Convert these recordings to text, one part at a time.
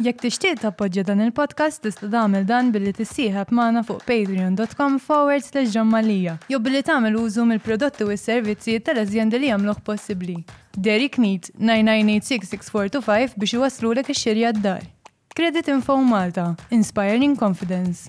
Jekk tixtieq tappoġġja dan il-podcast tista' tagħmel dan billi tissieħeb magħna fuq patreon.com forward slash John Mallia jew billi tagħmel użu mill-prodotti u s-servizzi tal-azjendi li jagħmluh possibbli. Dairy Knead, 9986-6425 biex iwasslulek ix-xiri għad-dar. Credit Info Malta, Inspiring Confidence.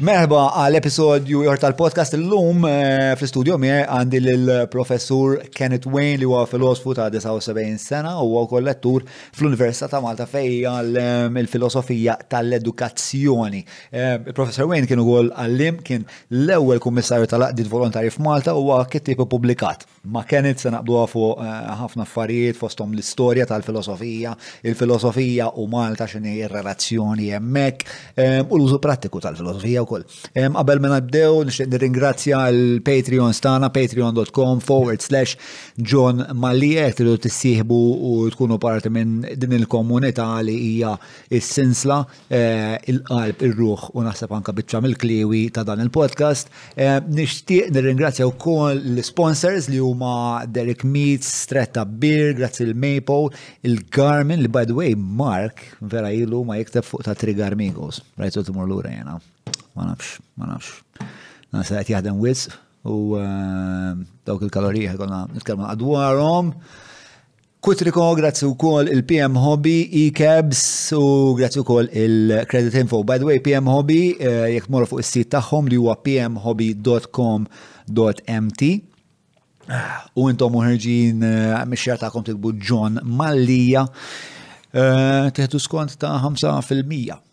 Merħba għal episodju ieħor tal-podcast illum eh, fl-istudju miegħi għandi lill-professur Kenneth Wayne li huwa filosfu ta' 79 sena u huwa wkoll lettur fl-Università ta' Malta fejn għal ehm, il-filosofija tal-edukazzjoni. Eh, Il-professor Wayne kien ukoll għallim kien l-ewwel kummissarju tal-qdiet volontarji f'Malta u huwa kittieb ippubblikat. Ma' Kenneth se naqbduha fuq ħafna affarijiet fosthom l-istorja tal-filosofija, il-filosofija u Malta x'inhi r-relazzjoni hemmhekk, u l-użu prattiku tal-filosofija wkoll. Qabel ma nibdew nixtieq nirringrazzja l-Patreons tagħna, patreon dot com forward slash John Mallia jekk tridu tissieħbu u tkunu parti minn din il-komunità li hija s-sinsla il-qalb, ir-ruħ u naħseb anka biċċa mill-kliewi ta' dan il-podcast. Nixtieq nirringrazzja wkoll l-sponsors li huma Derek Meats, Stretta Beer, grazzi l-Mapo, il-Garmin li by the way Mark vera ilu ma jikteb fuq ta' Tri Garmigos. Rajtu timur lura jena. Ma nafx, ma nafx. Nasa qed jaħdem wis u dawk il-kalorija għonna nitkellmu għadwarhom. Kutriko, grazzi wkoll il-PM Hobby, e-cabs u grazzi wkoll il-Credit Info. By the way, PM Hobby, eh, jekk tmorru fuq is-sit tagħhom li huwa pmhobby.com.mt u intom uħerġin eh, mixjar tagħkom tikbu John Mallija, eh, teħdu skont ta' 5%.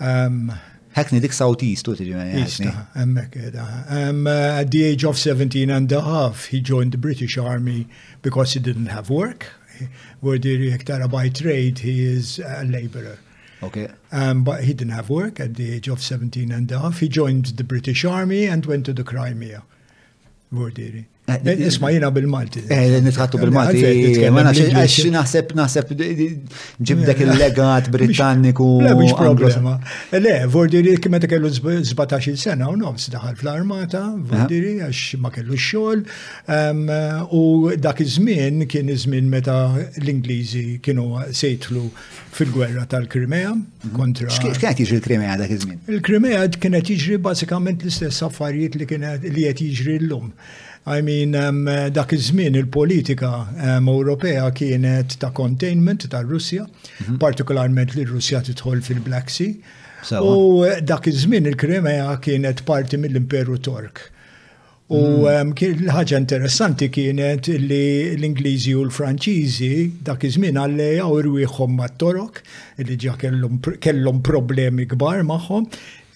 Um, Hackney dik southeast u uh, tiġi um, uh, At the age of 17 and a half, he joined the British Army because he didn't have work. Where the by trade, he is a laborer. Okay. Um, but he didn't have work at the age of 17 and a half. He joined the British Army and went to the Crimea. Vordiri. Eh, isma jina bil-Malti. Eh, nitħattu eh, bil-Malti. Ma nafx, naħseb, naħseb, ġibdek il-legat Britanniku. Le, biex problema. Le, Vordiri meta kellu 17 sena u nofs daħal fl-armata, Vordiri għax ma kellu xogħol. U dak iż-żmien kien iż-żmien meta l-Ingliżi kienu sejtlu fil-gwerra tal-Krimea kontra. X'kienet jiġri l-Krimea dak iż-żmien? Il-Krimea kienet jiġri bażikament l-istess affarijiet li kienet li qed jiġri llum. I mean, um, dak iż-żmien il-politika um, Ewropea kienet ta' containment ta' Russja, mhm. partikolarment li Russja tidħol fil-Black Sea. U dak iż-żmien il-Krimea kienet parti mill-Imperu Tork. U mm. l-ħaġa interessanti kienet li l-Ingliżi u l-Franċiżi dak iż-żmien għallejaw irwieħhom mat-Torok li ġa kellhom problemi kbar magħhom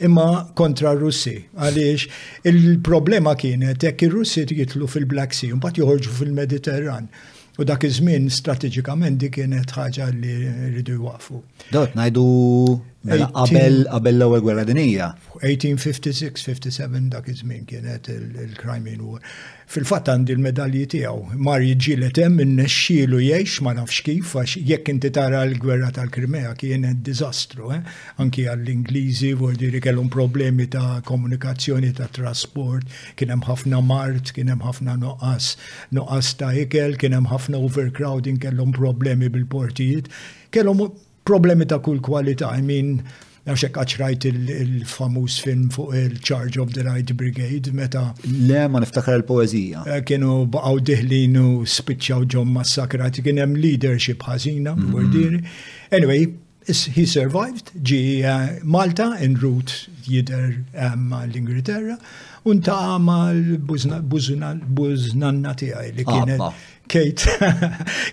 imma kontra r-Russi. Għaliex il-problema kienet jekk ir-Russi jitlu fil-Black Sea mbagħad joħorġu fil-Mediterran. U dak iż-żmien strateġikament di kienet ħaġa li rridu jwaqfu. Dawt ngħidu mela qabel qabel l-ewwel gwerra dinija. 1856-57 dak iż-żmien kienet il-Crimean War. Fil-fatt għandi l-medalji tiegħu. Mar jiġġieled hemm innexxielu jgħix ma nafx kif għax jekk inti tara l-gwerra tal-Krimea kienet diżastru, eh? anki għall-Ingliżi vordi li kellhom problemi ta' komunikazzjoni ta' trasport, kien hemm ħafna mart, kien hemm ħafna noqqas nuqqas ta' ikel, kien hemm ħafna overcrowding, kellhom problemi bil-portijiet, kellhom problemi ta' kull kwalità, I mean, għax hekk għaċrajt il-famuż film fuq il-Charge of the Right Brigade meta. Le ma niftakar il-poeżija. Eh, kienu baqgħu diħlin u spiċċaw ġom massakrati, kien hemm leadership ħażina, mm-hmm. bordieri. Anyway, He survived, ġi Malta en route jidher l-Ingilterra u ntaqa' mal-bużnanna tiegħi li kienet Kate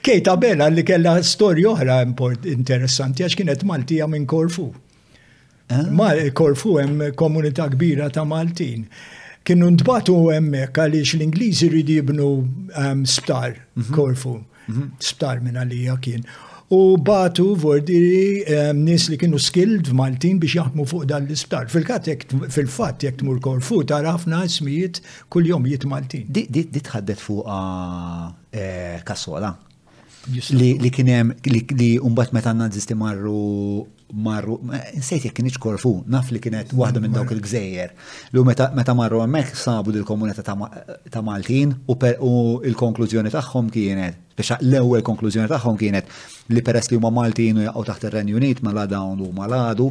Kate Abela li kellha storja oħra interessanti għax kienet Maltija minn Korfu. Ah. Ma Korfu hemm komunità kbira ta' Maltin. Kienu ntbatu hemmhekk għaliex l-Ingliżi rridu jibnu ehm, sptar mhm. Korfu. Mhm. Sptar minn għalija kien. U batu vordiri ehm, nies li kienu skilled Maltin biex jaħdmu fuq dan l-isptar. Fil-fatt jekk tmur Korfu tara ħafna ismijiet kuljom jiet Maltin. Di tħaddet fuq eh, kasola. li kien hemm li mbagħad meta n-Nazisti marru marru, nsejt jekk kienx korfu, naf li kienet waħda minn dawk il-gżejjer. Lu meta marru hemmhekk sabu dil komunità ta' Maltin u l-konklużjoni tagħhom kienet, biex l-ewwel konklużjoni tagħhom kienet li peress li huma Maltin u jaqgħu taħt ir-Renju Unit mela dawn huma l-għadu,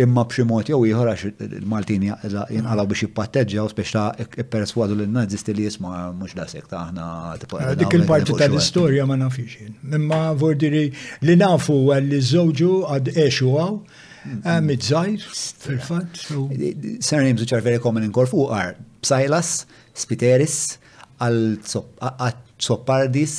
Imma b'xi mod jew ieħor għax il-Maltin jinqalgħu biex jippatteġġaw spiex ta' ipperswadu lin-Nazisti li jisma' mhux daqshekk ta' aħna tipo. Eh, dik il-parti tal-istorja ma nafix. Imma vordiri li nafu li żewġu għad għexu għaw eh, mid-żajr fil-fatt. Surnames which are very common in Korfu are Psailas, Spiteris, għal Tsopardis,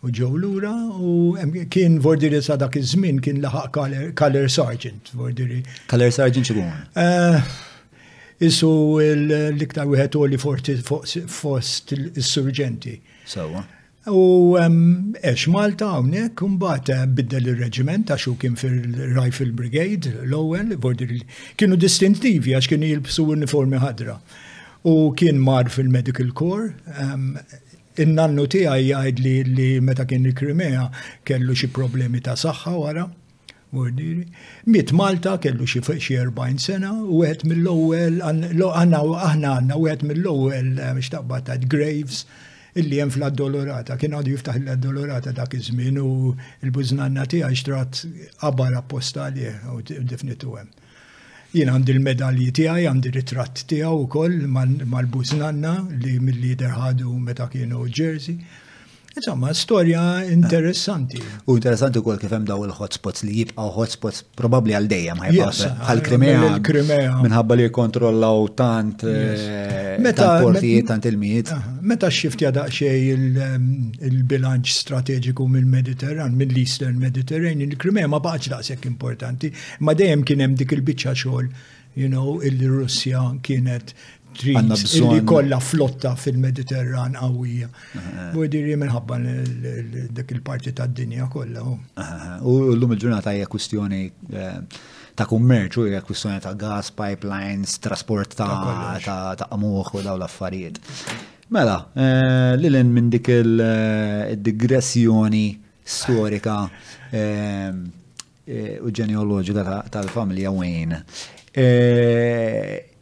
U ġew lura u kien Vordiri sa dak iż-żmien kien laħaq Kaler Sargent, Vordiri. Kaler Sargent xi eh, Isu l-iktar wieħed li forti fost is-surġenti. Sawa. U ex Malta hawnhekk imbagħad eh, biddel ir-reġiment għax hu kien fil-Rifle Brigade l-ewwel, Vordiri kienu distintivi għax kienu jilbsu uniformi ħadra. U kien mar fil-Medical Corps, In-nannu tiegħi jgħidli li meta kien il-Krimea kellu xi problemi ta' saħħa wara, mordieri. Miet Malta kellu xi 40 sena u wieħed mill-ewwel aħna għandna wieħed mill-ewwel eh, x'taqbad ta' graves illi hemm fl-addolorata. Kien għadu jiftaħ l-addolorata dak iż-żmien u l-bużnanna tiegħi xtrat qabar apposta għalih u difnitu hemm. Jien għandi l-medalji tiegħi, għandi ritratt tiegħu wkoll mal-bużnanna li mill-lider ħadu meta kienu ġerzi. Insomma, storja interessanti. U interessanti kol kif hemm daw il-hotspots li jibqgħu hotspots probabbli għal dejjem bħal Krimea. Minħabba li kontrollaw tant eh, meta portijiet tant il-mijiet. Meta xift jadaq xej ehm, il-bilanċ strateġiku mill-Mediterran, mill-Eastern Mediterranean, il-Krimea ma baqgħetx daqshekk importanti. Imma dejjem kien hemm dik il-biċċa xogħol, you know, il-Russja kienet trid li kollha flotta fil-Mediterran qawwija. U diri minħabba dik il-parti tad-dinja kollha. U llum il-ġurnata hija kwistjoni eh, ta' kummerċ u hija kwistjoni ta' gas, pipelines, trasport ta' qamuħ u daw l-affarijiet. Mela, eh, li l minn dik il-digressjoni eh, storika u ġeneoloġika tal-familja Wayne.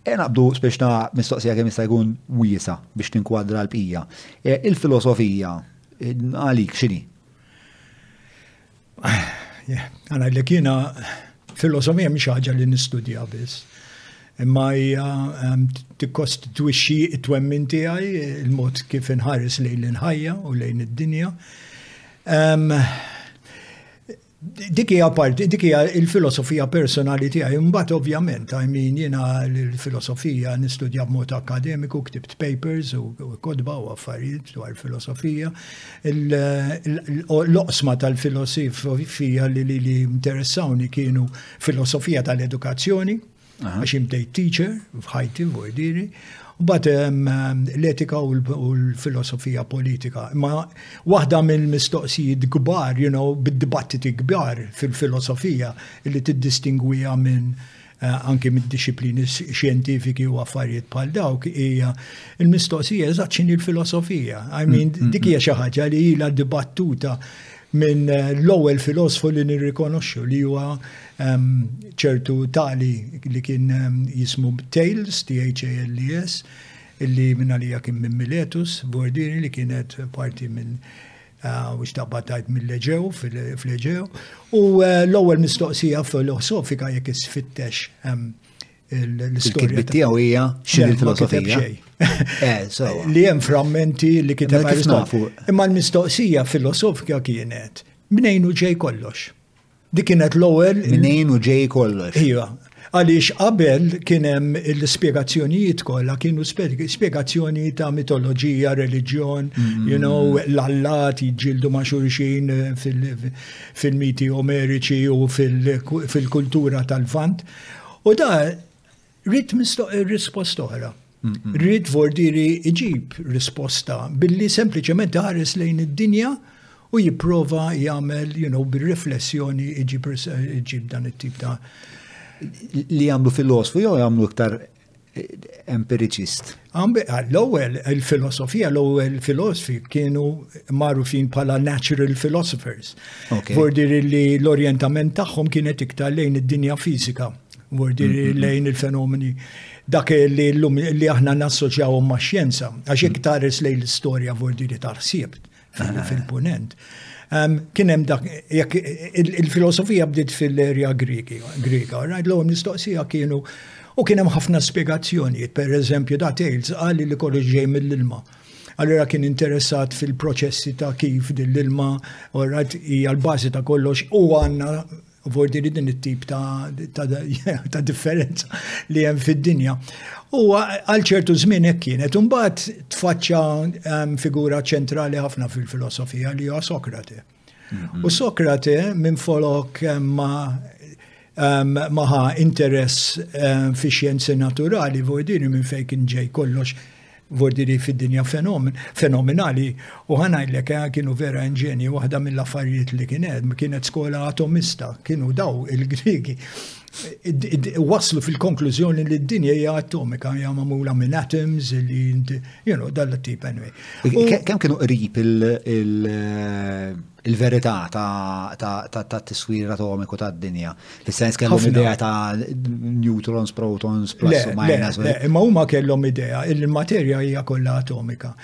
E naqbdu biex ta' mistoqsija kemm jista' jkun wiesa biex tinkwadra l-bqija. Il-filosofija għalik x'inhi? Għana li kiena filosofija mhix ħaġa li nistudja biss. Imma hija ehm, tikkostitwixxi t-twemmin tiegħi il-mod kif inħares lejn l-ħajja u lejn id-dinja. Ehm, Dik hija parti, dik hija l-filosofija personali tiegħi. Imbagħad ovvjament għajmin jiena l-filosofija nistudja b'mod akademiku, ktibt papers u kodba u affarijiet dwar filosofija. L-oqsma tal-filosofija li li interessawni kienu filosofija tal-edukazzjoni, Għax imbdejt teacher f'ħajti vojdiri, u bat ehm, l-etika u l-filosofija politika. Ma waħda mill-mistoqsijiet kbar, you know, bid-dibattiti kbar fil-filosofija li tiddistingwija minn eh, anke mid-disciplini xjentifiki u affarijiet bħal dawk hija il-mistoqsija eżatt x'inhi l-filosofija. I mean, mm, mm, dik hija mm. xi ħaġa li ilha dibattuta minn eh, l-ewwel filosfu li nirrikonoxxu li huwa ċertu tali li kien jismu Tales, T-H-A-L-E-S, illi minna li kien minn Miletus, Bordini li kienet parti minn ah, u xtaqba tajt mill-leġew, fil-leġew. U eh, l-ewwel mistoqsija filosofika jekk isfittex l-istorja. tiegħu hija x'in il-filosofija. Eh, li hemm frammenti li kiteb Imma l-mistoqsija filosofika kienet mnejn u ġej kollox. Dik kienet l-ewwel. Minejn u ġej kollox. Iva. Għaliex qabel kien hemm l-ispjegazzjonijiet kollha kienu spjegazzjoni ta' mitoloġija, reliġjon, mm-hmm. you know, l-allat jġildu ma' xulxin eh, fil-miti omeriċi u fil-kultura tal-vant. U da Rrid risposta oħra. Rrid Vordiri iġib risposta billi sempliċement ħares lejn id-dinja u jipprova jagħmel, you know, bir-riflessjoni iġib dan it-tip ta' li jagħmlu filosfu jew jagħmlu iktar empiriċist. L-ewwel il-filosofija, l-ewwel filosofi kienu magħrufin bħala natural philosophers. Bordir li l-orjentament tagħhom kienet iktar lejn id-dinja fizika. Mordiri mm-hmm. lejn il-fenomeni dak li l-lum li aħna nassoċjaw ma' xjenza, għax jek tares lejn l-istoria mordiri tarħsib ah. fil-punent. Kien hemm dak, jekk il-filosofija bdiet fil-erja Griega, rajt l mistoqsija kienu u kien hemm ħafna spjegazzjonijiet, per eżempju da Tales qal li kollu ġej mill-ilma allura kien interessat fil-proċessi ta' kif din l-ilma, orrat hija l-bażi ta' kollox u għandna Vordi li din it-tip ta' differenza li hemm fid-dinja. U għal ċertu żmien hekk kienet imbagħad tfaċċa ehm, figura ċentrali ħafna fil-filosofija li huwa Sokrate. Mm-hmm. U Sokrate minn folok ehm, ma ehm, maħa interess fi xjenzi naturali, Vordini minn fejn kien ġej kollox Vordiri fid-dinja fenomenali u ħanajlek eh, kienu vera inġeni waħda mill-affarijiet li kien hemm kienet skola atomista, kienu daw il-Grigi waslu fil-konklużjoni li d-dinja hija atomika, hija magħmula minn atoms li you know dal-tip anyway. Kemm kienu qrib il- il-verità tat-tiswir atomiku tad-dinja. Fis-sens kellhom idea ta' neutrons, protons, plus u minus. Imma huma kellhom idea li l-materja hija kollha atomika.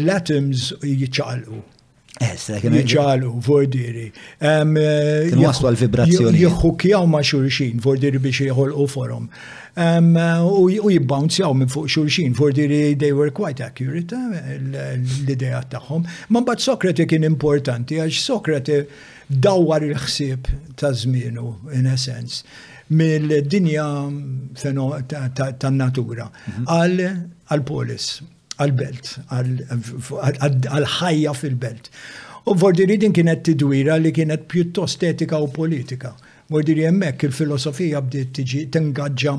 L-atoms jiċċaqalqu. Eh, Jġalu, vordiri. Kienu għaslu għal-vibrazzjoni. Jħukjaw ma' xurxin, vordiri biex jħolqu forum. U jibbounzjaw minn fuq xulxin, fordiri they were quite accurate, l-ideja tagħhom. Ma mbagħad Sokrati kien importanti, għax Sokrati dawwar il-ħsieb ta' żmienu, in a sense, mill-dinja tan-natura għal-polis, għal-belt, għal-ħajja fil-belt. U fordiri din kienet tidwira li kienet pjuttost etika u politika. Mordiri hemmhekk il-filosofija bdiet tiġi tingaġġa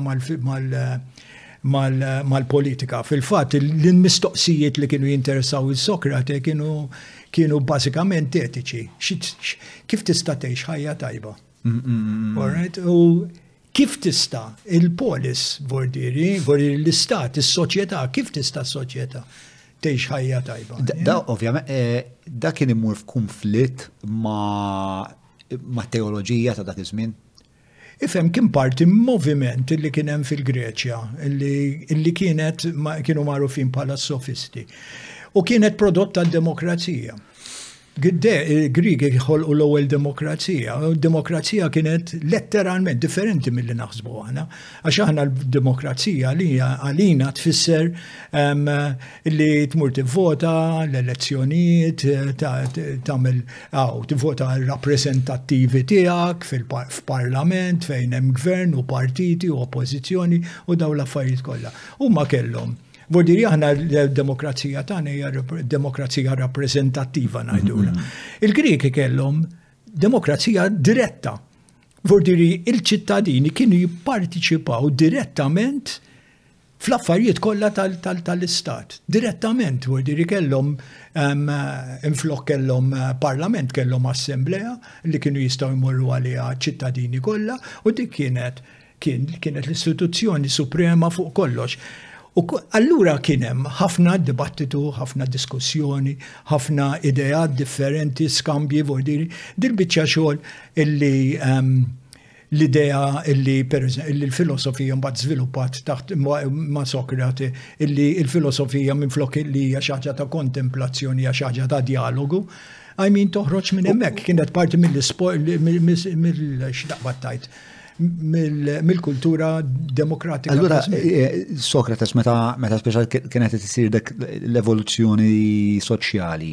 mal-politika. Fil-fatt, l-mistoqsijiet li kienu jinteressaw il-Sokrate kienu kienu bażikament etiċi. Kif tista' tgħix ħajja tajba? U kif tista' il-polis bordiri, bordiri l-istat, is-soċjetà, kif tista' s-soċjetà tgħix ħajja tajba? Da ovvjament eh, da kien imur f'kunflitt ma' mat-teoloġija ta' dak iż-żmien. Ifhem kien parti moviment li kien hemm fil-Greċja li kienet kienu magħrufin bħala sofisti. U kienet prodott tad-demokrazija. Grigi ħolqu l-ewwel demokrazija, u d-demokrazija kienet letteralment differenti mill-li naħsbu aħna. Għax aħna l-demokrazija li għalina tfisser li tmur tivvota l-elezzjonijiet, tagħmel għaw, tivvota r-rappreżentattivi tiegħek fil-parlament fejn hemm gvern u partiti u oppożizzjoni u daw l-affarijiet kollha. Huma kellhom Vodi aħna l-demokrazija tagħna hija demokrazija rappreżentattiva ngħidula. Mm-hmm. Il-Grieki kellhom demokrazija diretta Vordiri, il-ċittadini kienu jipparteċipaw direttament fl-affarijiet kollha tal-istat. Direttament, vordiri kellhom inflok kellhom eh, parlament, kellhom assemblea li kienu jistgħu jmorru għaliha ċittadini kollha u dik kienet kienet l-istituzzjoni suprema fuq kollox. U allura kien hemm ħafna dibattitu, ħafna diskussjoni, ħafna ideat differenti, skambji, vordiri, dil-biċċa xogħol illi l-idea illi l-filosofija mbagħad żviluppat taħt ma' Sokrati illi l-filosofija minflok li hija xi ħaġa ta' kontemplazzjoni hija xi ħaġa ta' dialogu. I mean toħroġ minn hemmhekk kienet parti mill-isport mill-x'daqbattajt mill-kultura demokratika. Allura, eh, Sokrates, meta, meta speċjal kienet tisir dak l-evoluzzjoni soċjali,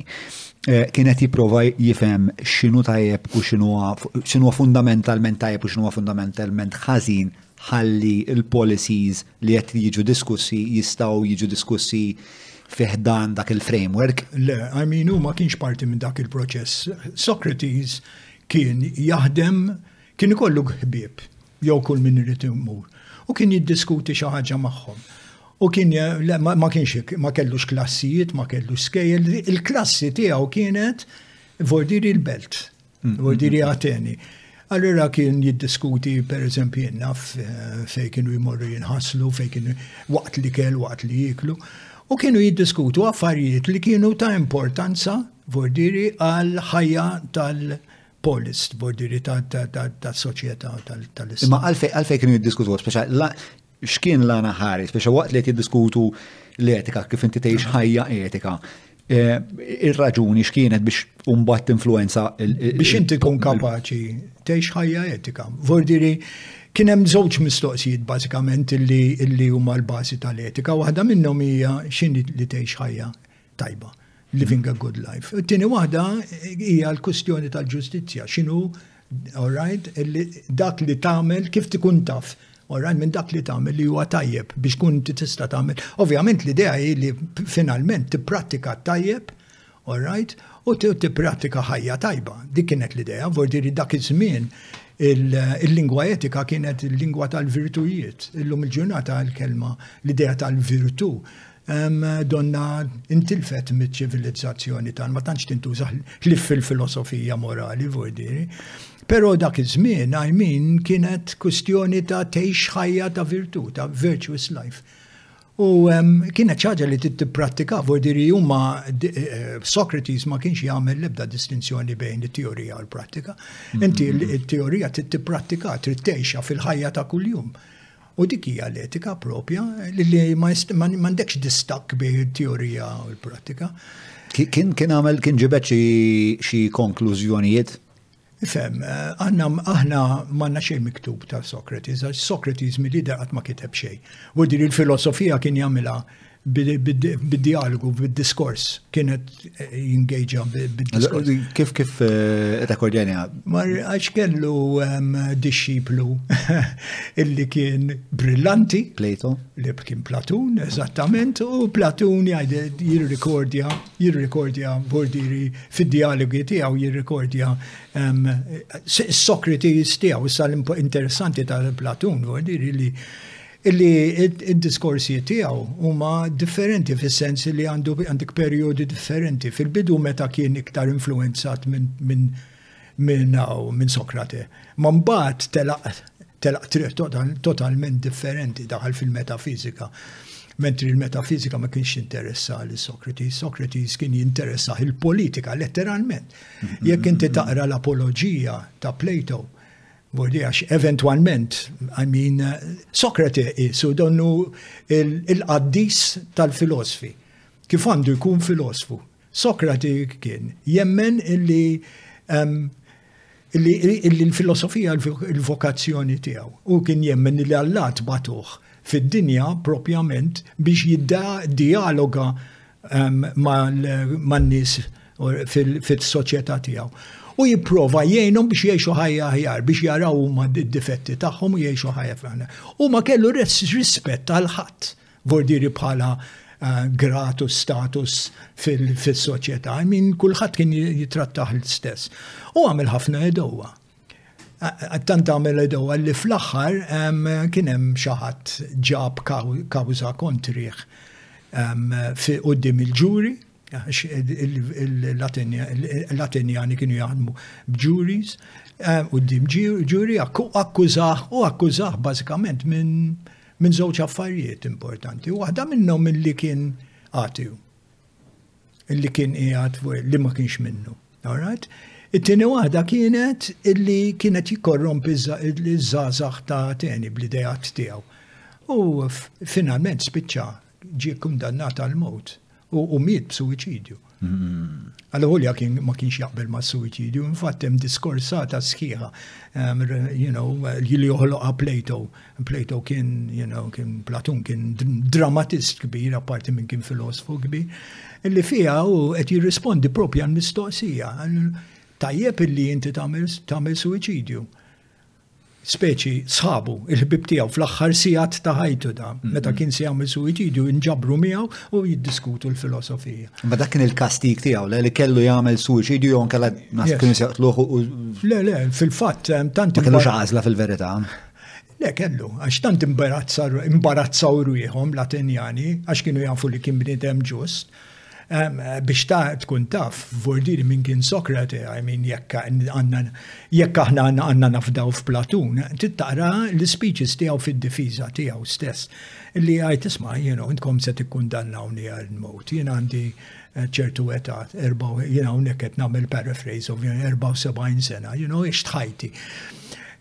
eh, kienet jiprofa jifhem x'inhu tajjeb u x'inhu fundamentalment tajjeb u x'inhu fundamentalment ħażin ħalli il-policies li qed jiġu diskussi jistgħu jiġu diskussi fiħdan dak il-framework? Le, I mean, ma kienx parti minn dak il-proċess. Socrates kien jaħdem Kien ikollu ħbieb jew kull min irid imur u kien jiddiskuti xi ħaġa magħhom. U kien ma kienx ma kellux klassijiet, ma kellux skejjel, il-klassi tiegħu kienet Vordiri l-Belt, mm, mm, Vordiri mm. Ateni. Allura kien jiddiskuti per eżempju jenna fej kienu jmorru jinħaslu, fej kienu waqt li kell, waqt li jiklu. U kienu jiddiskutu affarijiet li kienu ta' importanza vordiri għal ħajja tal- polis, bordiri ta' soċjetà tal-istat. Imma għalfej kienu jiddiskutu, speċa x'kien l-għana ħari, speċa waqt li qed jiddiskutu l-etika, kif inti tgħix ħajja etika. Eh, ir-raġuni x'kienet biex umbat influenza biex inti tkun kapaċi tgħix ħajja etika. Vordiri kien hemm żewġ mistoqsijiet bażikament li huma l-bażi tal-etika, waħda minnhom hija x'inhi li tgħix ħajja tajba, living a good life. Tini waħda hija l-kustjoni tal-ġustizzja, xinu, all right, dak li tagħmel kif tikun taf Orran minn dak li tagħmel li huwa tajjeb biex kun tista' tagħmel. Ovvjament l-idea hi li finalment tipprattika tajjeb, orrajt, u tipprattika ħajja tajba. Dik kienet l-idea, vordiri dak iż-żmien il-lingwa etika kienet il-lingwa tal-virtujiet. Illum il-ġurnata l-kelma l-idea tal-virtu donna intilfet mit-ċivilizzazzjoni tan, ma tantx tintuża ħlif fil-filosofija morali, vojdiri. Pero dak iż-żmien, I mean, kienet kustjoni ta' tgħix ħajja ta' virtu, ta' virtuous life. U kienet ċaġa li t-prattika, vojdiri huma eh, Socrates ma kienx jagħmel l-ebda distinzjoni bejn it-teorija u l-prattika. Inti mm-hmm. t-teorija t-prattika, trid tgħixha fil-ħajja ta' kuljum. U dik hija l-etika propja li m'għandekx distakk bejn it-teorija u l-prattika. Kien kien għamel kien ġibet xi konklużjonijiet? Fem, għanna aħna manna xejn miktub ta' Socrates, għax Socrates mill-lider qatt ma kiteb xejn. U din il-filosofija kien jagħmilha bid-dialogu, bid-diskors, kienet eh, jingeġa bid-diskors. Kif kif eh, rekordjani għab? Mar għax kellu ehm, disċiplu illi kien brillanti. Plato. Li kien Platun, eżattament, u Platun jgħid jirrikordja, jirrikordja bordiri fid-dialogi tiegħu jirrikordja ehm, Socrates tiegħu, sal interessanti tal-Platun, bordiri li Illi id-diskorsi tiegħu huma differenti fis-sens li għandu għandek perjodi differenti. Fil-bidu meta kien iktar influenzat minn min, min, min Sokrate. Ma mbagħad telaq telaq triq total, totalment differenti daħal fil-metafizika. Mentri l-metafizika ma kienx interessa li Sokrates, Sokrates kien jinteressa il-politika letteralment. Jekk inti taqra l-apoloġija ta' Plato, Bodi għax eventwalment, I mean, Sokrate jisu donnu il-qaddis tal-filosfi. Kif għandu jkun filosfu? Sokrati kien jemmen illi illi l-filosofija l-vokazzjoni tiegħu. U kien jemmen li għallat batuħ fid-dinja propjament biex jidda dialoga man-nies fis-soċjetà tiegħu. U jipprova jgħinhom biex jgħixu ħajja aħjar, biex jaraw huma d-difetti tagħhom u jgħixu ħajja fl U ma kellu rispett għal ħadd vordieri bħala eh, grat u status fis-soċjetà, min kulħadd kien jitrattaħ l-istess. U għamil ħafna edowa. Tant għamel edew li fl-aħħar kien hemm xi ħadd ġab kawża kontrih fi qudiem il-ġuri, l-Atenjani kienu jaħdmu b'ġuris, qudiem ġuri akkużah u akkużah bażikament minn żewġ affarijiet importanti. Waħda minnhom milli kien għatiju. illi kien qiegħed li ma kienx minnu. Alright? It-tieni waħda kienet illi kienet jikorrompi iż-żazax ta' teni bl-idejat tiegħu. U finalment spiċċa ġie kundannat għal mot u miet b'suwiċidju. Għallu ħulja kien ma kienx jaqbel ma' suwiċidju, infatti hemm diskorsata sħiħa, um, you know, li joħloqa Plato Plato kien, you know, kien Platun kien dramatist kbir, apparti minn kien filosfu kbir, illi fija u qed jirrispondi propja għal mistoqsija. Tajjeb illi inti tagħmel suicidju. Speċi sħabu, il-ħbib tiegħu fl-aħħar sigħat ta' ħajtu da, mm-hmm. meta kien se jagħmel suicidju, inġabru miegħu u jiddiskutu l-filosofija. Ma dak kien il-kastik tiegħu, le li kellu jagħmel suicidju jew kella nas kien seqtluħu u. Le, le, fil-fatt tant. Ma kellux għażla fil-verità. Le kellu, għax tant imbarazzaw rwieħhom l-Atenjani, għax kienu jafu li kien bniedem ġust. Ehm, biex ta' tkun taf, vordiri minn kien Sokrate, I mean, jekk aħna għanna nafdaw f'Platun, tittaqra l-speeches tiegħu fid-difiża tiegħu stess, li għajt isma' jienu intkom se tikkundannawni għal-mowt, jien għandi ċertu età, erba' jiena hawnhekk qed nagħmel paraphrase ovvjament 74 sena, you know, ix tħajti.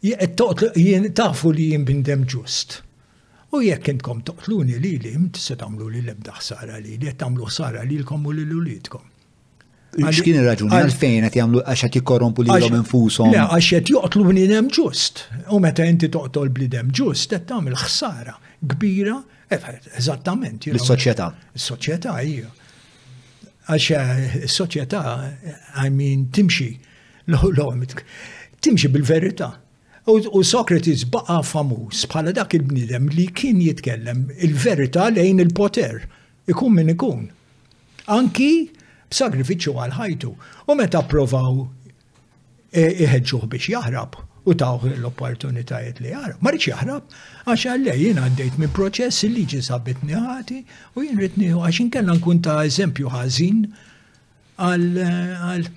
Jien tafu li jien bindem ġust. U jekk intkom toqtluni li li int se tagħmlu li l-ebda ħsara li li tagħmlu ħsara li l-kom u lil ulidkom. X'kien ir-raġuni għalfejn qed jagħmlu għax qed jikkorrompu lilhom infushom. Le għax qed joqtlu bniedem ġust. U meta inti toqtol bniedem ġust qed tagħmel ħsara kbira Eżattament. L-soċjetà. Is-soċjetà hija. Għax eh, is-soċjetà, I mean, timxi l-ħolomit, timxi bil-verità. U Socrates baqa famuż bħala dak il-bnidem li kien jitkellem il-verità lejn il-poter, ikun min ikun. Anki b'sagrifiċċju għal ħajtu. U meta provaw e, iħedġuħ biex jaħrab u tawħ l-opportunitajiet li jaħrab. Ma rridx jaħrab, għax għalle jien għaddejt minn proċess li liġi sabit ħati u jien rrid nieħu għax inkella nkun ta' eżempju ħażin għal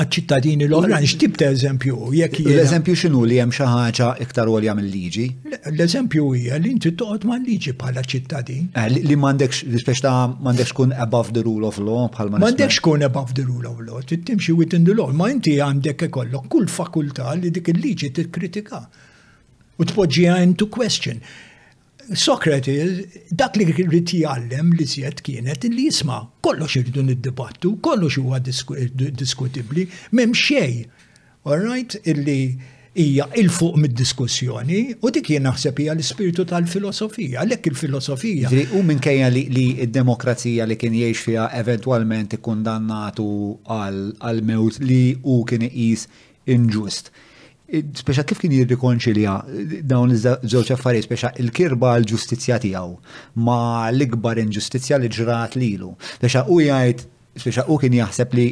ċittadini l-oħra, xtib ta' eżempju, jekk L-eżempju xinu li hemm xi ħaġa iktar għolja mill-liġi? L-eżempju hija li inti toqgħod mal-liġi bħala ċittadin. Eh, li m'għandekx, rispetx ta' m'għandekx kun above the rule of law bħal ma. M'għandekx kun above the rule of law. Trid timxi within the law, imma inti għandek ikollok kull fakultà li dik il-liġi tikkritika u tpoġġiha into question. Socrates, dak li rrid jgħallem li zjed kienet li jisma' kollox irridu niddibattu, kollox huwa diskutibbli, m'hemm xejn All right, illi hija 'il fuq mid-diskussjoni u dik jien naħseb hija l-ispirtu tal-filosofija, għalhekk il-filosofija. Ġri u minkejja li d-demokrazija li kien jgħix fiha eventwalment ikkundannatu għall-mewt li hu kien iqis inġust. Speċa kif kien jirrikonċilja dawn iż-żewġ affarijiet speċa il-kirba għal ġustizzja tiegħu ma l-ikbar inġustizzja li ġrat lilu. Speċa u jgħid Speċa u kien jaħseb li,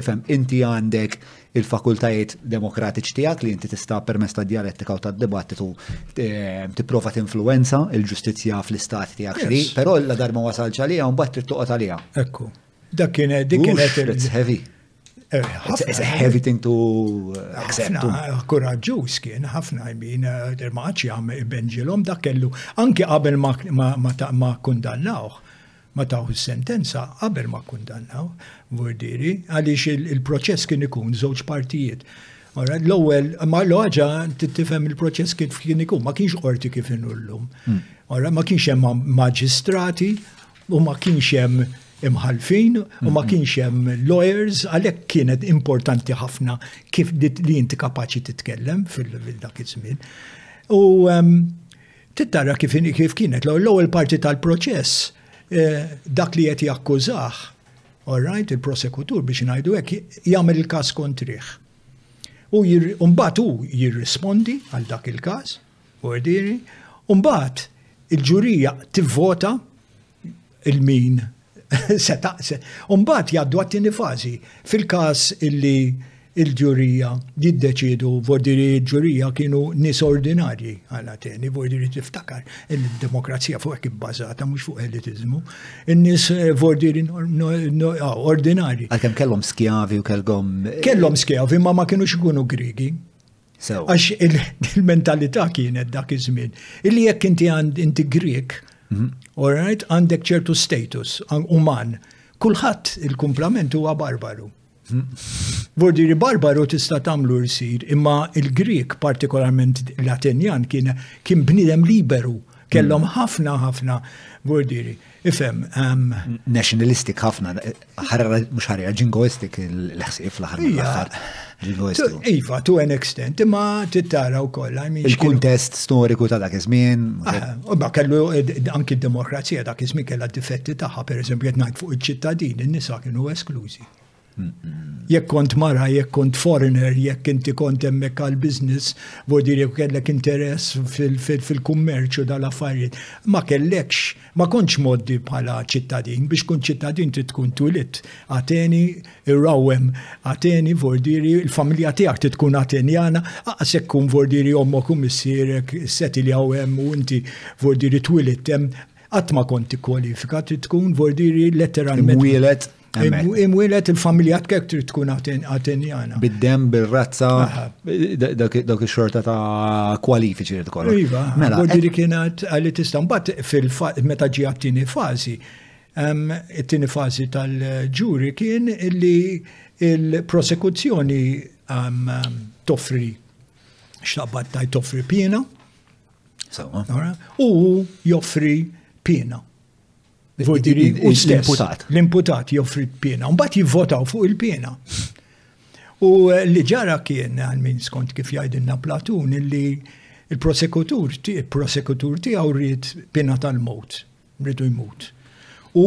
ifem, inti għandek il-fakultajiet demokratiċ tijak li inti tista permess ta' dialettika u ta' dibattitu eh, tipprova tinfluenza il-ġustizja fl-istat tijak xri, pero la darba wasalċ għalija un bat trittuqot għalija. Ekku. Dak kien dik kienet. It's heavy. Eh, it's a heavy thing to accept. Kuraġġuż kien ħafna jmin eh, ma għadx jagħmel benġilhom dak kellu anke qabel ma kundannawh ma taw is-sentenza qabel ma kkundannaw Vurdiri għaliex il-proċess kien ikun żewġ partijiet. Ora, l-ewwel, ma l-ħaġa tifhem il-proċess kif kien ikun, ma kienx qorti kif inullum. Hmm. Ora, ma kienx hemm maġistrati u ma kienx hemm imħalfin u ma kienx hemm lawyers għalhekk kienet importanti ħafna kif li inti kapaċi titkellem fil-dak iż-żmien. U ehm, Tittara kif kif kienet l-ewwel parti tal-proċess eh, dak li qed jakkużah, all right, il-prosekutur biex ngħidu hekk jagħmel il-każ kontrih. U mbagħad hu jirrispondi għal dak il-każ, ordiri, u mbagħad il-ġurija tivvota il-min se taqse. Umbat jaddu għattini fazi. Fil-kas illi il-ġurija jiddeċidu, vordiri il-ġurija kienu nis ordinarji għala teni, vordiri tiftakar il-demokrazija fuq ekib bazata, mux fuq elitizmu, il-nis eh, vordiri ah, ordinarji. Għalkem kellom skjavi u kellom. Eh, kellom skjavi ma ma kienu xikunu grigi. Għax il-mentalità kienet dak iż-żmien. Illi jekk inti għand inti Grik, mhm. alright, għandek ċertu status uman. Kulħadd il-kumplament huwa barbaru. Vordiri mhm. barbaru tista' tagħmlu jsir, imma il-Grik, partikolarment l-Atenjan, kien kien bniedem liberu. Kellhom mhm. ħafna ħafna vordiri. Ifem. Nationalistic ħafna, ħarra, mux ħarra, ġingoistik l-ħsif l-ħar mill-ħar. Iva, to an extent, imma tittara u koll. Il-kuntest storiku ta' dak iż-żmien. Ah, u ba kellu eh, anki d-demokrazija dak iż-żmien kellha difetti tagħha, pereżempju qed ngħid fuq iċ-ċittadini, n-nisa kienu esklużi. Jekk kont mara, jekk kont foreigner, jekk inti kont hemmhekk għal business, vodi jekk kellek interess fil-kummerċ u dal-affarijiet, ma kellekx, ma kontx moddi bħala ċittadin, biex tkun ċittadin trid tkun twilidt Ateni, irrawwem Ateni, vodi l-familja tiegħek trid tkun Atenjana, anqas jekk tkun vodi ommok u missierek settiljaw hemm u inti vodi twilidt hemm, qatt ma kont tikkwalifika, trid tkun vodi letteralment. Imwieled. Imwilet il-familja tkek trid tkun għatenjana. Bid-dem, bil-razza, dak il-xorta ta' kwalifiċi li tkollok. Iva, mela. Bodi li kienet għalli tista' mbagħad fil-fatt meta ġi għat-tieni fażi. It-tieni fażi tal-ġuri kien li il-prosekuzzjoni toffri xtaqbat taj toffri piena. U joffri piena. L-imputat. L-imputat joffri pena, un bat jivvotaw fuq il-pena. U eh, li ġara kien, għal min skont kif jgħidilna Platun, li il-prosekutur, il-prosekutur tiegħu rrid pena tal-mot, rridu jmut. U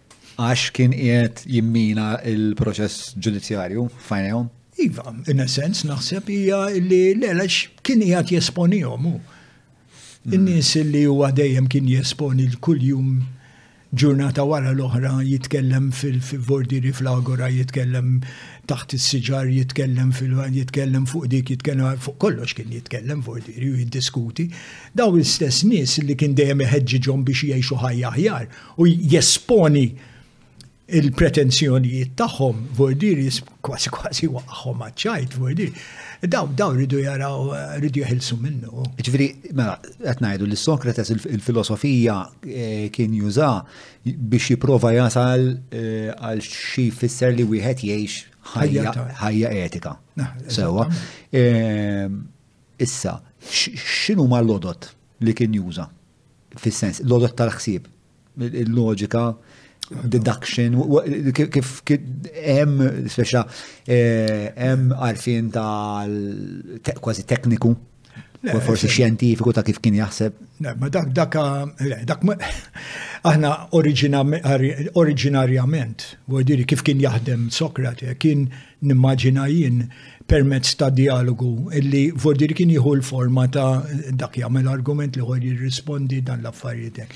Għax kien qiegħed jimmina l-proċess ġudizzjarju f'għajnejhom? Iva, in a sense naħseb hija li l-għalax kien qiegħed jesponihom hu. Mm. In-nies li huwa dejjem kien jesponi l-kuljum ġurnata wara l-oħra jitkellem fil-vordiri fl-agora, jitkellem taħt is-siġar, jitkellem fil jitkellem fuq dik, jitkellem fuq kollox kien jitkellem vordiri u jiddiskuti. Daw l-istess nies li kien dejjem iħeġġiġhom biex jgħixu ħajja aħjar u jesponi il-pretenzjonijiet tagħhom, vordiri kważi kważi waqgħhom għaċċajt, vordiri. Daw, daw ridu jaraw, ridu jħilsu minnu. Ġviri, mela, qed ngħidu li Sokrates il-filosofija eh, kien juża biex jipprova jasal eh, għal xi fisser li wieħed jgħix ħajja etika. Ah, Sewa. Eh, issa, x'inhu ma l-lodot li kien juża? fis-sens, l-odot tal-ħsieb, il-loġika, deduction, kif hemm speċa eh, hemm għarfien tal kważi tekniku, forsi xjentifiku ta' kif kien jaħseb. Ma dak dak dak aħna oriġinarjament, vuol diri kif kien jaħdem Sokrate, kien nimmaġina jien permezz ta' dialogu illi vordir kien jieħu l-forma ta' dak jagħmel argument li ħor jirrispondi dan l-affarijiet.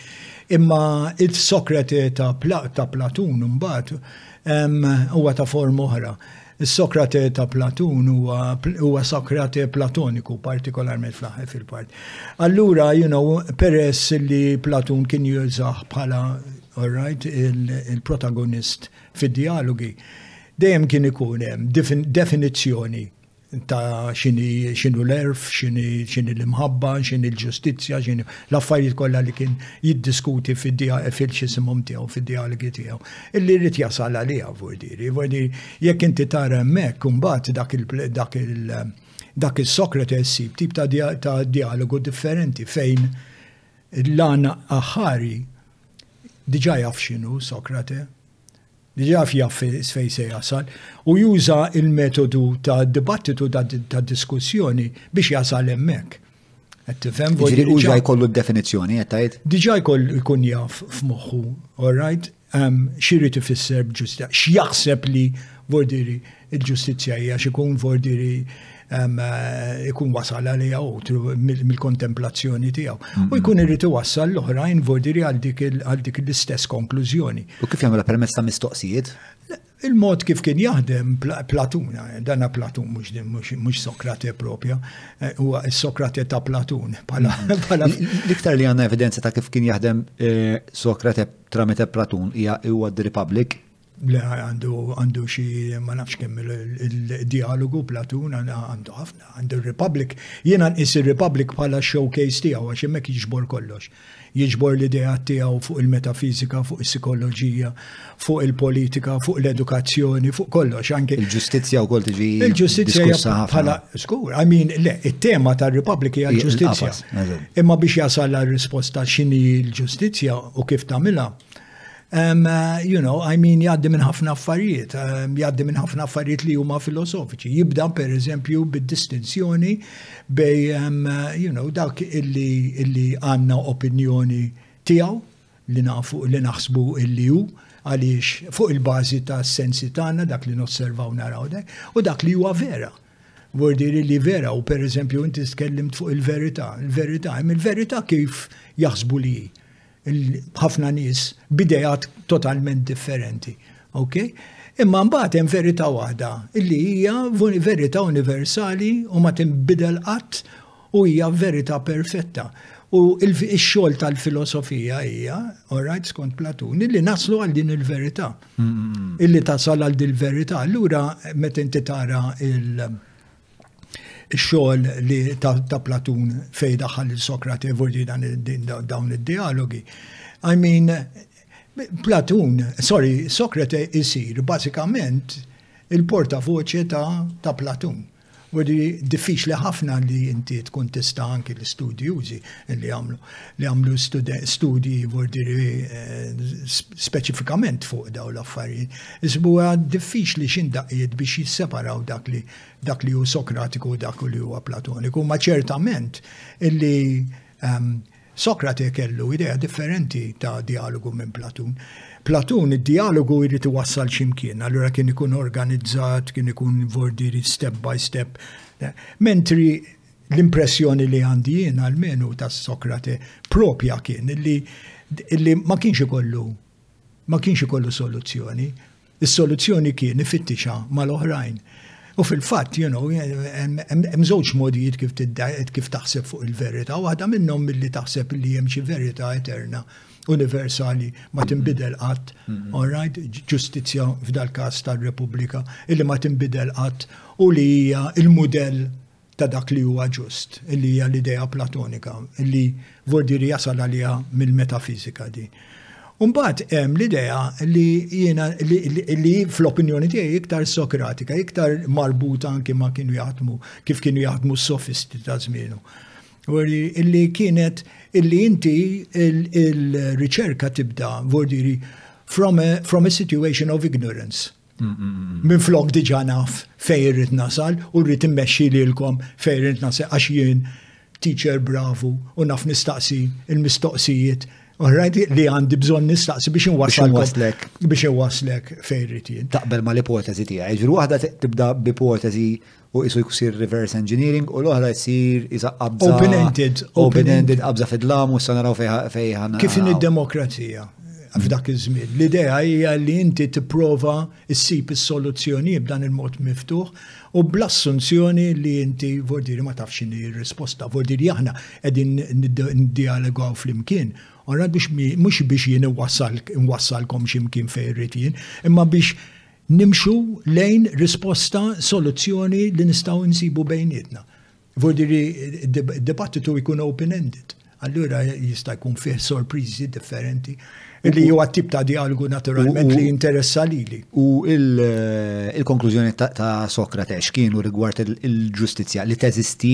Imma il-Sokrate ta' Platun mbagħad huwa ta' form oħra. Is-Sokrate ta' Platun huwa Sokrate Platoniku partikolarment fl-aħħar fil-part. Allura, you know, peress li Platun kien jużah bħala all right, il-protagonist il Fid-djalogi dejjem kien ikun hemm definizzjoni ta' xini xinu l-erf, xini l-imħabba, xini l-ġustizzja, xini l-affarijiet kollha li kien jiddiskuti fil-xisimum tiegħu, fid-dialogi tiegħu. Illi rrid jasal għaliha vojtiri. Vojtiri, jekk inti tara hemmhekk, imbagħad dak il- dak il- dak is-Sokrates sib tip ta' dialogu differenti fejn L-għan aħħari diġà jaf x'inhu Sokrate, diġà jaf jaf fejn se jasal, u juża l-metodu ta' dibattitu ta' diskussjoni biex jasal hemmhekk. Qed tifhem? Jiġri uża jkollu d-definizzjoni qed tgħid? Diġà jkollu jkun jaf f'moħħu, all right? X'irrid ifisser b'ġustizja? X'jaħseb li vordiri il-ġustizzja hija x'ikun vordiri Eh, ikun wasal għalija u mill-kontemplazzjoni tiegħu. Mm-hmm. U jkun irrid iwassal l-oħrajn vordiri għal dik l-istess konklużjoni. U kif jagħmilha permezz ta' mistoqsijiet? Il-mod kif kien jaħdem Platun, dan Platun mhux Sokrate propja, eh, huwa Sokrate ta' Platun bħala. L-iktar li għandna evidenza ta' kif kien jaħdem eh, Sokrate tramite Platun hija huwa The Republic. Le għandu għandu xi ma nafx kemm il-dialogu Platun għandu ħafna għandu Republic. Jiena nqis ir-Republic bħala showcase tiegħu għax hemmhekk jiġbor kollox. Jiġbor l-ideat tiegħu fuq il-metafiżika, fuq is-sikoloġija, fuq il-politika, fuq l-edukazzjoni, fuq kollox anke. Il-ġustizzja wkoll tiġi diskussa ħafna. Żgur, I mean, le, it-tema tar-Republic hija l-ġustizzja. Imma biex jasal għal risposta x'inhi l-ġustizzja u kif tagħmilha, Um, uh, you know, I mean, jaddi minn ħafna affarijiet, um, jaddi minn ħafna affarijiet li huma filosofiċi. Jibda per eżempju bid-distinzjoni bej, um, uh, you know, dak illi, illi għanna opinjoni tijaw li nafu li naħsbu illi hu għaliex fuq il-bazi ta' sensi tagħna dak li nosservaw naraw u dak li huwa vera. Vordiri li vera u per eżempju inti tkellimt fuq il-verità. Il-verità, il-verità kif jaħsbu li b'ħafna nies b'idejat totalment differenti. Okay? Imma mbagħad hemm verità waħda li hija verità universali u ma tinbidel qatt u hija verità perfetta. U x-xogħol tal-filosofija hija, alright, skont Platun, li naslu għal din il-verità. Mm-hmm. Illi tasal għal din il-verità. Allura meta inti tara il- xogħol li ta', ta Platun fej daħal il Sokrati evolvi dan dawn id-dialogi. I mean, Platun, sorry, Sokrate isir bażikament il-portavoċe ta', ta Platun. U di diffiċli ħafna li inti tkun tista' anki l-istudjużi li għamlu. li għamlu studji vordiri eh, speċifikament fuq daw l-affarijiet. Isbu diffiċli xindaqqiet biex jisseparaw dak li dak li hu Sokratiku u dak li huwa Platoniku, ma ċertament illi um, Sokrati kellu idea differenti ta' dialogu minn Platun. Platun id-dialogu jrid iwassal ximkien, allura kien ikun organizzat, kien ikun vordiri step by step. Mentri L-impressjoni li għandi jien għalmenu ta' Sokrate propja kien li li ma kienx ikollu ma kienx ikollu soluzzjoni. Is-soluzzjoni kien ifittixha mal-oħrajn. U fil-fatt, you know, hemm żewġ modijiet kif kif taħseb fuq il-verità, waħda minnhom milli taħseb li hemm xi verità eterna, universali, ma tinbidel qatt, all right, ġustizzja f'dal-każ tar-Repubblika, illi ma tinbidel qatt u li hija l-mudell ta' dak li huwa ġust, li hija l-idea platonika, li Vordieri jasal għaliha mill-metafiżika di. Umbagħad hemm l-idea li jiena li fl-opinjoni tiegħi iktar sokratika, iktar marbuta anki ma kienu jaħdmu kif kienu jaħdmu s-sofisti ta' żmienu. Illi kienet illi inti il-riċerka tibda Vordieri from a, from a situation of ignorance. Minflok diġa naf fejn irrid nasal u rrid immexxi lilkom fejn irrid nasal għax jien teacher bravu u naf nistaqsi il-mistoqsijiet oħrajn li għandi bżonn nistaqsi biex inwaslek biex inwaslek fejn irrid jien. Taqbel ma l-ipoteżi tiegħi. Ġifieri waħda tibda b'ipoteżi u qisu jsir reverse engineering u l-oħra jsir isa qabża. Open-ended. Open-ended, qabża fid-dlam u s-sanaraw fejħan. Kif in id-demokrazija f'dak iż-żmien. L-idea hija li inti tipprova ssib is-soluzzjoni b'dan il-mod miftuħ u bl-assunzjoni li inti vordiri ma tafx x'inhi r-risposta. Vordiri aħna qegħdin niddialogaw flimkien Għarra biex mux biex jien wassalkom ximkien fejn rrit jien, imma biex nimxu lejn risposta, soluzzjoni li nistgħu insibu bejnietna. Vurdiri d-dibattitu jkun open-ended. Allura jista' jkun fih sorpriżi differenti. Li huwa tip ta' dialogu naturalment li jinteressa lili. U il-konklużjoni ta' Sokrates kienu rigward il-ġustizzja li teżisti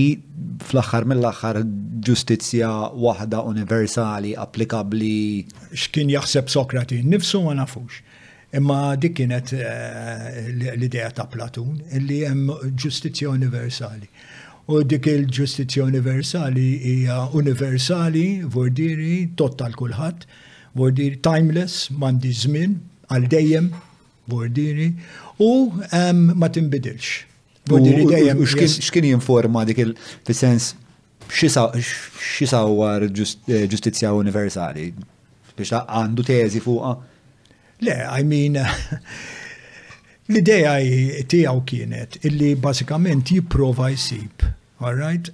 fl-aħħar mill-aħħar ġustizzja waħda universali applikabbli. X'kien jaħseb Sokrati nnifsu ma nafux. Imma dik kienet eh, l-idea ta' Platun, illi hemm ġustizzja universali. U dik il-ġustizzja universali hija universali, vordiri, total kulħadd, vordiri timeless, mandi żmien, għal dejjem, vordiri, u ma tinbidilx. Vordiri dejjem. X'kien jinforma dik il-sens Xi sawwar ġustizzja universali? Biex għandu teżi fuqha? Le, I mean, l-idea tiegħu kienet illi bażikament jipprova jsib, all right,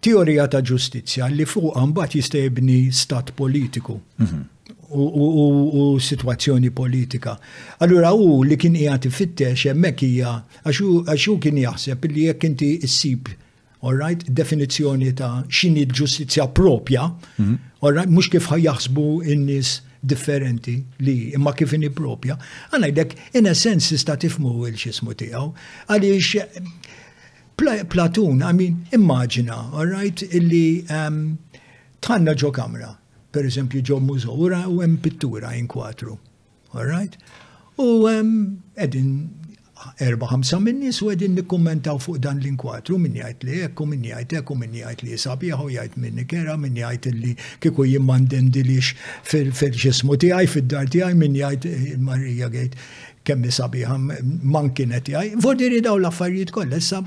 teorija ta' ġustizzja li fuqha mbagħad jista' jibni stat politiku mhm. u sitwazzjoni politika. Allura hu li kien qiegħed ifittex hemmhekk hija Għax hu kien jaħseb li jekk inti ssib all right, definizzjoni ta' x'inhi l-ġustizzja propja, mhm. all right, mhux kif jaħsbu n-nies differenti li imma kif inhi propja. Għana jdek, in a sense tista' tifmu l-xismu tiegħu. Għaliex Platun, I mean, immaġina, all right, illi ehm, tħanna ġo kamra, per eżempju ġo mużew, u hemm pittura inkwatru. All right? U qegħdin erba' ħamsa minnis u qegħdin nikkummentaw fuq dan l-inkwatru min jgħid li hekk u min jgħid hekk u min jgħid li sabiħ u jgħid minni kera min jgħid li kieku jien ma ndendilix fil-ġismu tiegħi fid-dar tiegħi min jgħid eh, Marija Gate kemm sabiħa man kienet jgħid. Vordiri daw l-affarijiet kollha issa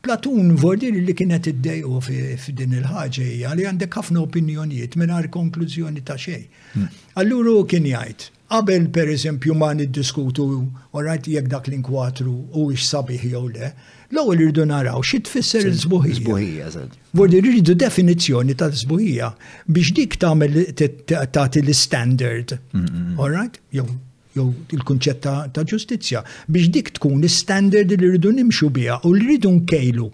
Platun vordiri li kienet iddejqu f'din il-ħaġa hija li għandek ħafna opinjonijiet mingħajr konklużjoni ta' xejn. Allura hu kien jgħid, qabel per eżempju ma niddiskutu u rajt jekk dak l-inkwatru u ix sabiħ jew le, l-ewwel irridu naraw xi tfisser il-sbuħija. Sbuħija, Vordi rridu definizzjoni ta' sbuħija biex dik tagħmel tagħti l-standard. All right? Jew jew il-kunċett ta' ġustizzja, biex dik tkun l-standard li rridu nimxu biha u li rridu nkejlu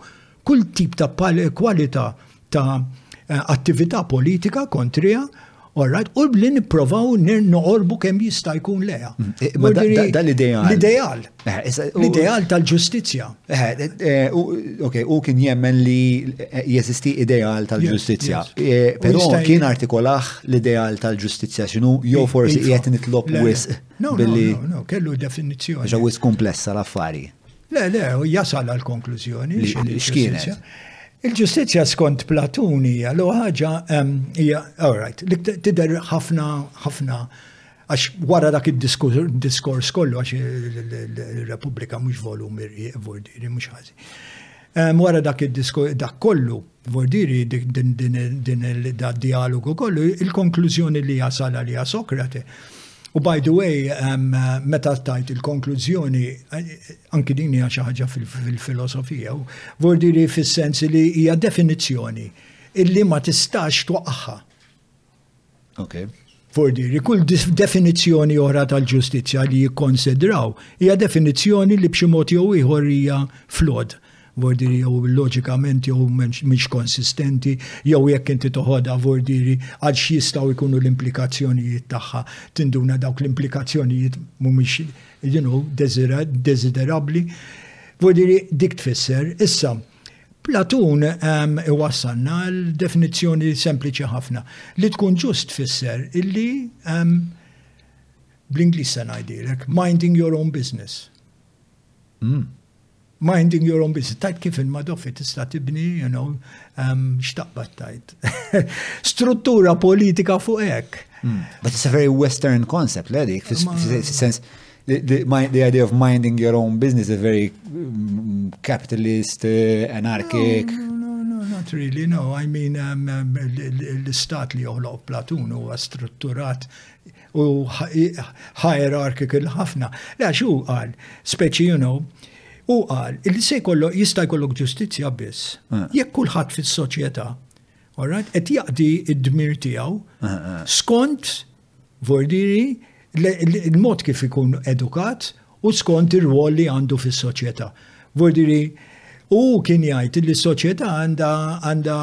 kull tip ta' kwalità ta' eh, attività politika kontrija Alright, u li nipprovaw noqorbu kemm jista' jkun leja. Mm. Eh, l-ideal. L-ideal. L-ideal tal-ġustizzja. Ok, u kien jemmen li jeżisti ideal tal-ġustizzja. Però kien artikolaħ l-ideal tal-ġustizzja xinu, jew forsi qiegħed nitlob wis. No, no, kellu definizzjoni. Ġa wis komplessa l-affari. Le, le, u jasal għal-konklużjoni. X'kienet? Il-ġustizzja skont Platuni hija l ħaġa hija all right, tidher ħafna ħafna Għax wara dak id-diskors kollu, għax il-Repubblika mhux volum irqieq Vordiri mhux ħażi. Ehm, wara dak id-diskors dak kollu, Vordiri din il-dialogu kollu, il-konklużjoni li jasal għalija Sokrate. U by the way, ehm, meta tajt il-konklużjoni, anki din hija xi ħaġa fil-filosofija, Vordiri fis-sens li hija definizzjoni illi ma tistax twaqaħħa. Okay. Fordiri, kull definizzjoni oħra tal-ġustizzja li jikkonsidraw hija definizzjoni li b'xi mod jew ieħor hija flod. Vordiri jew loġikament jew mhix konsistenti jew jekk inti toħodha vordiri għal x'jistgħu jkunu l-implikazzjonijiet tagħha. Tinduna dawk l-implikazzjonijiet mhumiex you know, desiderabbli. Vordiri dik tfisser issa Platun iwassalna għal definizzjoni sempliċi ħafna li tkun ġust tfisser illi bl-Ingliż se ngħidilek minding your own business. Hmm. Minding your own business. Tajt kif il-Madoffi tista' tibni, you know, xtaqbad tajt. Struttura politika fuq hekk. Hmm. But it's a very western concept, ledik, fis-sens The, mind, the idea of minding your own business is very mm, capitalist, uh, anarchic. No, no, no, no, not really, no. I mean, um, um, l-istat li joħloq Platun huwa strutturat u hierarchical ħafna. La, xu għal, speċi, you know, u għal, il se jkollok jista' jkollok ġustizzja biss. Ah. Jekk kulħadd fis-soċjetà, all right, qed jaqdi id-dmir tiegħu ah, ah, skont Vordiri, l-mod kif ikun edukat u skont ir-rwol li għandu fis-soċjetà. Vordiri, u hu kien jgħid li s-soċjetà għandha għandha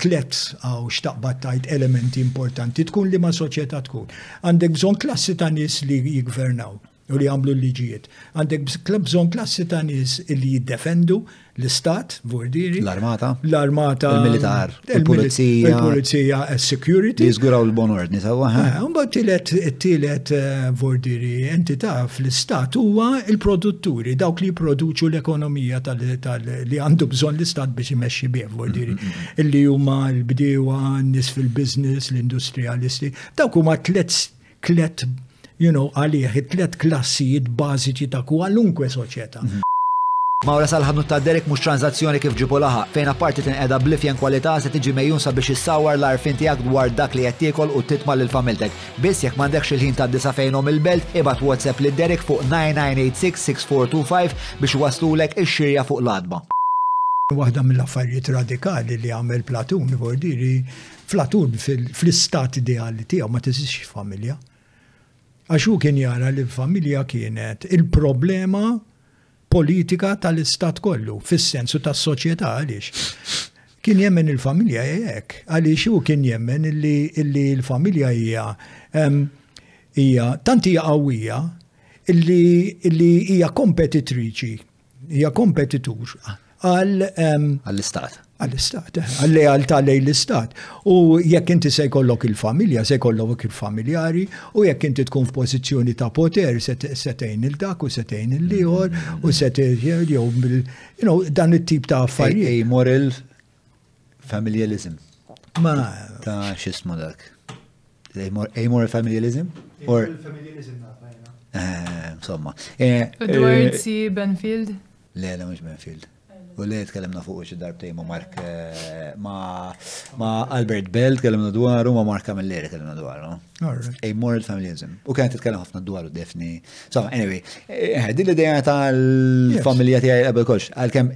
tliet hawn x'taqbad tgħid elementi importanti tkun liema soċjetà tkun. Għandek bżonn klassi ta' nies li jiggvernaw. u li jagħmlu l-liġijiet. Għandek bżonn klassi ta' nies li jiddefendu l-istat, vordieri. L-armata. L-armata. Il-militar. Il-pulizija. Il-pulizija, il-security. Jizguraw l-bon ordni, sa' waħħa. Eh, un bat tilet, tilet eh, vordieri, entità fl-istat huwa il-produtturi, dawk li jipproduċu l-ekonomija li għandu bżonn l-istat biex imexxi bih vordieri. Mm, mm, mm. Illi huma l-bdiewa, n-nies fil-biznis, l-industrijalisti. Dawk huma tlet tliet, you know, għalih it-tliet klassijiet bażiċi ta' kwalunkwe soċjetà. Mawra sal-ħanut ta' Derek mhux tranżazzjoni kif ġipu laħaq, fejn apparti tinqeda bl-ifjen kwalità se tiġi megħjun sabiex issawwar l-għarfien tiegħek dwar dak li qed tiekol u titma' lil familtek. Biss jekk m'għandekx il-ħin tad-disa' fejnhom il-belt, ibgħat WhatsApp lil Derek fuq 9986-6425 biex iwasslulek ix-xirja fuq l-għatba. Waħda mill-affarijiet radikali li għamel Platun, Vordiri, Flatun fl-istat ideali tiegħu ma teżistx familja. Għax hu kien jara li l-familja kienet il-problema politika tal-istat kollu, fis-sensu tas-soċjetà għaliex. Kien jemmen il-familja hekk, għaliex hu kien jemmen illi l-familja hija hija tant hija qawwija illi hija kompetitriċi hija kompetitur għal ehm, għall-istat. Għall-istat, eh, għall-lealtà lej l-istat. U jekk inti se jkollok il-familja, se jkollok il-familjari, u jekk inti tkun f'pożizzjoni ta' poter, se tgħin il-dak u se tgħin il-liħor, u se jew dan it-tip ta' affarijiet. Mor il Familialism. Ma. Ta' xismu dak. Amor familialism? Or familialism eh, Insomma. Eh, Edward eh, C. Benfield? Le, le, mux Benfield. U le tkellimna fuq xi darbtejn ma' Mark ma' Albert Bell tkellimna dwaru ma' Mark Camilleri tkellimna dwaru. A moral familism. U kienet titkellem ħafna dwar u defni. So, anyway, eh, eh, din l-ideja tal-familja tiegħi qabel kox, għalkemm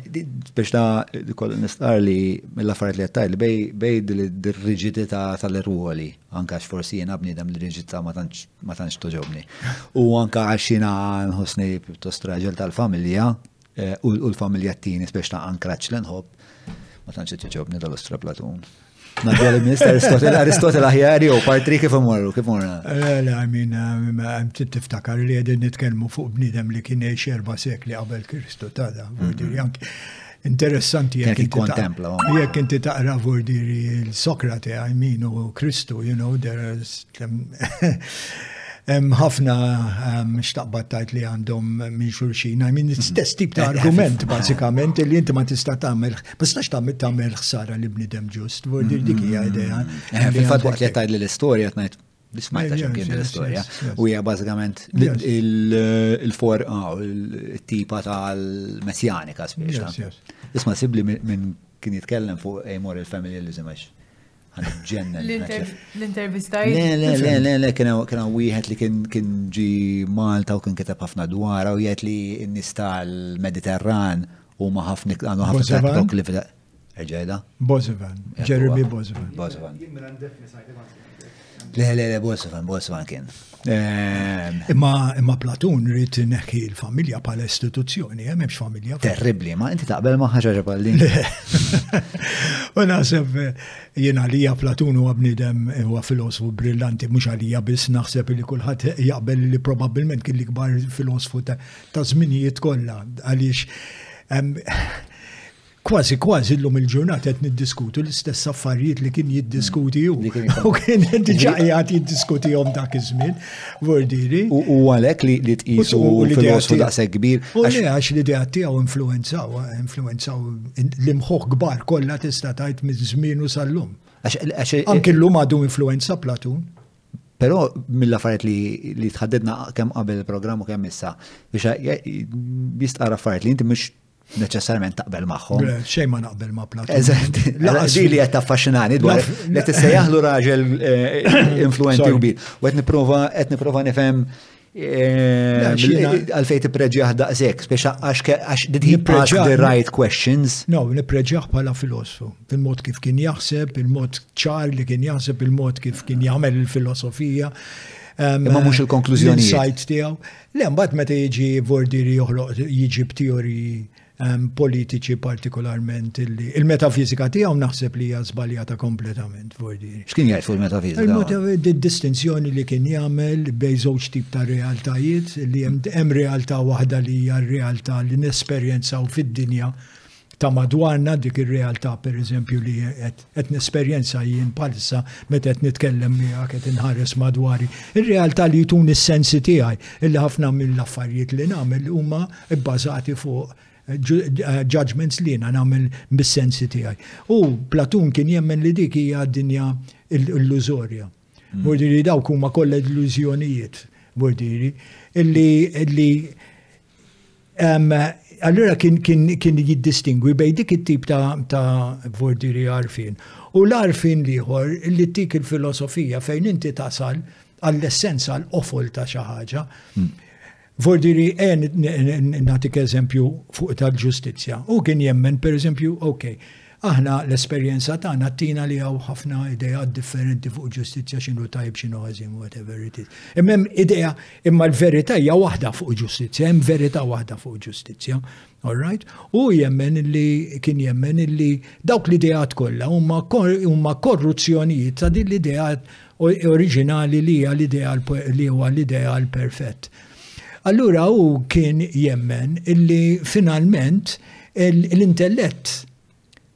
biex ta' koll nistar li mill-affarijiet li qed li bej dir-riġidità tal-irwoli, anke għax forsi jiena bniedem li riġidità ma tantx toġobni. U anke għax jiena nħossni pjuttost raġel tal-familja, Eh, u l-familja t-tini, speċ ta' ankraċ l nħob, ma tantx qed ġobni dal-ostra Platun. Ma dwar il-mist Aristotel, Aristotel aħjar jew partri kif imorru, kif morna? Eh, le, għamin, għam eh, tiftakar li għedin nitkelmu fuq bnidem li kien eċi erba sekli qabel Kristu tada, mhm. interessanti jek inti kontempla. Jek inti taqra vordiri l-Sokrate, għamin u Kristu, you know, there is Hemm ħafna xtaqbad tajt li għandhom minn xulxin, I mean, mhm. stess tip ta' argument bażikament li inti ma tista' tagħmel, ma tistax tagħmel ħsara li bnidem ġust, mhm. dik hija idea. Eh, fil-fatt waqt li tgħid l-istorja tgħid Bismajta ġemkien l-istoria. U hija bażikament il-forqa u l-tipa tal-messjanika spiex. Isma' sibli minn kien jitkellem fuq Amor il-Family Elizabeth ġennen. L-intervista Le, le, le, le, le, kena wieħed li kien ġi Malta u kien kiteb ħafna dwar u jgħid li n-nies tal-Mediterran u ma ħafna għandu ħafna tok li fil Ġejda? Bozevan, Jeremy Bozevan. Bozevan. Le, le, le, Bolsvan, Bolsvan kien. Ehm, imma imma Platun rrit neħi l-familja pal istituzzjoni, hemm hemmx familja. Terribli, ma inti taqbel ma ħaġa palli. U naħseb jien għalija Platun huwa bniedem huwa filosfu brillanti mhux għalija biss naħseb li kulħadd jaqbel li probabbilment kien l-ikbar filosfu ta' żminijiet kollha għaliex ehm, Kważi kważi llum il-ġurnata qed niddiskutu l-istess affarijiet li kien jiddiskuti hu. U kien diġà qiegħed jiddiskutihom dak iż-żmien, vordiri. U għalhekk li tqisu fil-wasfu daqshekk kbir. U għax l-idea tiegħu influenzaw, influenzaw l-imħuħ kbar kollha tista' tgħid miż-żmienu sal-lum. Anki llum għadu influenza Platun. Però mill-affarijiet li li tħaddidna kemm qabel il-programm u kemm issa, biex jistqara affarijiet li inti mhux neċessarjament taqbel magħhom. Xejn ma naqbel ma' Platon. Eżatt, di li qed taffaxxinani dwar li qed tissejjaħlu raġel eh, influenti u kbir. U qed nipprova qed nipprova nifhem eh, għalfej tippreġjaħ daqshekk, biex għax did he ask the right questions? No, nippreġjaħ bħala filosofu, il-mod kif kien jaħseb, il-mod ċar li kien jaħseb, il-mod kif kien jagħmel il-filosofija. Imma mhux il-konklużjoni. Sajt tiegħu. Le, mbagħad meta jiġi Vordieri joħloq jiġi b'teoriji ehm, politiċi partikolarment illi il-metafizika tiegħu naħseb li hija żbaljata kompletament Vordieri. X'kien jgħid fuq il-metafizika? Il-metafizika distinzjoni li kien jagħmel bejn żewġ tip ta' realtajiet li hemm realtà waħda li hija r-realtà li nesperjenzaw fid-dinja ta' madwarna dik ir-realtà pereżempju li qed nesperjenza jien palissa meta qed nitkellem miegħek qed inħares madwari. Ir-realtà li jtun is-sensi tiegħi illi ħafna mill-affarijiet li nagħmel huma bbażati fuq eh, judgments li jiena nagħmel bis-sensi tiegħi. U Platun kien jemmen li dik hija dinja illużorja. Mm. Burdiri dawk huma kollha illużjonijiet, burdiri, illi Allura kien, kien, kien jiddistingwi bej dik it-tip ta', ta vordiri għarfien. U l-għarfien liħor li tik il-filosofija fejn inti tasal għall-essenza l-qofol ta' xi ħaġa. Hmm. Vordiri e natik eżempju fuq tal-ġustizzja. U kien jemmen, per eżempju, ok, Aħna l-esperjenza tagħna ttina li hawn ħafna ideat differenti fuq ġustizzja x'inhu tajjeb x'inhu ħażin whatever it is. Imma hemm idea imma l-verità hija waħda fuq ġustizzja, hemm verità waħda fuq ġustizzja. All right? U jemmen li kien jemmen li dawk l-ideat kollha huma korruzzjonijiet ta' din l-idea oriġinali li hija l-idea li huwa l-idea l-perfett. Allura hu kien jemmen illi finalment l-intellett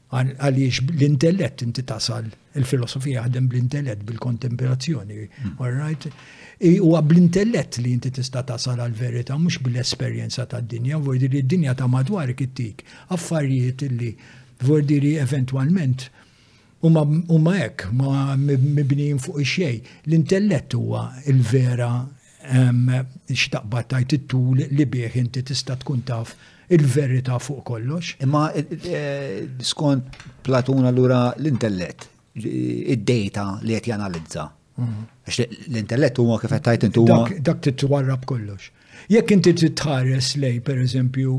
għaliex l-intellett inti tasal, il-filosofija jaħdem bl-intellett, bil-kontemplazzjoni, hmm. all right? Huwa bl-intellett li inti tista' tasal għal verità mhux bl-esperjenza tad-dinja, vordi li d-dinja ta' madwar kittik affarijiet li vordi li eventwalment huma hekk ma mibnijin fuq xejn. L-intellett huwa il-vera x'taqbad tajt it-tul li bih inti tista' tkun taf il-verità fuq kollox. Imma eh, skont Platun allura l-intellett, id-data li qed janalizza. Mhm. L-intellett huwa kif qed tajt intu Dak titwarrab kollox. Jekk inti titħares lej pereżempju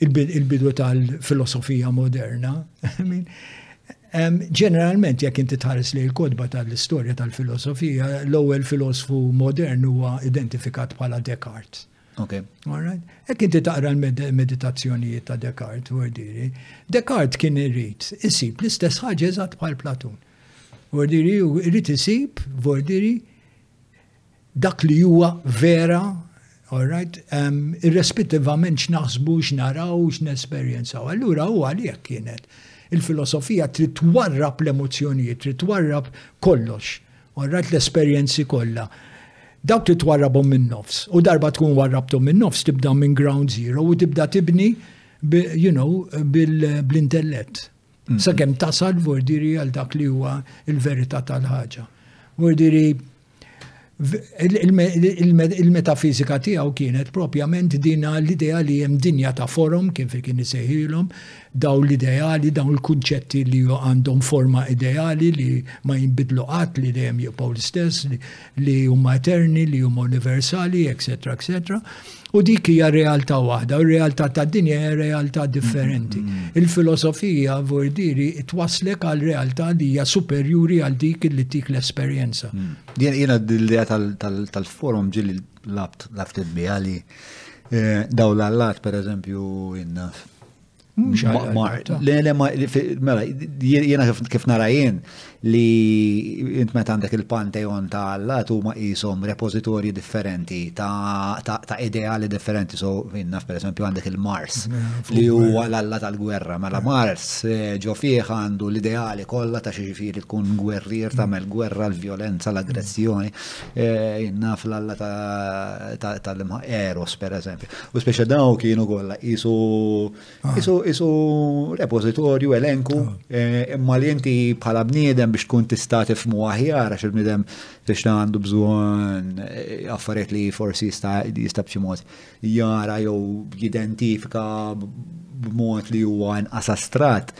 il-bidu tal-filosofija moderna. Ġeneralment, jekk inti tħares li l-kodba tal-istorja tal-filosofija, l-ewwel filosfu modern huwa identifikat bħala Descartes. Okay. Alright? Jekk inti taqra l-meditazzjonijiet ta' Descartes, wordiri, Descartes kien irrit isib l-istess ħaġa eżatt bħal Platun. Wordiri, irrit isib, wordiri, dak li huwa vera, all right, um, irrespettivament x'naħsbu, x'naraw, x'nesperjenzaw. Allura huwa li jekk kienet il-filosofija trid twarrab l-emozzjonijiet, trid twarrab kollox, all right, l-esperjenzi kollha dawk li twarrabhom minn nofs. U darba tkun warrabtom minn nofs tibda minn ground zero u tibda tibni you know, bl-intellett. Mm. Sakemm tasal vordiri għal dak li huwa il-verità tal-ħaġa. Vordiri il-metafizika tiegħu kienet propjament dina l-idea li hemm dinja ta' forum kien fi kien isejħilhom daw l-ideali, daw il-kunċetti li għandhom forma ideali li ma jinbidlu qatt li dejjem jibqgħu l-istess, li huma eterni, li huma universali, etc. etc. U dik hija realtà waħda, u realtà ta' dinja hija realtà differenti. Mm-hmm. Il-filosofija vordiri twaslek għal realtà li hija superjuri għal dik li tik l-esperjenza. Mm. Jiena l-idea tal-forum ġili labt labt il-bija li eh, daw l-allat, per eżempju, Mela, jiena kif nara jien li int meta għandek il-panteon ta' Alla tu ma qishom repożitorji differenti ta' ideali differenti. So, naf per esempio għandek il-Mars li huwa l-Alla tal-gwerra. Mela Mars eh, ġo fih għandu l-ideali kollha ta' xi ġifieri tkun gwerrier tagħmel gwerra, l-vjolenza, l-aggressjoni. Eh, naf l-Alla tal-imħaq Eros per esempio. U speċa daw kienu kollha isu ah. isu isu repożitorju elenku ah. eh, imma li inti bħala bniedem biex tkun tista' tifmu aħjar għax il-bniedem biex ta' għandu bżonn eh, affarijiet li forsi jista' jista' b'xi mod jara jew jidentifika b'mod li huwa inqas astrat,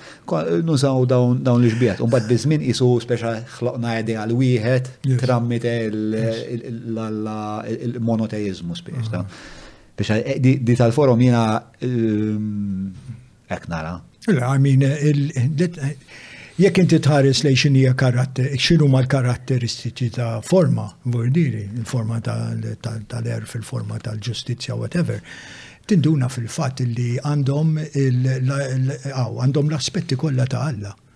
nużaw dawn dawn li xbiet. U mbagħad biżmin isu speċa ħloqna idea l wieħed trammite l-monoteizmu speċa. Ah. Biex eh, di tal-forum jina ek nara. I mean, jekk inti tħares lej xinija karatter, xinu ma l-karatteristiċi ta' forma, vordiri, il-forma tal-er fil-forma tal-ġustizja, whatever, tinduna fil-fat li għandhom l-aspetti kollha ta' Alla.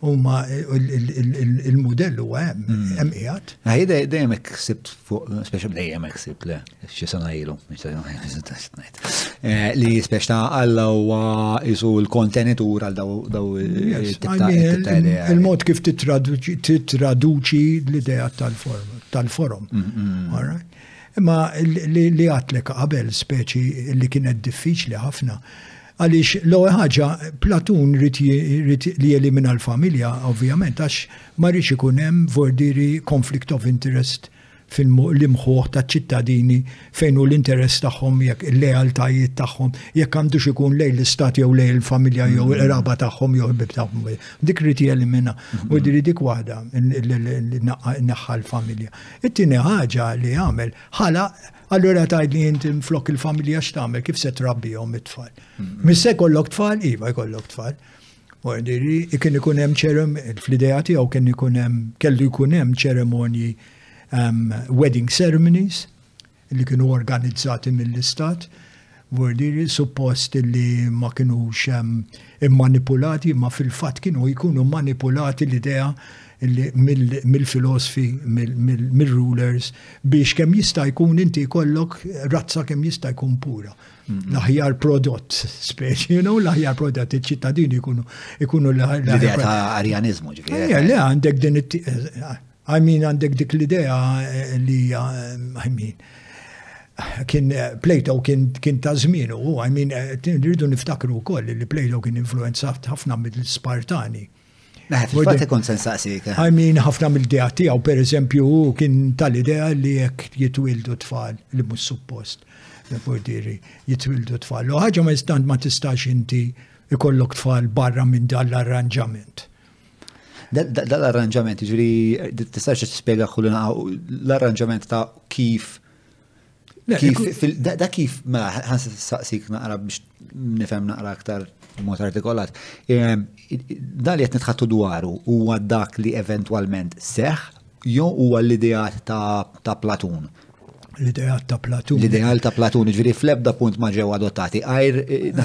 Huma il-mudell huwa hemm, mm. hemm qiegħed. Ħajda ah, dejjem hekk sibt fuq, speċi dejjem hekk sibt le, xi sena ilu, eh, li speċi ta' Alla huwa isu l-kontenitur għal daw il-mod kif titraduċi l-idea tal-forum. Mm, mm. Imma li għatlek qabel speċi li kienet diffiċli ħafna Għaliex l-ewwel ħaġa Platun irid li jelimina l-familja, ovvjament, għax ma rridx ikun hemm vordiri conflict of interest fil-imħuħ ta' ċittadini fejn hu l-interess tagħhom jekk il-lealtajiet tagħhom jekk għandux ikun lejn l-istat jew lejn il-familja jew mm. il-qraba tagħhom jew il-bib tagħhom. Dik rrid jelimina u mm. diri dik waħda naħħa l-familja. It-tieni ħaġa li għamel ħala Allura tajdni inti flok il-familja x'tagħmel kif se trabbihom it-tfal. Mm-hmm. Mis se kollok tfal, iva jkollok tfal. Ordiri, kien ikun hemm ċerem, fl-idea tiegħu kien ikun hemm, kellu jkun hemm ċeremonji um, wedding ceremonies li kienu organizzati mill-istat. Bordieri suppost li ma kinux immanipulati imma fil-fatt kienu jkunu manipulati l-idea mill-filosfi, mir-rulers biex kemm jista' jkun inti jkollok razza kemm jista' jkun pura. L-aħjar prodott, speċi, you know, l-aħjar prodott iċ-ċittadini jkunu jkunu l-aħjar. L-idea ta' arjaniżmu ġifieri. Le għandek din I mean għandek dik l-idea eh, li hija, eh, I mean, kien eh, Plato kien, kien ta' żmien u I mean, rridu niftakru wkoll li Plato kien influenzat ħafna mill-Spartani. Naħet, il-fatti kon sensaqsik. I mean, ħafna mill-idea tiegħu, per eżempju, kien tal-idea li jekk jitwildu tfal li mhux suppost, diri, jitwildu tfal. U ħaġa ma jistant ma tistax inti ikollok tfal barra minn dan l-arranġament. Dal-arranġament, ġiri, tistax t-spiega xullina l-arranġament ta' kif Kif, da kif, ma, mela, ħans saqsik naqra biex nifem naqra aktar mod artikolat. Ehm, da li jett nitħattu dwaru huwa dak li eventualment seħ, jew huwa l-ideat ta' Platun. L-ideat ta' Platun. L-ideal ta' Platun, ġviri fl-ebda punt ma ġew adottati, għajr eh, ehm,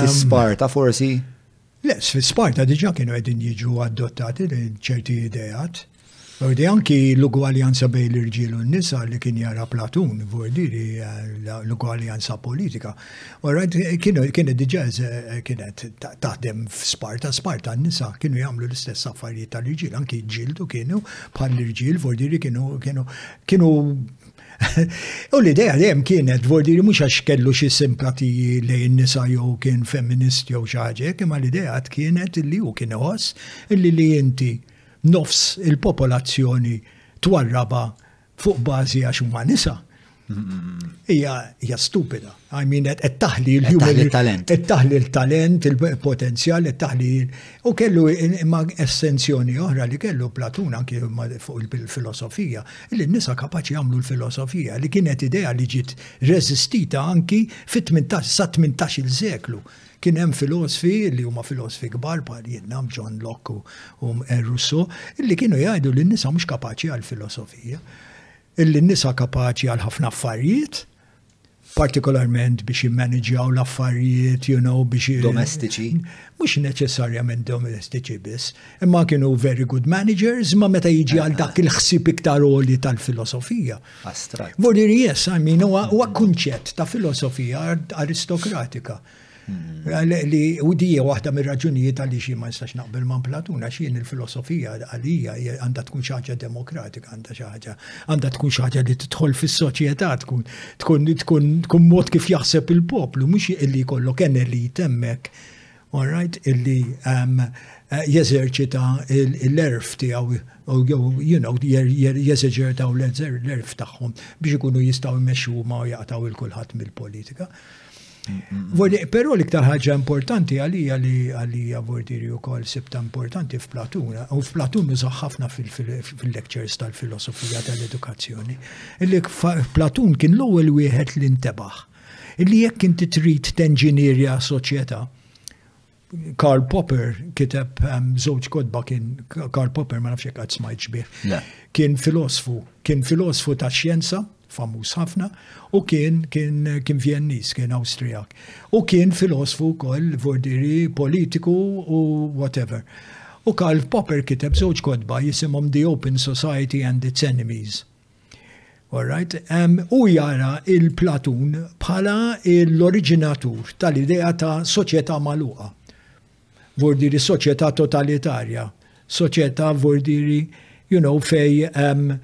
fi Sparta forsi. Le, fi Sparta diġa kienu qegħdin jiġu adottati ċerti ideat. Vordi anki l-ugwaljanza bejn l-irġiel u n-nisa li kien jara Platun, vordi li eh, l-ugwaljanza politika. Orajt, kienu kienet diġa eh, kienet taħdem f'Sparta, Sparta n-nisa kienu jagħmlu l-istess affarijiet tal-irġiel, anki ġildu kienu bħal l-irġiel, vordi li kienu kienu kienu U l-idea dejjem kienet vordiri mhux għax kellu xi simpatiji lejn nisa jew kien feminist jew xi ħaġa, imma l-idea kienet li hu kien iħoss li li inti nofs il-popolazzjoni twarraba fuq bażi għax huma nisa. Hija stupida. I mean, qed taħli l-talent. Qed taħli l-talent, il-potenzjal, qed taħli. U kellu imma essenzjoni oħra li kellu Platun anki fuq il-filosofija, li n-nisa kapaċi jagħmlu l-filosofija li kienet idea li ġiet reżistita anki fit-18 sa 18 il-seklu. Kien hemm filosofi li huma filosofi kbar bħal jinnam John Locke u Rousseau li kienu jgħidu li n-nisa mhux kapaċi għal filosofija. Illi n-nisa kapaċi għal ħafna affarijiet, partikolarment biex jimmaniġjaw l-affarijiet, you know, biex. Domestiċi. Mux neċessarjament domestiċi biss, imma kienu very good managers, ma meta jiġi għal dak il-ħsib iktar oli tal-filosofija. Astrat. Vodir yes, I mean, huwa kunċett ta' filosofija aristokratika. Li u dija waħda mir-raġunijiet għaliex jien ma nistax naqbel ma' Platuna x'jien il-filosofija għalija għandha tkun xi ħaġa demokratika għandha xi ħaġa għandha tkun xi ħaġa li tidħol fis-soċjetà tkun tkun tkun tkun mod kif jaħseb il-poplu mhux illi jkollok en elit hemmhekk all right illi um, Eh, jeżerċita l-erf tiegħu you know, jeżerċitaw l-erf tagħhom biex ikunu jistgħu jmexxu ma jaqtaw il-kulħadd mill-politika. Però l-iktar ħaġa importanti għalija li għalija vordiri u kol sibta importanti f'Platun, u f'Platun użaħ ħafna fil-lectures tal-filosofija tal-edukazzjoni, li Platun kien l-ewwel wieħed li ntebaħ. Illi jekk inti trid tenġinierja soċjetà, Karl Popper kiteb żewġ kodba kien Karl Popper ma nafx hekk qatt smajt bih. Kien filosfu, kien filosfu ta' xjenza, famuż ħafna, u kien kien kien Vjennis, kien Awstrijak. U kien filosfu wkoll vordiri politiku u whatever. U Karl Popper kiteb żewġ kodba jisimhom The Open Society and Its Enemies. Alright, um, u jara il-Platun bħala l-oriġinatur tal-idea ta' soċjetà maluqa. Vordiri soċjetà totalitarja, soċjetà vordiri, you know, fej um,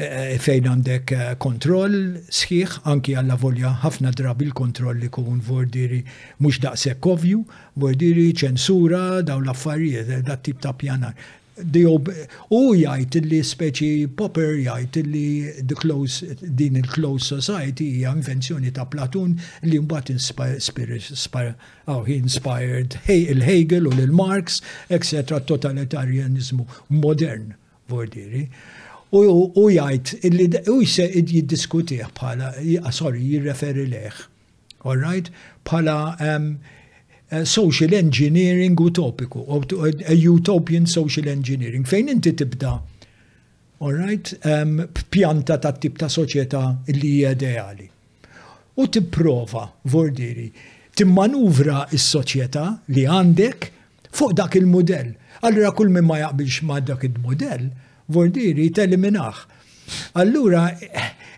Eh, fejn għandek eh, kontroll sħiħ, anki għalla volja ħafna drabi l-kontroll li kun vordiri mux daqsek kovju, vordiri ċensura daw l-affarijiet, eh, dat tip ta' pjanar. Hu jgħid li speċi Popper jgħid li din il-closed society hija invenzjoni ta' Platun li mbagħad inspired lil Hegel u lil Marx, etc. Totalitarianizmu modern, Vordiri. U jgħid li hu jiddiskutih bħala, sorry, jirreferi lejh. All right? Bħala um, social engineering utopiku, a utopian social engineering, fejn inti tibda all right, um, pjanta ta' tip ta' soċjetà li hija ideali. U tipprova, vordiri, timmanuvra is-soċjetà li għandek fuq dak il-mudell. Allura kull min ma jaqbilx ma' dak il-mudell, Vordi jrid eliminah. Allura,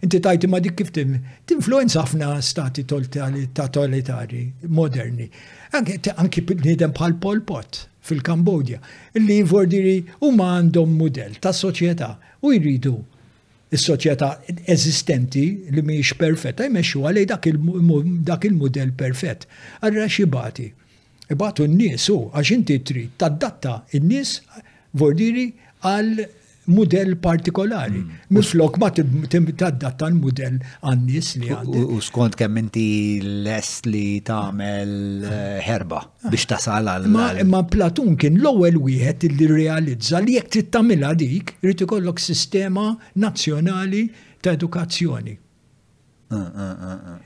inti tajti ma' dik kif tinfluenza ħafna stati totalitari moderni. Anki bniedem bħal Pol Pot fil-Kambodja, li Vordi huma għandhom mudell ta' soċjetà u jridu is-soċjetà eżistenti li mhijiex perfetta jmexxuha lejn dak il-mudell perfett. Allura x'ibati? Ibagħtu n-nies hu għax inti trid tadatta n-nies vordiri għal mudell partikolari. Mm. Minflok ma tadatta l-mudell għan-nies li għandek. U skont kemm inti lest li tagħmel eh, ħerba biex tasal għal. Ma Platun kien l-ewwel wieħed li realizza li jekk trid tagħmilha dik, irid ikollok sistema nazzjonali ta' edukazzjoni.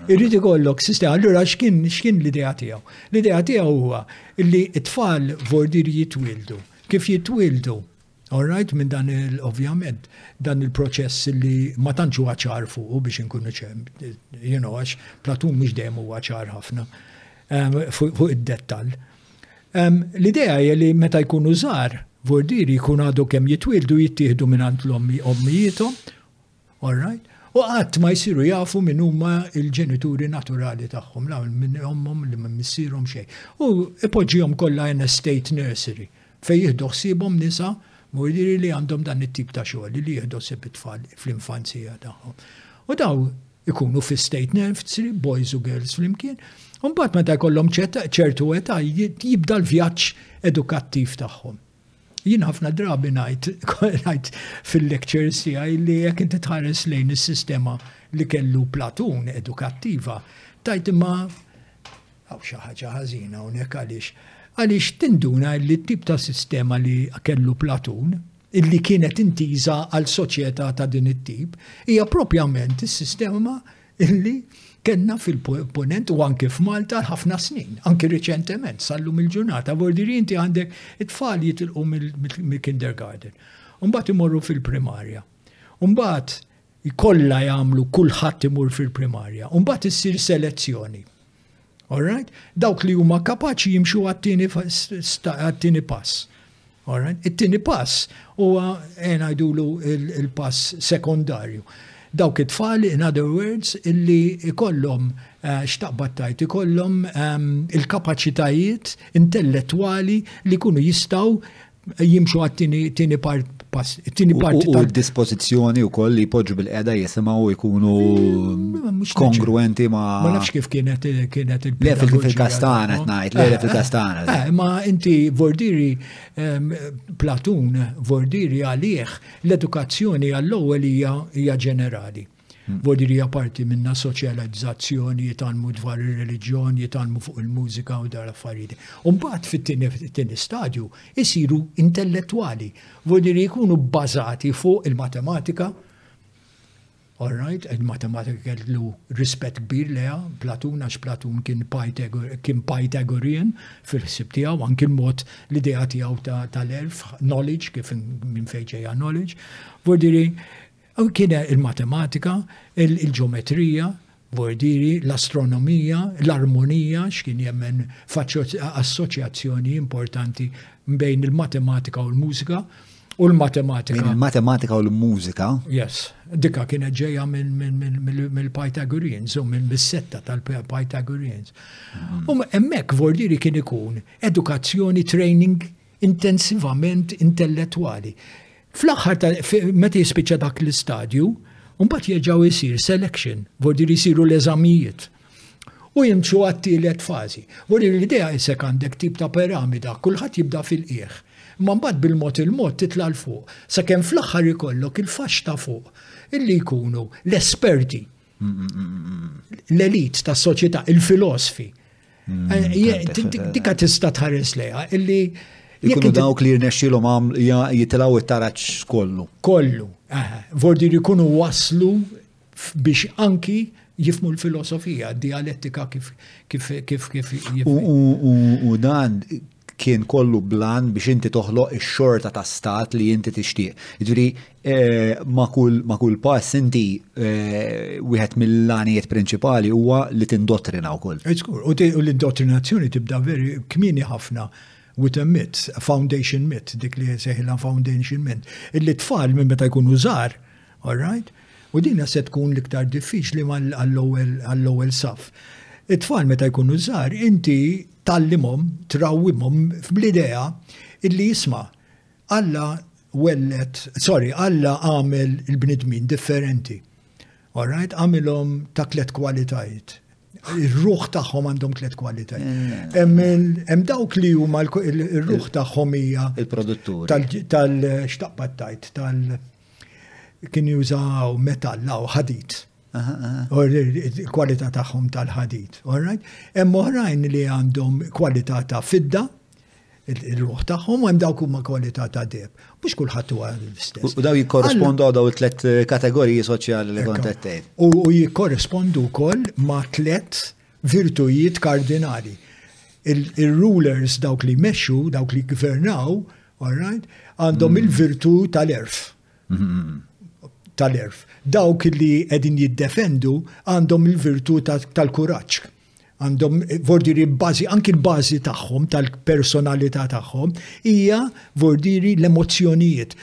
Irrid ikollok sistema. Allura x'kien x'kien l-idea tiegħu? L-idea tiegħu huwa li t-tfal vordir jitwildu. Kif jitwildu? All right, minn dan il ovvjament dan il-proċess li ma tantx huwa ċar fuqu biex inkunu ċem, you know, għax Platun mhux dejjem huwa ċar ħafna ehm, fuq id-dettall. Ehm, l-idea hija li meta jkunu żgħar, vordiri jkun għadu kemm jitwildu jittieħdu minn għand l-ommi ommijietom All right? U qatt ma jsiru jafu min huma l-ġenituri naturali tagħhom, la minn ommhom li minn missierhom xejn. U ipoġġihom kollha in state nursery fejn jieħdu ħsiebhom nisa murieri li għandhom dan it-tip ta' xogħol li jieħdu ħsieb it-tfal fl-infanzija tagħhom. U daw ikunu fi state nursery, boys u girls flimkien, u mbagħad meta jkollhom ċertu età jibda l-vjaġġ edukattiv tagħhom. Jien ħafna drabi ngħid ngħid fil-lectures tiegħi li jekk inti tħares lejn is-sistema li kellu Platun edukattiva, tajt imma għaw xi ħaġa ħażina hawnhekk għaliex għaliex tinduna li t-tip ta' sistema li kellu Platun illi kienet intiża għal soċjetà ta' din it-tip hija propjament is-sistema illi kellna fil-ponent u anki f'Malta ħafna snin, anki riċentement, sallum il-ġurnata, vordiri inti għandek it-tfal jitilqu mill-kindergarten. Umbat imorru fil-primarja. Umbat jkollha jagħmlu kulħadd imur fil-primarja. Umbat issir selezzjoni. All right? Dawk li huma kapaċi jimxu għat-tieni pass. All right? It-tieni pass huwa eh, ngħidulu il-pass sekondarju. Dawk it-tfal, in other words, illi ikollhom eh, xtaqbat tajt ikollhom ehm, il-kapaċitajiet intellettwali li kunu jistaw jimxu għat-tini part pass. Tini parti tal dispożizzjoni u koll li jpoġġu bil-qeda jisimaw u jkunu mm, kongruenti ma. Ma nafx kif kienet kienet il Le fil-kastan qed ngħid, le fil-kastan. Eh, eh, ma inti Vordiri ehm, Platun Vordiri għalih l-edukazzjoni għall-ewwel hija ġenerali. Vodi li hija parti minna soċjalizzazzjoni, jitalmu dwar ir-reliġjon, jitalmu fuq il-mużika u dar affarijiet. U mbagħad fit-tieni stadju jisiru intellettwali, vodi li jkunu bbażati fuq il-matematika, All right, il-matematika kellu rispett kbir leha, Platun għax Platun kien Pythagorean fil-ħsib tiegħu, anki l-mod l-idea tiegħu tal-elf, knowledge, kif minn fejn ġejja knowledge. Vodi li Kien hemm il-matematika, il-ġeometrija, bordieri, l-astronomija, l-armonija, x'kien jemmen f'assoċjazzjoni importanti bejn il-matematika u l-mużika, u l-matematika. Bejn il-matematika u l-mużika. Yes, dikka kienet ġejja mill-Pythagoreans u mill-setta tal-Pythagoreans. Mhm. U hemmhekk Vordieri kien ikun edukazzjoni training intensivament intellettwali. Fl-aħħar ta' meta jispiċċa dak l-istadju, mbagħad jerġgħu jsir selection, vordi li jsiru l-eżamijiet. U jimxu għat-tielet fażi. Vordi l-idea jisek għandek tip ta' piramida, kulħadd jibda fil-qieħ. Ma mbagħad bil-mod il-mod titla' l fuq, sakemm fl-aħħar ikollok il-faxx ta' fuq illi jkunu l-esperti l-elit ta' soċjetà, il-filosfi. Mm, eh, dika tista' tħares lejha illi Ikunu dawk li jirnexxilhom għam jitilgħu it-taraġġ kollu. Kollu. Vordi jkunu waslu biex anki jifmu l-filosofija, dialettika kif kif kif kif. U dan kien kollu bl-għan biex inti toħloq ix-xorta ta' stat li inti tixtieq. Jiġifieri ma' kull ma' kull pass inti wieħed mill-għanijiet prinċipali huwa li tindottrina wkoll. Żgur, u l-indottrinazzjoni tibda veri kmieni ħafna with a myth, a foundation myth, dik li sejħilha foundation myth, illi t-tfal minn meta jkunu żgħar, all right, U din se tkun l-iktar diffiċli għall-ewwel saf. It-tfal meta jkunu żgħar, inti tallimhom, trawwimhom fl-idea illi jisma' Alla wellet, sorry, Alla għamel il-bnidmin differenti. Alright, għamilhom ta' tliet kwalitajiet. Ir-ruħ tagħhom għandhom tliet kwalitajiet. Mm. Hemm dawk li huma r-ruħ tagħhom hija il-produttur tal-xtaqbad tajt tal Kien jużaw metall law ħadid. Or il-kwalità tagħhom tal-ħadid. Hemm oħrajn li għandhom kwalità ta' fidda, il-ruħ tagħhom hemm dawk huma kwalità ta' deb. Mhux kulħadd huwa l-istess. U daw jikkorrespondu għal daw it-tlet eh, kategoriji soċjali li kont qed U jikkorrespondu wkoll ma' tlet virtujiet kardinali. Il-rulers dawk li jmexxu, dawk li gvernaw, All right? Għandhom mm. il-virtu tal-erf. Mm-hmm. Tal-erf. Dawk li qegħdin jiddefendu għandhom il-virtu tal-kuraġġ. Għandhom vordiri bażi, anki l-bażi tagħhom, tal-personalità tagħhom, hija vordiri l-emozzjonijiet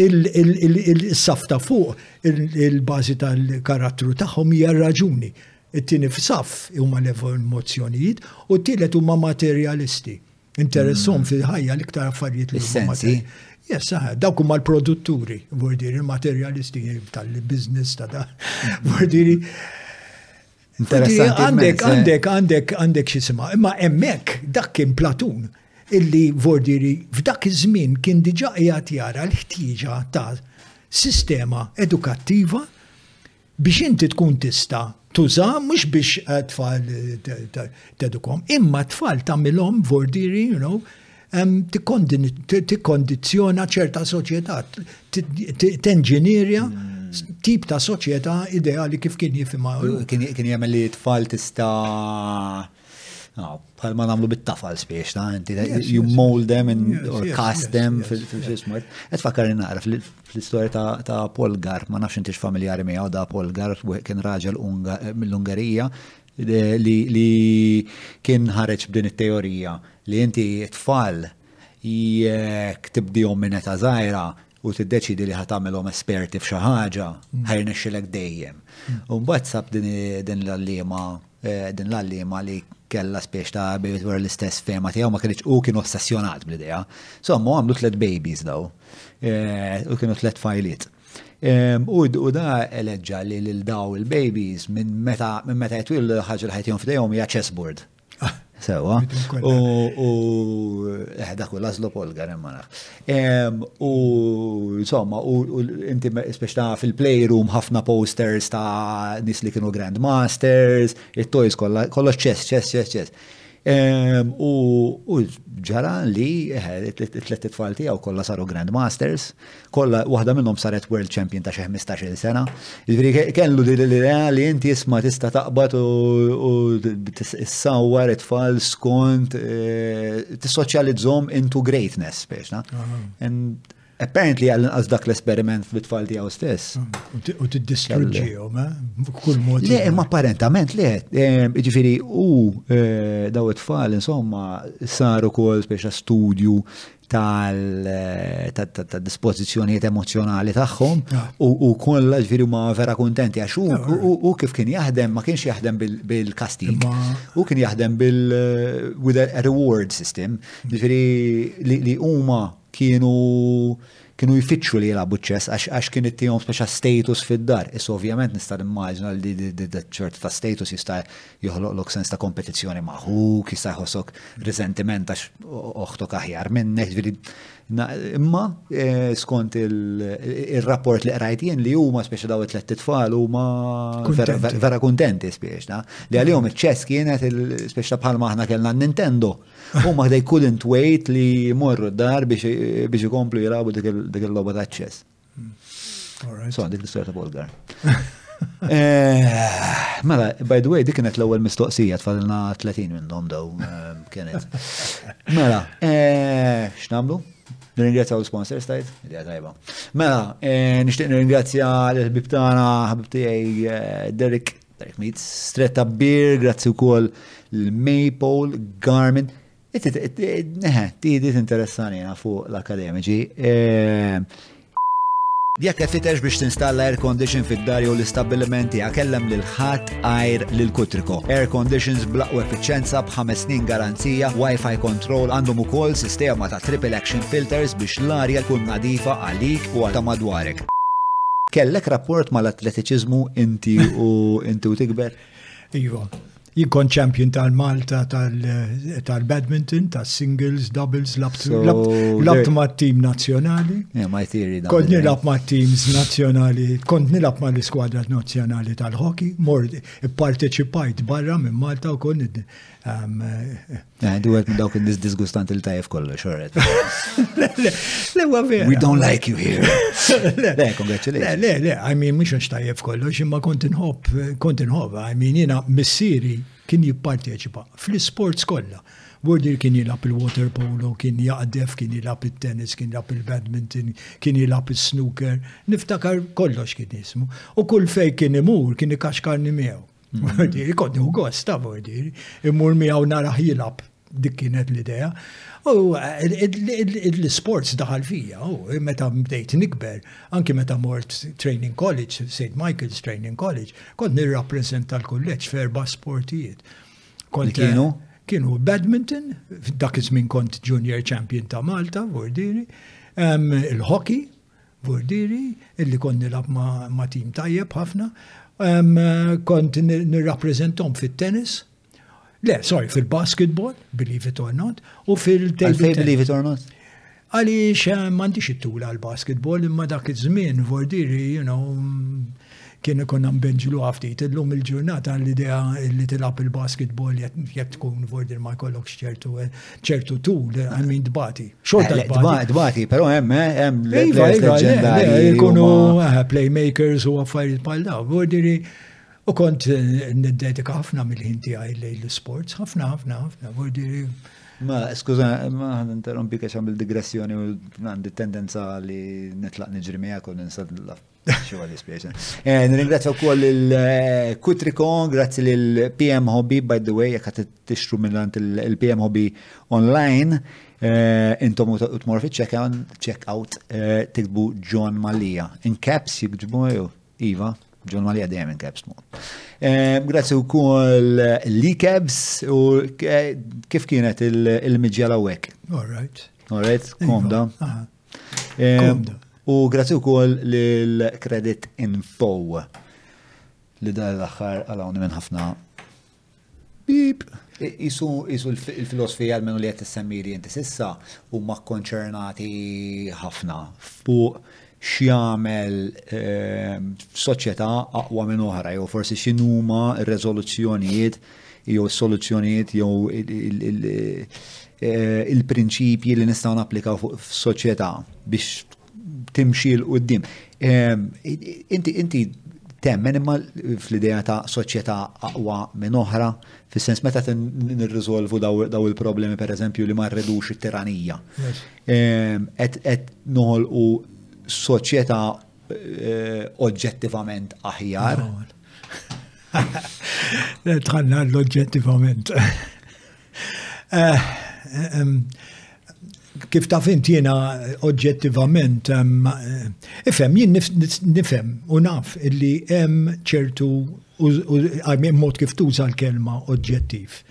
il-saf ta' fuq il-bażi tal-karattru tagħhom hija raġuni. It-tieni f'saf huma l-emozzjonijiet u t-tielet huma materjalisti. Interessum mm. fil-ħajja l-iktar affarijiet li sensi. Yes, dawk huma l-produtturi, vordiri, il-materjalisti tal-biznis ta' da, vordiri. Interessanti. Għandek, eh? għandek, għandek, għandek xisima. Imma emmek, dak kien Platun, illi vordiri f'dak iż-żmien kien diġa qiegħed jara l-ħtieġa ta' sistema edukattiva Biex inti tkun tista' tuża mhux biex tfal tedukom, imma tfal tagħmilhom vordiri, you know, tikkondizzjona ċerta soċjetà, tenġinierja tip ta' soċjetà ideali kif kien jifhimha. Kien jagħmel li tfal tista' Ah, bħal ma namlu bit-tafal spiex, ta' inti, you mold them and or cast them fil-smart. Et fakarri naqra fil-istoria ta' Polgar, ma nafx intix familjari miegħu da' Polgar, kien raġel eh, mill-Ungarija, eh, li kien ħareġ b'din it-teorija li inti t-tfal jek tibdijom minn eta zaħira, u tiddeċiedi li ħa tagħmilhom esperti f'xi ħaġa, ħa jirnexxilek dejjem. U mbagħad sab din l-għalliema eh, din l-għalliema li kella spiex ta' babies wara l-istess fema tiegħu ma kienx u kien ossessjonat bl-idea. Somma għamlu tliet babies daw eh, u kienu tliet fajliet. U da eleġġa li l-daw il-babies minn meta jtwillu ħagġa l-ħajtjon f'dejhom hija chessboard. Sewa. U eħda eh, kull azlo polga nemmana. U insomma, u inti speċta fil-playroom ħafna posters ta' nis li kienu grandmasters, it-toys kollox ċess, ċess, ċess, ċess. U ġara li eh, t-tlet tfal tiegħu kollha saru grandmasters, kollha waħda minnhom saret world champion ta' xi 15-il sena. Jiġifieri kellu din l-idea li inti isma' tista' taqbad u tissawwar it-tfal skont eh, tissoċjalizzhom into greatness biex na. And apparently għal inqas dak l-esperiment fl-tfal tiegħu stess. U tiddistruġġihom, eh? B'kull mod. Le, imma apparentament le, eh, jiġifieri u daw it-tfal insomma saru kol speċa studju tal-dispozizjoniet emozjonali tagħhom u kollha ġifieri ma vera kuntenti għax u kif kien jaħdem ma kienx jaħdem bil-kastig. U kien jaħdem bil-reward system, ġifieri li huma kienu Kienu jfittxu li jilagħbu ċ-ċess għax għax kien ittihom speċa status fid-dar. Issa ovvjament nista' nimmaġina li ċ-ċorta ta' status jista' joħloqlok sens ta' kompetizzjoni ma' ħuk, jista' jħossok riżentiment għax oħtok aħjar minnek, ġifieri imma eh, skont il-rapport li qrajt jien li huma speċi daw it-tlet tfal huma vera kuntenti spiex li għalihom iċ-ċess kienet il-speċi bħal maħna kellna Nintendo. U maħdej kull intwejt li morru d-dar biex ikomplu jilabu dik il-loba ta' ċess. Hmm. So, dik l-istoria ta' Bolgar. Eh, mela, by the way, dik kienet l-ewwel mistoqsija tfadilna 30 minnhom daw eh, kienet. Mela, eh, x'namlu? Nirringrazzja u sponsors tajt, idea tajba. Mela, eh, nishtiq nirringrazzja l-ħbib tagħna, ħbib tiegħi eh, Derek Direct Meat, Stretta Beer, grazzi wkoll l-Maple, Garmin. Neħe, tidi interessani fuq l-akademiċi. Jekk qed titex biex tinstalla air condition fid-dar jew l-istabbiliment tiegħek kellem lil ħadd għajr lil Kutriko. Air conditions bl-aqwa effiċjenza b'ħames snin garanzija, Wi-Fi control għandhom ukoll sistema ta' Triple Action Filters biex l-arja tkun nadifa għalik u għata madwarek. Kellek rapport mal-atletiċiżmu inti u inti u tikber? Iva, jikon champion tal-Malta tal-badminton, tal-singles, doubles, labt ma' team nazjonali. Kont nilab ma' teams nazjonali, kont nilab ma' l-iskwadra nazjonali tal-hockey, mord parteċipajt barra minn Malta u kont um, Għandi għed minn dawk il-nis disgustanti li tajf kollu, xorret. Le, wa vera. We don't like you here. Le, congratulations. Le, le, I mean, mux għax tajf kollu, ximma kontin hop, kontin hop, I mean, jina missiri kien jipparteċipa fl-sports kollha. Bordir kien jilab il-water polo, kien jaqdef, kien jilab il-tennis, kien jilab il-badminton, kien jilab il-snooker, niftakar kollox kien jismu. U kull fej kien imur, kien ikaxkarni miegħu. Mordieri, kondi u gosta mordieri, immur miegħu naraħ jilab, dik kienet l-idea. U eh, l-sports daħal fija, u eh, meta bdejt nikber, anki meta mort training college, St. Michael's Training College, kont nirrappreżenta l-kulleġġ ferba sportijiet. Kont eh, kienu? Kienu badminton, dak iż-żmien kont junior champion ta' Malta, Mordieri, il-hockey, Bordieri, illi kont nilgħab ma' tim tajjeb ħafna, kont nirrappreżenthom fit-tennis, le, sorry, fil-basketball, believe it or not, u fil-table tennis. Believe it or not? Għaliex eh, m'għandix it-tula għal basketball imma dak iż-żmien Vordieri, you know, Kien ikonna nbiġluha ftit. Illum il-ġurnata l-idea li tilgħab il-basketball jekk tkun vordir ma jkollokx ċertu ċertu tul, I mean tbati. Xorta eh, tbati. Tbati, però hemm eh, hemm iva, iva, leġendari. Jkunu eh, playmakers u affarijiet bħal daw. Vordiri u kont niddedika ħafna mill-ħin tiegħi lejn l-sports, ħafna ħafna ħafna. Vordiri Ma, skuza, ma għan interrompi kax għamil digressjoni u għandi tendenza li netlaq nġri miegħek u ninsad Xogħol jispieċa. Eh, nirringrazzja wkoll il-Kutriko, eh, grazzi l PM Hobby, by the way, jekk qed tixtru minnant il-PM Hobby online, eh, intom u tmur fi check out tikbu John Malija. In caps jikġbu jew Iva, John Malija dejjem in caps mod. Grazzi wkoll li caps u kif kienet il-miġja l-awek. All right. All right, komda. U grazzi wkoll lil Credit Info li dan l-aħħar għalawni minn ħafna bib. Isu il-filosofija għal-menu li għet semmi li jinti sissa u ma konċernati ħafna fuq x'jagħmel ehm, soċjetà aqwa minn oħra jew forsi x'inhuma r-reżoluzzjonijiet jew is-soluzzjonijiet jew eh, il-prinċipji li nistgħu napplikaw fuq f'soċjetà biex timxi l qudiem ehm, Inti inti temmen imma fl-idea ta' soċjetà aqwa minn oħra, fis-sens meta nirriżolvu daw il-problemi pereżempju li ma rridux it-tiranija. Ehm, qed noħolqu soċjetà oġġettivament aħjar. Tħanna l-oġġettivament. Eh, kif ta' fint jena oġġettivament, eh, ifem, jien nifem u naf illi hemm ċertu għajmien mod kif tuża l-kelma oġġettiv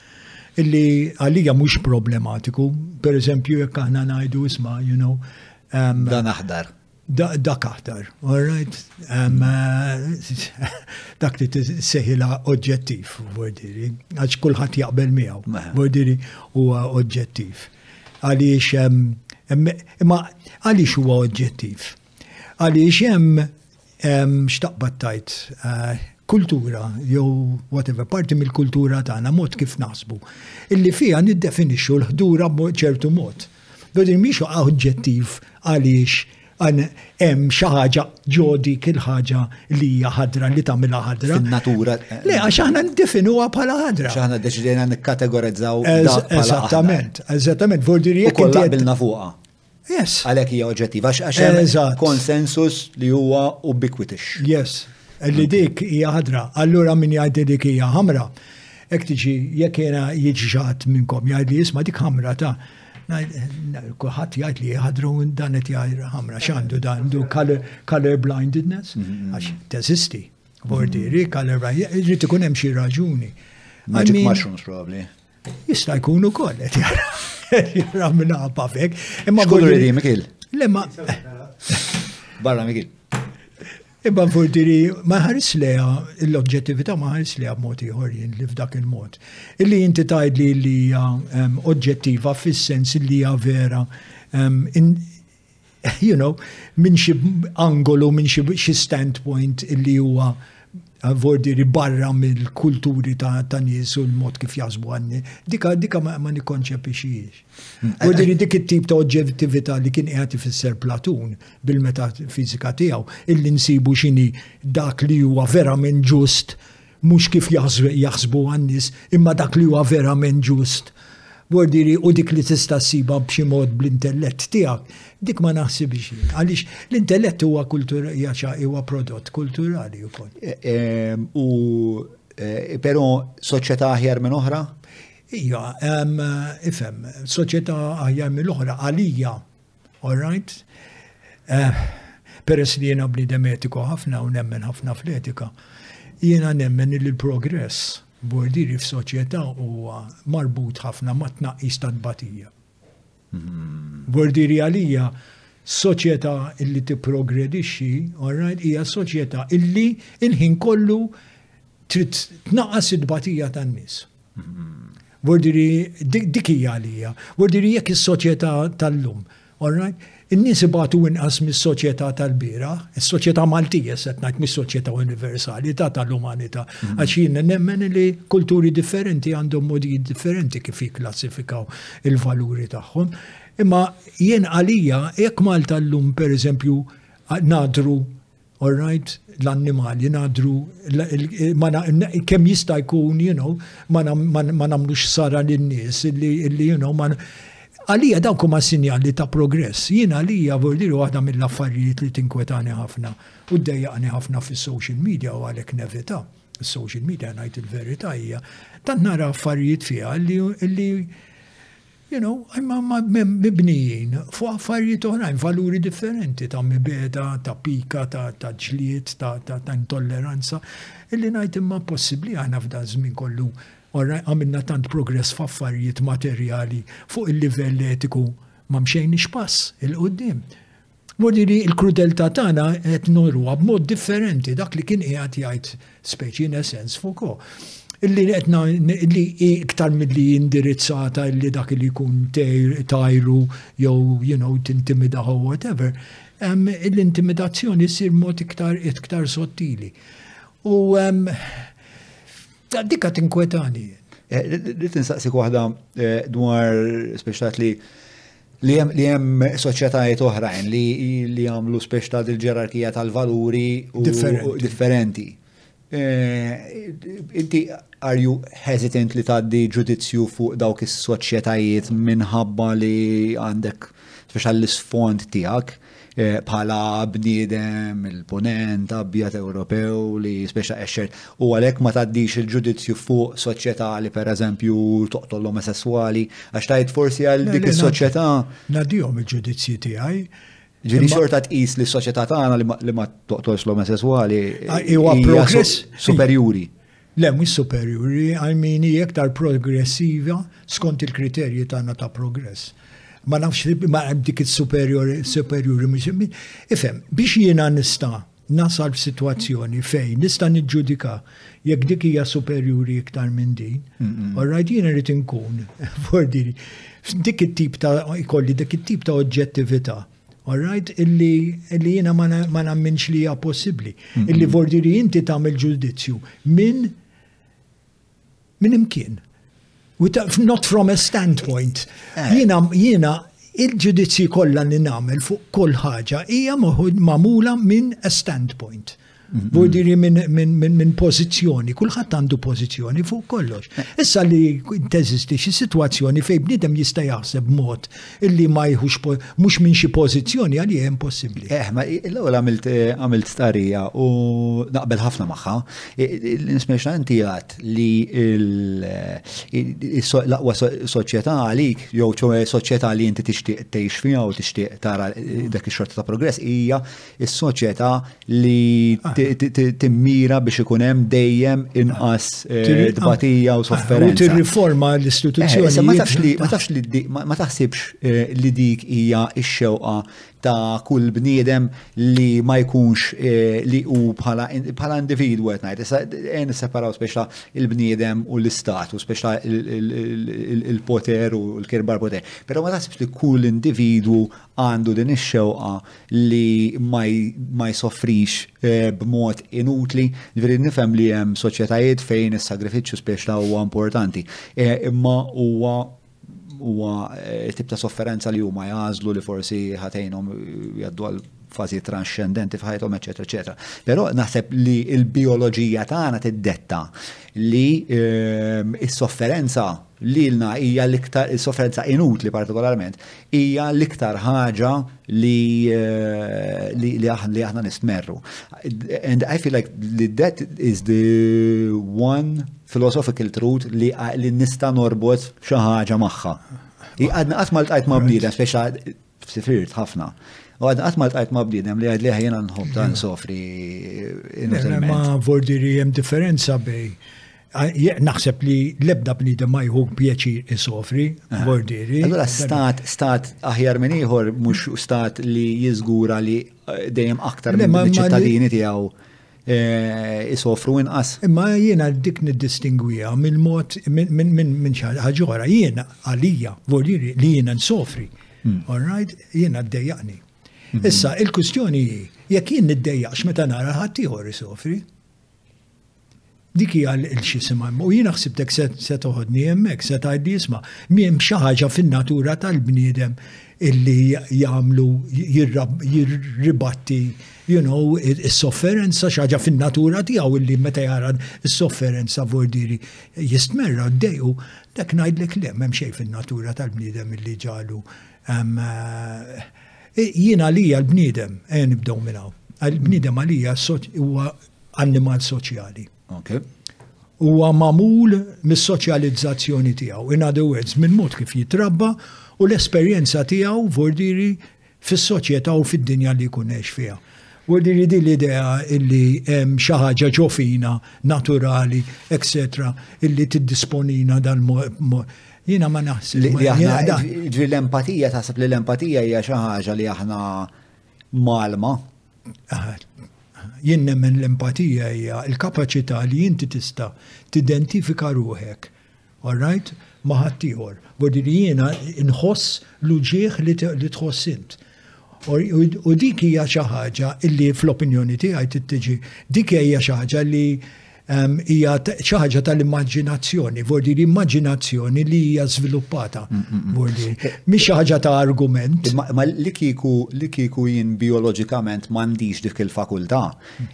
illi għalija mhux problematiku, per eżempju jekk aħna ngħidu isma, you know, dan aħdar. Dak aħtar, all right? Um, uh, dak li seħila oġġettiv, bordiri, għax kulħadd jaqbel miegħu, mela. bordiri huwa oġġettiv. Għaliex um, imma għaliex huwa oġġettiv? Għaliex hemm um, xtaqbad tajt uh, kultura jew whatever parti mill-kultura tagħna mod kif naħsbu illi fiha niddefinixxu l-ħdura b'ċertu mod. Do din mhix oġġettiv għaliex hemm xi ħaġa ġo dik il-ħaġa li hija ħadra li tagħmilha ħadra. Fin-natura. Eh, Le għax aħna ndefinuha bħala ħadra. Aħna deċidejna nikkategorizzaw Eżattament, eżattament, vordir jekk. Kollha bilna fuqha. Yes. Għalhekk hija oġġettiv għax hemm konsensus li huwa ubiquitous. Yes. Li dik hija ħadra, allura min jgħid dik hija ħamra. Hekk tiġi jekk jiena jiġi xaħat minnkom jgħid li jisma' dik ħamra ta' kulħadd jgħid li jħadru dan qed jgħid ħamra x'għandu dan du color blindedness mm-hmm. għax teżisti. Bordieri, mm-hmm. color blind, irid ikun hemm xi raġuni. Magic mushrooms probably. Jista' jkun ukoll qed jara. Jara minn ħabba fek. Imma kulur li Mikil. Le ma. Barra Mikil. Imma Vurdiri ma ħaris leha, l-oġġettività ma ħaris leha mod ieħor jien li f'dak il-mod. Illi inti tgħid li li hija ehm, oġġettiva fis-sens li hija vera ehm, you know, minn xi angolu, minn xi standpoint li huwa eh, Vurdiri barra mill-kulturi ta', ta nies u l-mod kif jasbu għanni. Dika, dika ma, ma nikonċepixiex. Mm. Vurdiri dik it-tip ta' oġġettività li kien qiegħed ifisser Platun bil-metafizika tiegħu, illi nsibu xini dak li huwa verament ġust, mhux kif jaħsbu għan-nies, imma dak li huwa verament ġust. Bordiri, u dik li tista' ssiba b'xi mod bl-intellett tiegħek, dik ma naħsibx. Għaliex l-intellett huwa kultura jaxa huwa prodott kulturali wkoll. E, e, u e, però soċjetà aħjar minn oħra? Ija, ifhem, soċjetà aħjar minn oħra għalija All right. Eh, peress li jiena bniedem etiku ħafna u nemmen ħafna fl-etika, jiena nemmen li l-progress bordiri f'soċjetà huwa marbut ħafna ma' tnaqqis ta' tbatija. Hmm. Bordiri għalija soċjetà illi tipprogredixxi, orrajt, hija soċjetà illi il-ħin kollu trid tnaqqas id-batija tan-nies. Bordiri, dik hija għalija. Bordiri jekk is-soċjetà tal-lum, alright? In-nies ibatu inqas mis-soċjetà tal-bira, is-soċjetà Maltija se ngħid mis-soċjetà universali ta' tal-umanità. Mm-hmm. Għax jien nemmen li kulturi differenti għandhom modi differenti kif jikklassifikaw il-valuri tagħhom. Imma jien għalija jekk Malta llum pereżempju nadru All right, l-annimali nadru, kem jista' jkun, you know, ma namlux sara l-nies, illi, you know, ma Għalija dawk huma sinjali ta' progress. Jien għalija vordir waħda mill-affarijiet li tinkwetani ħafna u ddejjaqni ħafna fis-social media u għalhekk nevita. Is-social media ngħid il-verità hija tan nara affarijiet fiha li You know, imma ma mibnijin fuq affarijiet oħrajn, valuri differenti ta' mibeda, ta' pika, ta', ta ġlied, ta', ta, ta intolleranza, illi ngħid imma possibbli aħna f'dan żmien kollu orraj għamilna tant progress f'affarijiet materjali fuq il-livell etiku ma mxejniex pass il-qudiem. Modi li l-krudeltà tagħna qed ngħoruha b'mod differenti, dak li kien qiegħed jgħid speċi in a sense Foucault, illi qed li hi iktar milli indirizzata illi dak li jkun tajru jew you know tintimida jew whatever, l-intimidazzjoni ssir mod iktar iktar sottili. U dik qed tinkwetani. Rrid nistaqsik waħda dwar speċi li Li hemm li hemm soċjetajiet oħrajn li li jagħmlu speċ ta' dil-ġerarkija tal-valuri differenti. Eh, inti are you hesitant li tgħaddi ġudizzju fuq dawk is-soċjetajiet minħabba li għandek speċjal l-isfond tiegħek? bħala bniedem il-punent abjad Ewropew li speċa qexxer u għalhekk ma tgħaddix il-ġudizzju fuq soċjetà li pereżempju toqtol l-omosessuali għax tgħid forsi għal dik is-soċjetà. Nadihom il-ġudizzji tiegħi. Ġifieri xorta tqis li s-soċjetà tagħna li ma toqtolx l-omosessuali huwa progress superjuri. Le, mhux superjuri, I mean hi iktar progressiva skont il-kriterji tagħna ta' progress. Ma nafx ma dik is-superjuri superjuri mhux ifhem biex jiena nista' nasal f'sitwazzjoni fejn nista' niġġudika jekk dik hija superjuri iktar minn din. All right, jiena rrid inkun f'ordini dik it-tip ta' ikolli dik it-tip ta' oġġettività. All right, illi, illi jina ma namminx li hija possibbli. Illi vordi li inti tagħmel ġudizzju minn minn imkien. Not from a standpoint. Eh. Jina, jina, il-ġudizzji kollha li nagħmel fuq kull ħaġa hija magħmula minn a standpoint. Burdiri minn pozizjoni, kullħat għandu pozizjoni fuq kollox. Issa li teżisti xi situazzjoni fej bnidem jista' jaħseb mod illi ma jħux mhux minn xi pożizzjoni għalli hemm possibbli. Eh, ma l-ewwel għamilt eh, għamilt starija u naqbel ħafna magħha. Nismex inti għad li l-aqwa soċjetà għalik jew ċoe soċjetà li inti tixtieq tgħix fiha u tixtieq tara dak ix-xorta ta' progress hija is-soċjetà li ah. timmira biex ikun hemm dejjem inqas eh, tbatija u ah, sofferenza. Tirriforma l-istituzzjoni. Eh, ma tafx li ma taħsibx eh, li dik hija x-xewqa ta' kull bniedem li ma jkunx li hu bħala individwu qed ngħid. Issa għen separaw speċa il-bniedem u l-istat u speċa il-poter u l-kirbar poter. Però ma taħsibx li kull individwu għandu din ix-xewqa li ma jsofrix eh, b'mod inutli, veri nifhem li hemm soċjetajiet fejn is-sagrifiċċju speċta huwa importanti. Eh, imma huwa huwa eh, tip ta' sofferenza li huma jażlu li forsi ħatejnhom jgħaddu għal fażi transcendenti f'ħajthom, eċetera, eċetera. Però naħseb li l-bioloġija tagħna tiddetta li ehm, is-sofferenza lilna hija l-iktar is-sofferenza inutli partikolarment hija l-iktar ħaġa li li aħna nistmerru. And I feel like that is the one philosophical truth li nista' norbot xi ħaġa magħha. Għadna qatt ma ltqajt ma' bniedem speċa Ftifirt ħafna. U għad qatt ma ltqajt ma' bniedem li għad liħ jena nħobb ta' nsofri. Ma' vordiri jem differenza bej naħseb li lebda bnidem ma jħu pjaċir isofri, ah. bordiri. Allora stat, stat aħjar minn ieħor mhux stat li jiżgura li eh, dejjem aktar minn ċittadini tiegħu. isofru inqas. Imma jiena dik niddistingwiha mill-mod minn ħaġora. Jiena għalija, voliri li jiena nsofri. Hmm. All right, jiena ddejjaqni. Hmm. Issa, il-kustjoni hi, jekk jien niddejjaqx meta nara ħadd ieħor isofri, dik hija l-xi simha. U jiena ħsibtek se toħodni hemmhekk, se tgħidli isma' miem xi ħaġa fin-natura tal-bniedem illi jagħmlu jirribatti you know, is-sofferenza xaġa fin-natura tiegħu illi meta jara s-sofferenza vordieri jistmerra d-dejqu, dak ngħidlek le m'hemm xejn fin-natura tal-bniedem illi ġalu ehm, eh, jien għalija l-bniedem, ejja eh, nibdew minn hawn. L-bniedem għalija huwa annimal soċjali. Okay huwa mamul mis-soċjalizzazzjoni tiegħu. In other words, minn mod kif jitrabba u l-esperjenza tiegħu vordiri fis-soċjetà u fid-dinja li jkun għex fiha. U jiġifieri din l-idea illi hemm xi ħaġa ġo fina, naturali, etc, illi tiddisponina dal-mod Jiena ma naħseb. Li aħna ġri l-empatija taħseb li l-empatija hija xi ħaġa li aħna malma. Jien nemmen l-empatija hija l-kapaċità li inti tista' tidentifika ruħek All right? Ma' ħaddieħor. Godili jiena nħoss l-uġigħ li tħoss int. U dik hija xi ħaġa li fl-opinjoni tiegħi tittiġi, dik hija xi ħaġa li ehm, hija xi ħaġa tal-immaġinazzjoni, vordi li immaġinazzjoni li hija żviluppata. Mm, mm, mm. Vordi, mhix xi ħaġa ta' argument. Ma li kieku li kieku jien bioloġikament m'għandix dik il-fakultà,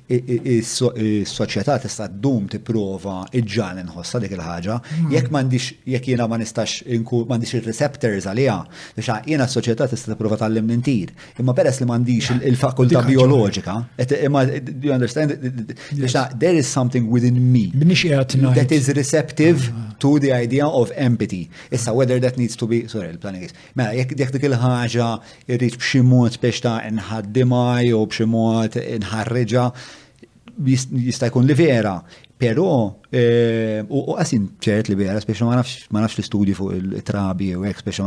Is-soċjetà tista' ddum tipprova iġġagħal inħossha dik il-ħaġa. Jekk m'għandix jekk jiena ma nistax inkun m'għandix ir-receptors għaliha, biex jiena s-soċjetà tista' tipprova tgħallimni ntir. Imma peress li m'għandix il-fakultà bioloġika, imma do you understand? Biex there is something within me that is receptive to the idea of empathy. Issa whether that needs to be, sorry, il-planning is, Mela jekk jekk dik il-ħaġa irrid b'xi mod biex ta' nħaddimha jew b'xi mod nħarriġha jista' jkun li vera, però eh, u qasin ċert li vera, speċi ma nafx ma nafx l-istudji fuq il-trabi jew hekk speċi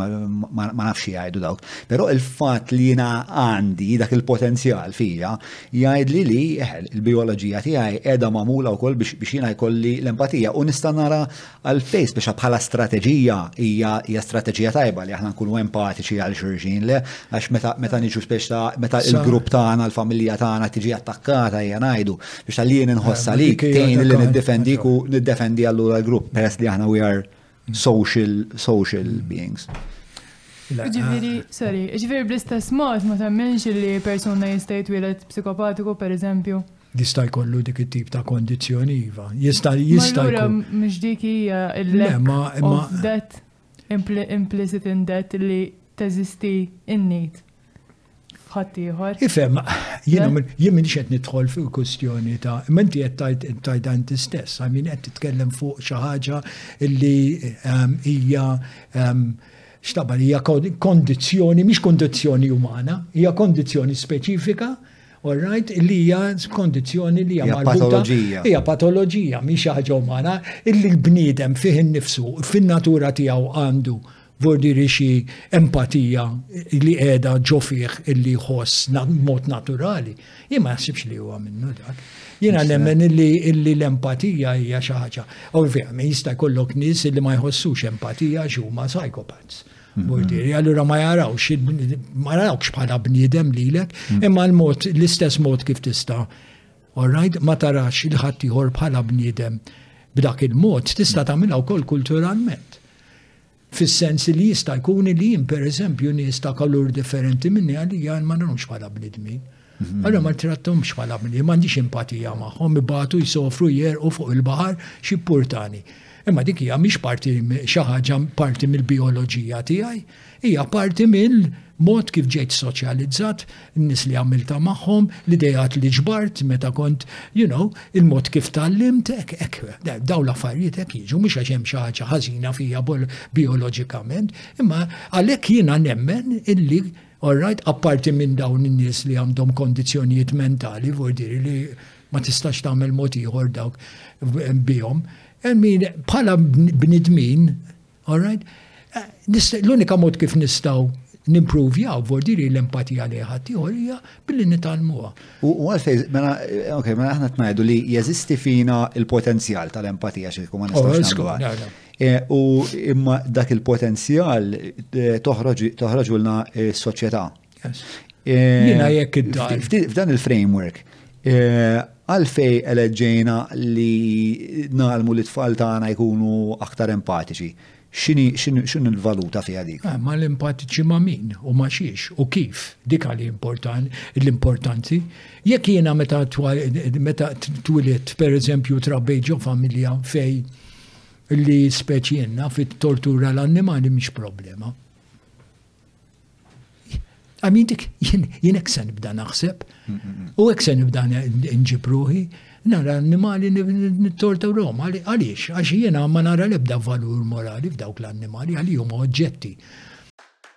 ma nafx jgħidu dawk. Però il-fatt li jiena għandi dak il-potenzjal fija jgħid li li eh, il-bioloġija tiegħi qiegħda magħmula wkoll biex jiena jkolli l-empatija u nista' nara Għalfejn spiċċa bħala strateġija hija strateġija tajba li aħna nkunu empatiċi għal xulxin le għax meta niġu spiċċa meta il-grupp tagħna l-familja tagħna tiġi attakkata hija ngħidu biex tal jien inħossha li tgħin li niddefendik u niddefendi allura l-grupp peress li aħna we are social social beings. Ġifiri, sorry, ġifiri bl-istess mod ma temmenx li persuna jista' jitwielet psikopatiku per eżempju. Jista' jkollu dik it-tip ta' kondizzjoni iva. Jista' jista' jkun. Mhux dik hija l-lem debt implicit in debt li teżisti in-need ħaddieħor. Ifhem, jien minix qed nidħol fuq kwistjoni ta' menti qed tajt inti stess, I mean qed titkellem fuq xi ħaġa li ehm, hija ehm, x'tabar hija kondizzjoni, mhix kondizzjoni umana, hija kondizzjoni speċifika All right, li hija kondizzjoni li hija marbuta. Hija patoloġija, mhix ħaġa umana, illi l-bniedem fih innifsu, fin-natura tiegħu għandu vordiri xi empatija li qiegħda ġo fih illi jħoss mod naturali. Jien ma naħsibx li huwa minnu dak. Jiena nemmen illi l-empatija hija xi ħaġa. Ovvjament jista' jkollok nies illi ma jħossux empatija x'huma psychopaths. Bordieri, allura ma jarawx, ma jarawx bħala bniedem lilek, mm. imma l-mod, l-istess mod kif tista' Alright, ma tarax il ħattijħor bħala bniedem b'dak il-mod, tista' mm. tagħmilha wkoll kulturalment. Fis-sens li jista' jkun li jien pereżempju nies ta' kalur differenti minni għalija ma nagħmlux bħala bnidmin. Allora ma trattomx bħala bni, m'għandix empatija magħhom, ibatu jsofru jerqu fuq il-baħar xi purtani. Imma dik hija mhix parti xi ħaġa parti mill-bioloġija tiegħi, hija parti mill mod kif ġejt soċjalizzat, nis li għamilta magħhom, l-idejat li ġbart meta kont, you know, il-mod kif tallimt, ek, ek, daw l-affarijiet ek jiġu, mhux għax hemm xi ħaġa ħażina fija bioloġikament, imma għalhekk jiena nemmen illi All right, apparti minn dawn in-nies li għandhom kondizzjonijiet mentali, vordiri li ma tistax tagħmel mod ieħor dawk bihom. Min bħala bnidmin, alright, l-unika mod kif nistgħu nimpruvjaw vordiri l-empatija li ħaddieħor hija billi nitalmuha. U għalfej, mela, ok, mela aħna tnajdu li jeżisti fina il-potenzjal tal-empatija xi tkun ma nistax oh, Eh, u imma dak il-potenzjal eh, toħroġulna eh, s-soċjetà. Jina jekk id-dar. F'dan il-framework, għalfej eleġġejna li nalmu li tfal tagħna jkunu aktar empatiċi. Xini xin il-valuta fija dik? Ah, ma l-empatiċi ma min u ma xiex u kif dik għalli important l-importanti. Jekk jiena meta twilet per eżempju trabbej ġo familja fej li speċjenna fit-tortura l-annimali mhix problema. Għamin dik, jien eksen nibda naħseb, u eksen nibda nġibruħi, nara annimali nittorta rom, għaliex, għax jiena ma nara lebda valur morali f'dawk l-annimali, għalli huma oġġetti.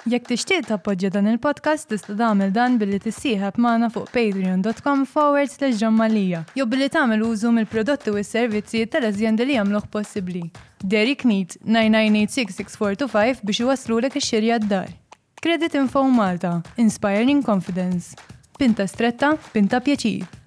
Jekk tixtieq tappoġġja dan il-podcast tista' tagħmel dan billi tissieħeb magħna fuq patreon.com forward slash John Mallia jew billi tagħmel użu mill-prodotti u s-servizzi tal-azjendi li jagħmluh possibbli. Dairy Knead, 9986-6425 biex iwasslulek ix-xirja d-dar. Credit Info Malta, Inspiring Confidence. Pinta stretta, pinta pjaċir.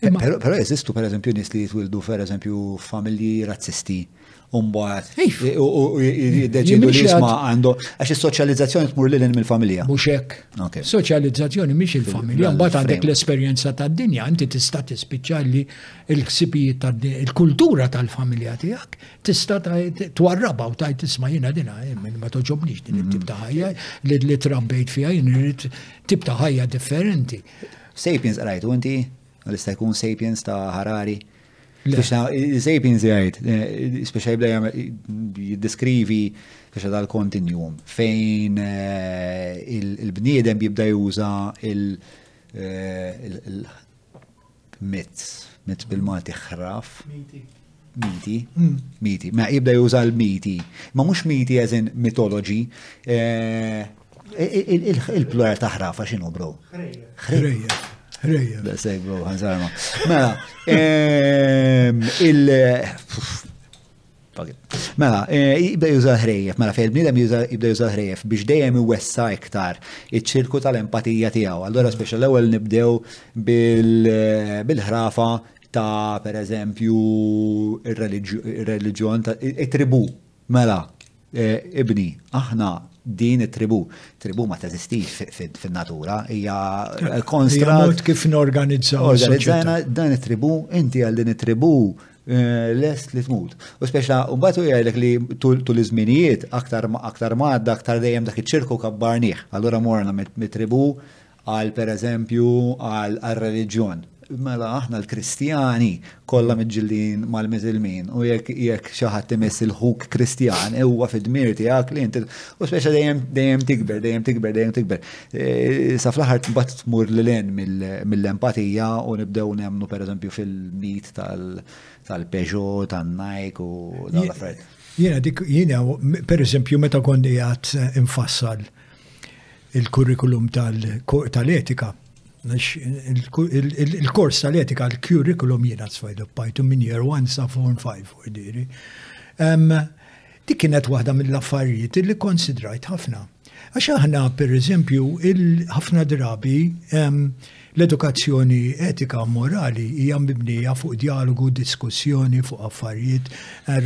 Pero jesistu per eżempju nis li jitwildu per eżempju familji razzisti. Umbat, u jiddeċidu li jisma għandu, għax il-soċjalizzazzjoni tmur li l mill-familja. Muxek. Soċjalizzazzjoni miex il-familja, mbagħad għandek l-esperjenza tad-dinja, inti tista' tispiċċa li l-ħsibijiet tad il-kultura tal-familja tiegħek tista' twarraba u tajt tisma' jiena dina, eh, ma toġobniex din it-tip ta' ħajja li trabbejt fiha jien irid tip ta' ħajja differenti. Sapiens qrajtu inti, u lista jkun Sapiens ta' Harari. Biex na, Sapiens jgħid, eh, speċa jibda jiddeskrivi speċa dal-kontinjum fejn eh, il-bniedem jibda juża il- eh, myths, myths bil-Malti ħraf. miti, hmm. miti, ma jibda juża l-miti, ma mux miti eżin mitologi, eh, il-plural taħrafa xinu bro? Hrejja. Hrejja. Da sej bro, għanżarma. Mela, ehm, il- Mela, eh, jibda juża ħrejjef, mela fejn bniedem jibda juża ħrejjef biex dejjem iwessa iktar iċ-ċirku tal-empatija tiegħu. Allora speċjal l-ewwel nibdew eh, bil-ħrafa ta' per eżempju ir-reliġjon ta' it-tribù. Mela, e, ibni, aħna din it-tribù. Tribù ma teżistix fin-natura, hija konstra. kif norganizzaw. Organizzajna dan it-tribù, inti għal din it-tribù e, lest li tmut. U speċa, u bat u jgħidlek li tul iż-żminijiet aktar aktar madda aktar dejjem dak iċ-ċirku kabbarnieh. Allura morna mit-tribù Qal pereżempju għar-reliġjon, mela aħna l-Kristjani kollha miġġilin mal-Miżilmin u jekk jekk xi ħadd imiss il-ħuk Kristjan huwa fid-dmir tiegħek li inti u speċa dejjem dejjem tikber, dejjem tikber, dejjem tikber. E, sa fl-aħħar tbagħad tmur lil hinn mill-empatija u nibdew nemmnu pereżempju fil-mit tal-Peugeot, tan-Nike u dawn l-affarijiet. Jiena dik jiena pereżempju meta kont qiegħed infassal il-kurrikulum tal-etika, il-kors tal-etika, il-kurrikulum jiena t-sfajdu b'pajtu minn year 1 sa' form 5 u id-diri. Dik kienet waħda mill-affarijiet li konsidrajt ħafna. Għax aħna, per eżempju, ħafna drabi l-edukazzjoni etika morali hija mibnija fuq dialogu, diskussjoni, fuq affarijiet,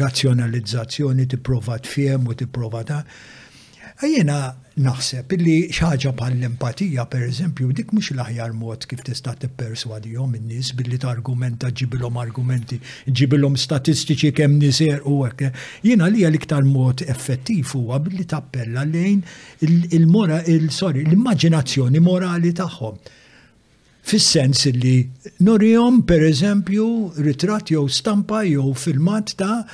razzjonalizzazzjoni, tipprova tfiem u tipprova ta' Jiena naħseb li xi ħaġa bħall-empatija pereżempju dik mhux l-aħjar mod kif tista' tipperswadihom in-nies billi targumenta ġibilhom argumenti, ġibilhom statistiċi kemm nies u hekk. Jiena li l-iktar mod effettiv huwa billi tappella lejn il-mora il-sorry l-immaġinazzjoni morali tagħhom. Fis-sens li norihom pereżempju ritratt jew stampa jew filmat ta'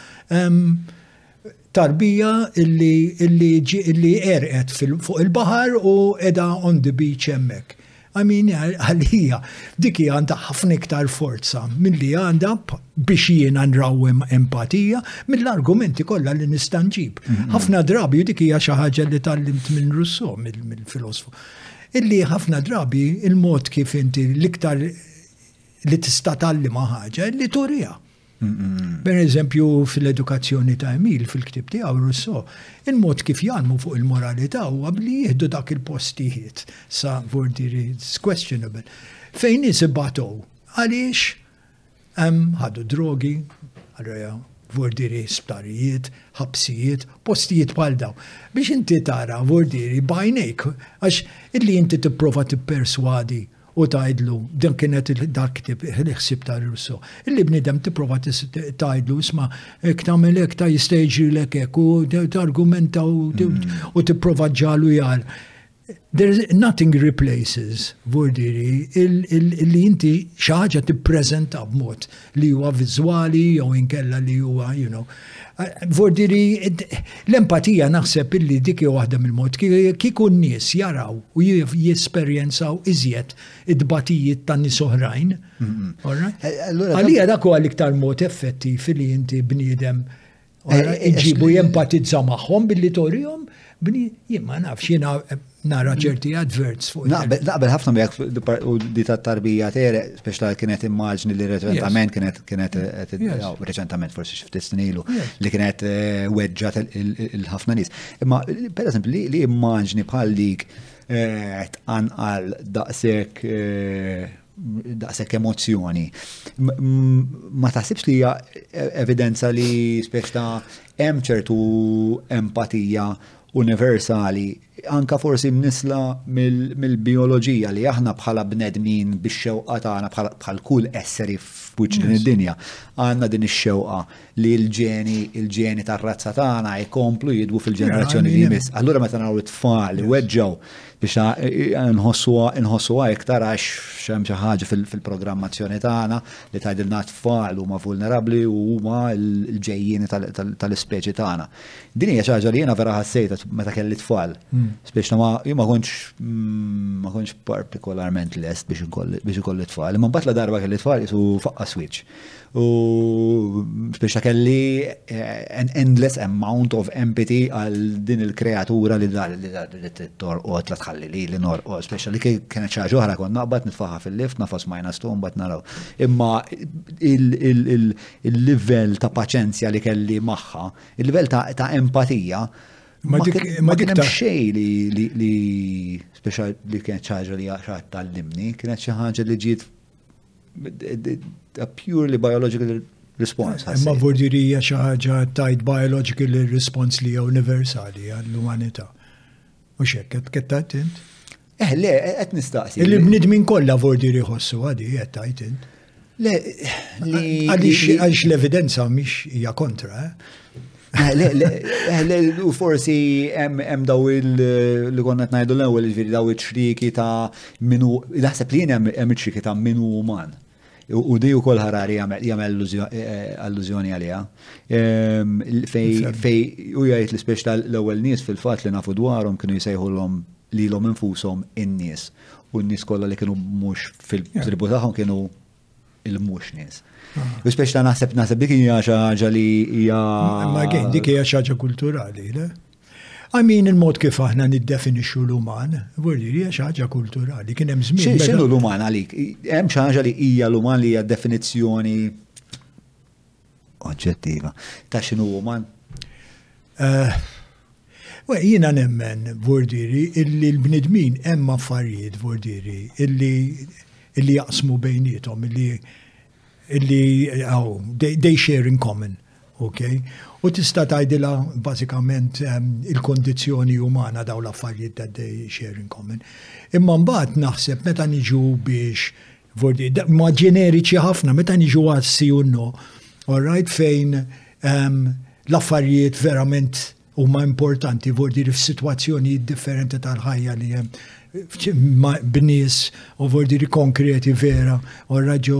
tarbija illi illi illi erqet fuq il-baħar u qiegħda on the beach hemmhekk. I mean, għalija, dik hija għandha ħafna iktar forza milli għandha biex jiena nrawwem empatija mill-argumenti kollha li nista' nġib. Ħafna drabi dik hija xi ħaġa li tgħallimt minn Rousseau, mill-filosfu. Illi ħafna drabi il-mod kif inti l-iktar li tista' tallima ħaġa li turija. Per eżempju, fil-edukazzjoni ta' Emil, fil-ktib tiegħu Russo, il-mod kif jgħalmu fuq il-moralità huwa li jieħdu dak il-postijiet sa vortiri questionable fejn nies ibatow. Għaliex? Hemm ħadu drogi, allura vordieri sptarijiet, ħabsijiet, postijiet bħal daw. Biex inti tara vordieri bajnejk, għax illi inti tipprova tipperswadi u tajdlu, dan kienet dak tip il-ħsib ta' Russo. Illi bnidem tipprova tajdlu, isma, ek tamel ek ta' jistajġri l-ek ek u t-argumenta u t-prova ġalu jgħal. There's nothing replaces, vurdiri, li inti xaħġa tippreżenta b'mod li huwa viżwali jew inkella li huwa, you know. Vurdiri, l-empatija naħseb illi dik jew waħda mill-mod kieku n-nies jaraw u jesperjenzaw iżjed id-batijiet ta' nies oħrajn. Mm-hmm. Eh, Għalija dak huwa l-iktar mod effettiv li inti bniedem Eh, iġibu jempatizza maħħom billi torihom bni jien ma nafx jiena eh, nara mm. ċerti adverts fuq. Naqbel ħafna miegħek u di tat-tarbija tere, spex ta' kienet immaġni li reċentament kienet kienet eh, reċentament forsi xi ftit snilu li kienet weġġat il-ħafna nies. Imma pereżempju li immaġni bħal dik tqanqal daqshekk daqshekk emozzjoni. Ma taħsibx li hija e-, evidenza li spiex ta' hemm ċertu empatija universali, anka forsi mnisla mill-bioloġija li aħna bħala bnedmin biex xewqa tagħna bħal kull esseri f'wiċċ din id-dinja, għandna din ix-xewqa li l-ġeni, il-ġeni tar-razza tagħna jkomplu jidwu fil-ġenerazzjoni li jmiss. Allura meta naraw it-tfal iweġġgħu biex nħossuha iktar għax xem xi ħaġa fil-programmazzjoni tagħna li tgħidilna t-tfal huma vulnerabbli u huma l-ġejjini tal-ispeċi tagħna. Din hija xi ħaġa li jiena vera ħassejta meta kelli tfal. Hmm. Spiex ma ma kontx mm, ma kontx partikolarment lest biex ikolli tfal. Imma mbagħad la darba kelli tfal jisu faqqa switch. U biex kelli eh, an endless amount of empathy għal din il-kreatura li dar li dar li torqod la tħalli li li norqod, speċa li kienet xaġa oħra konna naqbad nitfaħa fil-lift nafas majna stum bat naraw. Imma il-livell ta' paċenzja li kelli maħħa, il-livell ta' empatija, Ma dik ta' xej li speċa li kienet ċaġa li għaxħat tal-limni, kienet xaħġa li ġiet A purely biological response. Ma vordirija xi ħaġa tajt biological response li hija universali għall-umanità. U xekk qed kettajt int? Eh le, qed nistaqsi. Il-bnidmin kollha vordir iħossu għadi qed tajt int. Le, għaliex l-evidenza mhix hija kontra, eh? U forsi hemm daw li konna ngħidu l-ewwel ġifieri daw iċ-ċriki ta' minu naħseb li jien hemm iċ-ċriki ta' minu uman. U di wkoll ħarari jagħmel allużjoni għaliha. Ehm, fej u jgħid l-ispeċ tal-ewwel nies fil-fatt li nafu dwarhom kienu jsejħulhom lilhom infushom in-nies. U n-nies kollha li kienu mhux fil-tribu tagħhom kienu il-motionings. U speċi ta' naħseb naħseb dik hija xi ħaġa li hija. Ma għen dik hija xi ħaġa kulturali, le? Għamin il-mod kif aħna niddefinixxu l-uman, vorri hija xi ħaġa kulturali, kien hemm żmien. X'inhu l-uman għalik? Hemm xi ħaġa li hija l-uman li hija definizzjoni oġġettiva ta' x'inhu uman? Eh, jiena nemmen vordiri illi l-bnedmin hemm affarijiet vordiri illi illi jaqsmu bejnietom illi illi oh, they, they share in common. Okay? U tista' tgħidilha bażikament ehm, il-kondizzjoni umana daw l-affarijiet that they share in common. Imma mbagħad naħseb meta niġu biex Ma ġeneriċi ħafna, meta niġu għassi u no, all right, fejn ehm, l-affarijiet verament huma importanti, vordi li f'sitwazzjoni differenti tal-ħajja li hemm b'nies u vordi li konkreti vera u raġu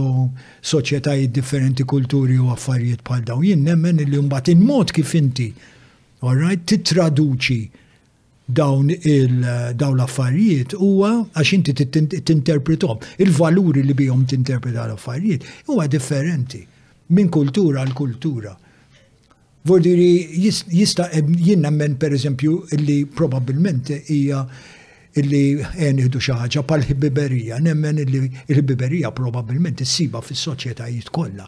soċjetajiet differenti kulturi u affarijiet bħal dawn. Jien nemmen li mbagħad il-mod kif inti, all right, titraduċi dawn dawn l-affarijiet huwa għax inti tinterpretom. Il-valuri li bihom tinterpreta l-affarijiet huwa differenti minn kultura għal kultura. Vordiri jista' jien nemmen pereżempju li probabbilment hija illi għen iħdu xaħġa pal-ħbiberija, nemmen illi il-ħbiberija probabilment issiba fis-soċjetajiet kollha.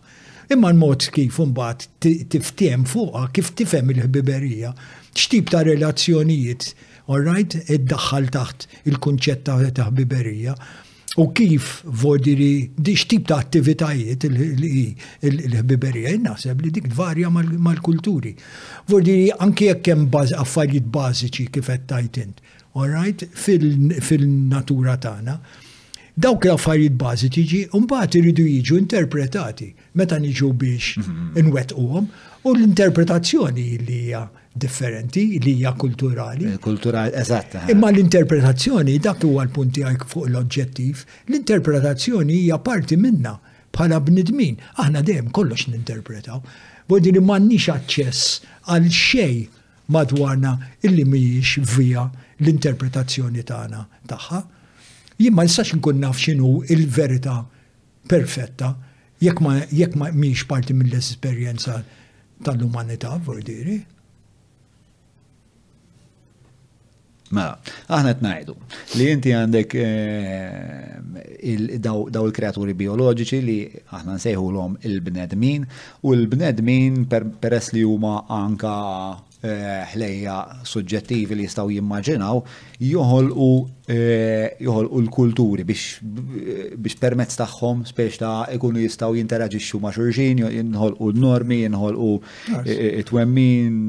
Imma l-mod kif imbagħad tiftiehem fuqha, kif tifhem il-ħbiberija, x'tip ta' relazzjonijiet, all right, iddaħħal taħt il-kunċett ta' ħbiberija, u kif vodiri, x'tip ta' attivitajiet il-ħbiberija, jien naħseb li dik tvarja mal-kulturi. Vodiri, anki jekk hemm affarijiet bażiċi kif qed tgħid int. All right, fil-natura tagħna. Dawk l-affarijiet bażiċi ġi, mbagħad iridu jiġu interpretati meta niġu biex mhm. inwettquhom u l-interpretazzjoni li hija differenti, li hija kulturali. Eh, kulturali, eżatt. Eh. Imma l-interpretazzjoni, dak huwa l-punti għajk fuq l-oġġettiv, l-interpretazzjoni hija parti minna bħala bnidmin. Aħna dejjem kollox ninterpretaw. Bodi li m'għandniex aċċess għal xej madwarna illi mhijiex via l-interpretazzjoni tagħna tagħha. Jien ma nistax nkun naf x'inhu l-verità perfetta jekk ma jekk ma mhijiex parti mill-esperjenza tal-umanità, vordiri. Mela, aħna qed ngħidu li inti għandek eh, daw il-kreaturi bioloġiċi li aħna nsejħulhom il-bnedmin u l-bnedmin peress li huma anka eh, ħlejja suġġettivi li jistgħu jimmaġinaw joħolqu eh, joħolqu l-kulturi biex permezz tagħhom spiex ta' ikunu jistgħu jinteraġixxu ma' xulxin, jinħolqu n-normi, jinħolqu it-twemmin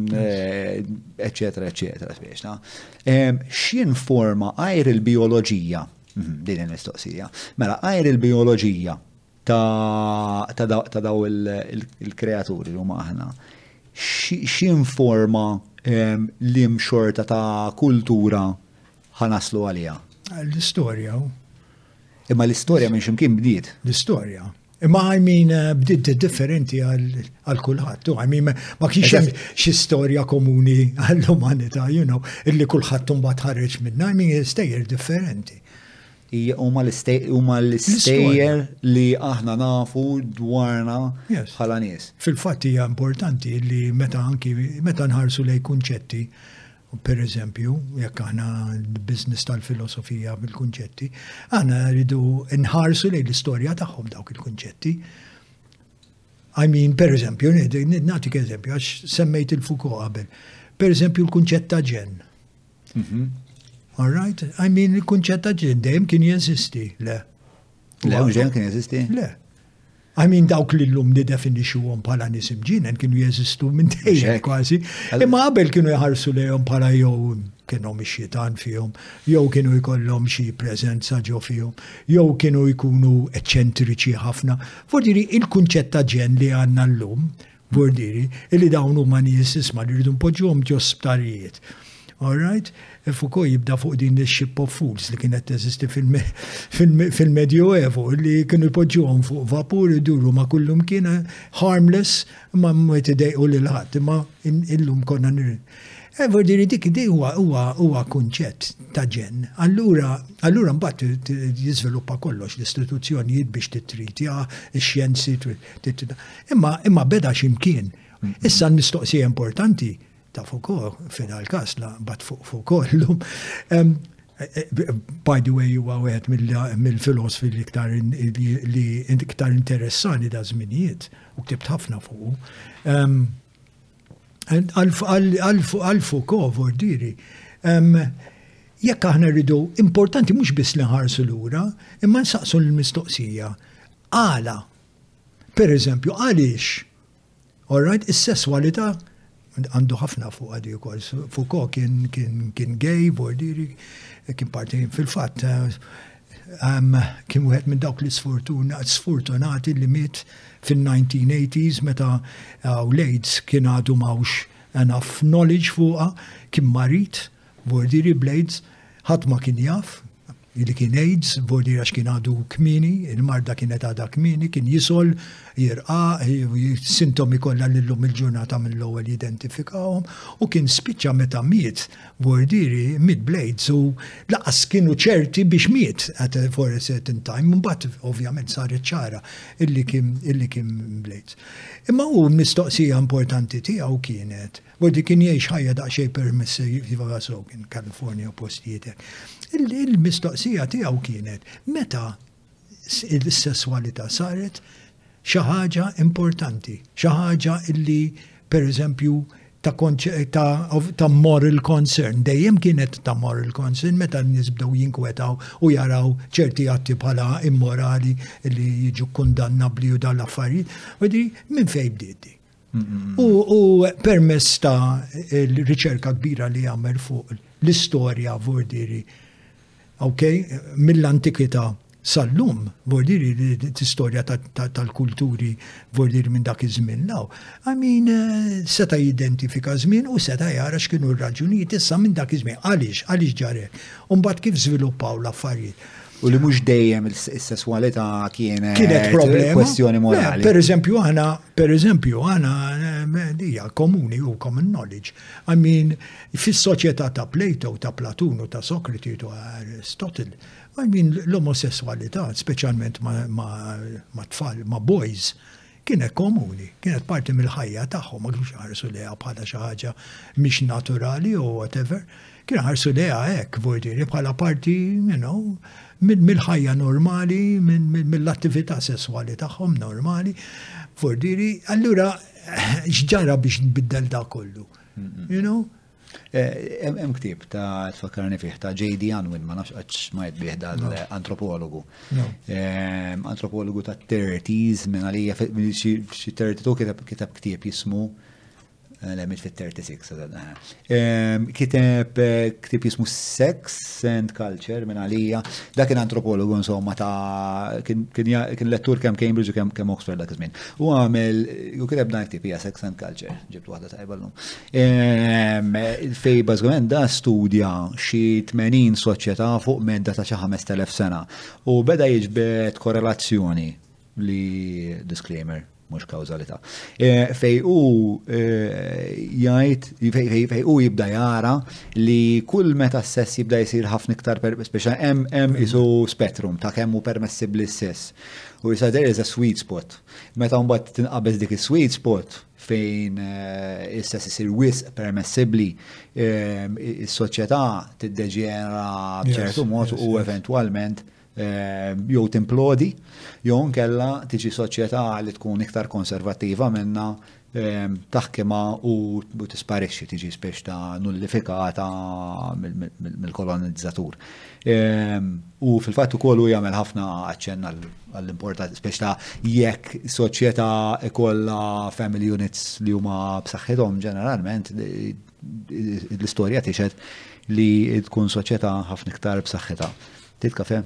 eċċetera eċċetera spiċna. X'jinforma għajr il-bioloġija, mhm, din il-mistoqsija, mela għajr il-bioloġija ta' daw il-kreaturi li huma aħna, x'jinforma li mxorta ta' kultura ħanaslu għalija? L-istorja. Imma l-istorja minn ximkien bdiet. L-istorja. Imma għajmin eh, bdiet differenti għal kulħadd, u għajmin ma kienx hemm xi storja komuni għall-umanità, you know, illi kulħadd mbagħad ħareġ minna, għajmin stejjer differenti. Huma l-istejjer li aħna nafu dwarna bħala nies. Fil-fatt hija importanti li meta anki meta nħarsu lej kunċetti Pereżempju, jekk aħna l-business tal-filosofija bil-kunċetti, aħna rridu nħarsu lejn l-istorja tagħhom dawk il-kunċetti. I mean, pereżempju, nagħtik eżempju għax semmejt il-fuko qabel. Pereżempju l-kunċett ta' ġen. Mhm. All right? I mean, il-kunċett ta' ġen dejjem kien jeżisti, le. Le, dejjem kien jeżisti? Le. I mean dawk li l-lum nidefinixuhom bħala nies imġinen kienu jeżistu minn dejjem kważi. Imma qabel kienu jħarsu lejhom bħala jew kienu ix-xitan fihom, jew kienu jkollhom xi preżenza ġo fihom, jew kienu jkunu eċċentriċi ħafna. Forsi il-kunċett ta' ġen li għandna llum bordieri, illi dawn huma nies isma' li rridu npoġġuhom ġo sptarijiet. All right? Foucault jibda fuq din il-ship of fools li kienet teżisti fil-Medjoevu li kienu jpoġġuhom fuq vapur iduru ma kullum kien harmless ma mwet idejqu lil ħadd imma illum konna nir. E bordieri dik idej huwa huwa huwa kunċett ta' ġen. Allura allura mbagħad jiżviluppa kollox l-istituzzjonijiet biex titritja, ix-xjenzi titritja. Imma imma beda ximkien. Issa l-mistoqsija importanti ta' Foucault, fina l-kas la bat fuq Foucault l-lum, by the way huwa wieħed mill-filosofi li iktar li iktar interessani da' żminijiet u ktibt ħafna fuq. Għal Foucault vordiri, jekk aħna rridu importanti mhux biss li nħarsu lura, imma nsaqsu l-mistoqsija għala Pereżempju, għaliex All right, is-sesswalità għandu ħafna fuq għadi wkoll. Foucault kien kien kien gay, vordiri, kien parti fil-fatt eh, kien wieħed minn dawk li sfortunati li miet fin-1980s meta eh, u l-AIDS kien għadu mawx enough knowledge fuqa, kien marit, vordiri blades, ħadd ma kien jaf, Li kien aids voli għax kien għadu kmieni, il-marda kienet għadha kmieni, kien jisgħol, jirqaq, sintomi kollha li llum il-ġurnata mill-ewwel jidentifikahom, u kien spiċċa meta miet Bordieri miet bl-aids u lanqas kienu ċerti biex miet at a for a certain time, imbagħad ovvjament saret ċara illi kien bl-aids. Imma hu l-mistoqsija importanti tiegħu kienet, Gordy kien jgħix ħajja daqsxejn permissiva sew kien California u postijiet hekk. Il-mistoqsija tiegħu kienet meta il-sesswalità saret xi ħaġa importanti, xi ħaġa illi pereżempju ta', ta, ta moral concern, dejjem kienet ta' moral concern meta n-nies bdew jinkwetaw u jaraw ċerti atti bħala immorali li jiġu kundannabli u dal-affarijiet, u di minn fejn bdieti. U permess ta' l-riċerka kbira li għamel fuq l-istorja vordiri, ok, mill-antikità sal-lum, vordiri l-istorja tal-kulturi vordiri minn dak iż-żmien law. I mean, eh, seta jidentifika żmien u seta jara x'kienu r-raġunijiet issa minn dak iż-żmien. Għaliex, għaliex ġarek? Umbagħad kif żviluppaw l-affarijiet? U li mhux dejjem is-sesswalità kienet kienet eh, problema. Kwestjoni morali. Per eżempju, aħna Per eżempju, għana eh, dija komuni u common knowledge. I mean, fis soċjetà ta' Plato, ta' Platun u ta' Sokriti u Aristotle, I mean, l-omosessualità, speċjalment ma', ma, ma tfal, ma' boys, kienet komuni, kienet parti mill-ħajja tagħhom, ma kienx ħarsu liha bħala xi ħaġa mhix naturali u whatever. Kien ħarsu lejha hekk, vojtiri, bħala parti, you know, mill-ħajja normali, mill-attività sesswali tagħhom normali, vojtiri, allura x'ġara biex nbiddel da kollu, you know? Eh, hemm ktib ta' tfakkarni fih ta' J.D. Anwin, ma nafx qatt smajt bih dal-antropologu. Eh, antropologu ta' 30s minn għalija xi 32 kiteb kiteb ktib jismu L-għamilt fit-36 sa dan. Ehm, kiteb eh, ktib jismu Sex and Culture minn għalija. Dak kien antropologu insomma ta' kien lettur kemm Cambridge u kemm Oxford dak iż-żmien. U għamel u kiteb dan ktib hija Sex and Culture, ġibt waħda tajba llum. Ehm, fej bażgħen da studja xi 80 soċjetà fuq medda ta' xi 5000 sena u beda jiġbed korrelazzjoni li disclaimer mhux kawżalità. E, fej u e, jgħid fej u jibda jara li kull meta s-sess jibda jsir ħafna iktar speċa hemm hemm isu spettrum ta' kemm hu permessibbli s-sess. U jisa there is a sweet spot. Meta mbagħad tinqabeż dik is-sweet spot fejn e, is-sess isir wisq permessibbli is-soċjetà tiddeġera b'ċertu mod u eventwalment Eh, jew timplodi, jew nkella tiġi soċjetà li tkun iktar konservattiva minna eh, taħkima u tisparixxi tiġi spiex ta' nullifikata mill-kolonizzatur. Eh, u fil-fatt ukoll u jagħmel ħafna aċċenn għall-importanza spiex ta' jekk soċjetà ikollha family units li huma b'saħħithom ġeneralment l-istorja tixed li tkun soċjetà ħafna iktar b'saħħitha. Tit kafe?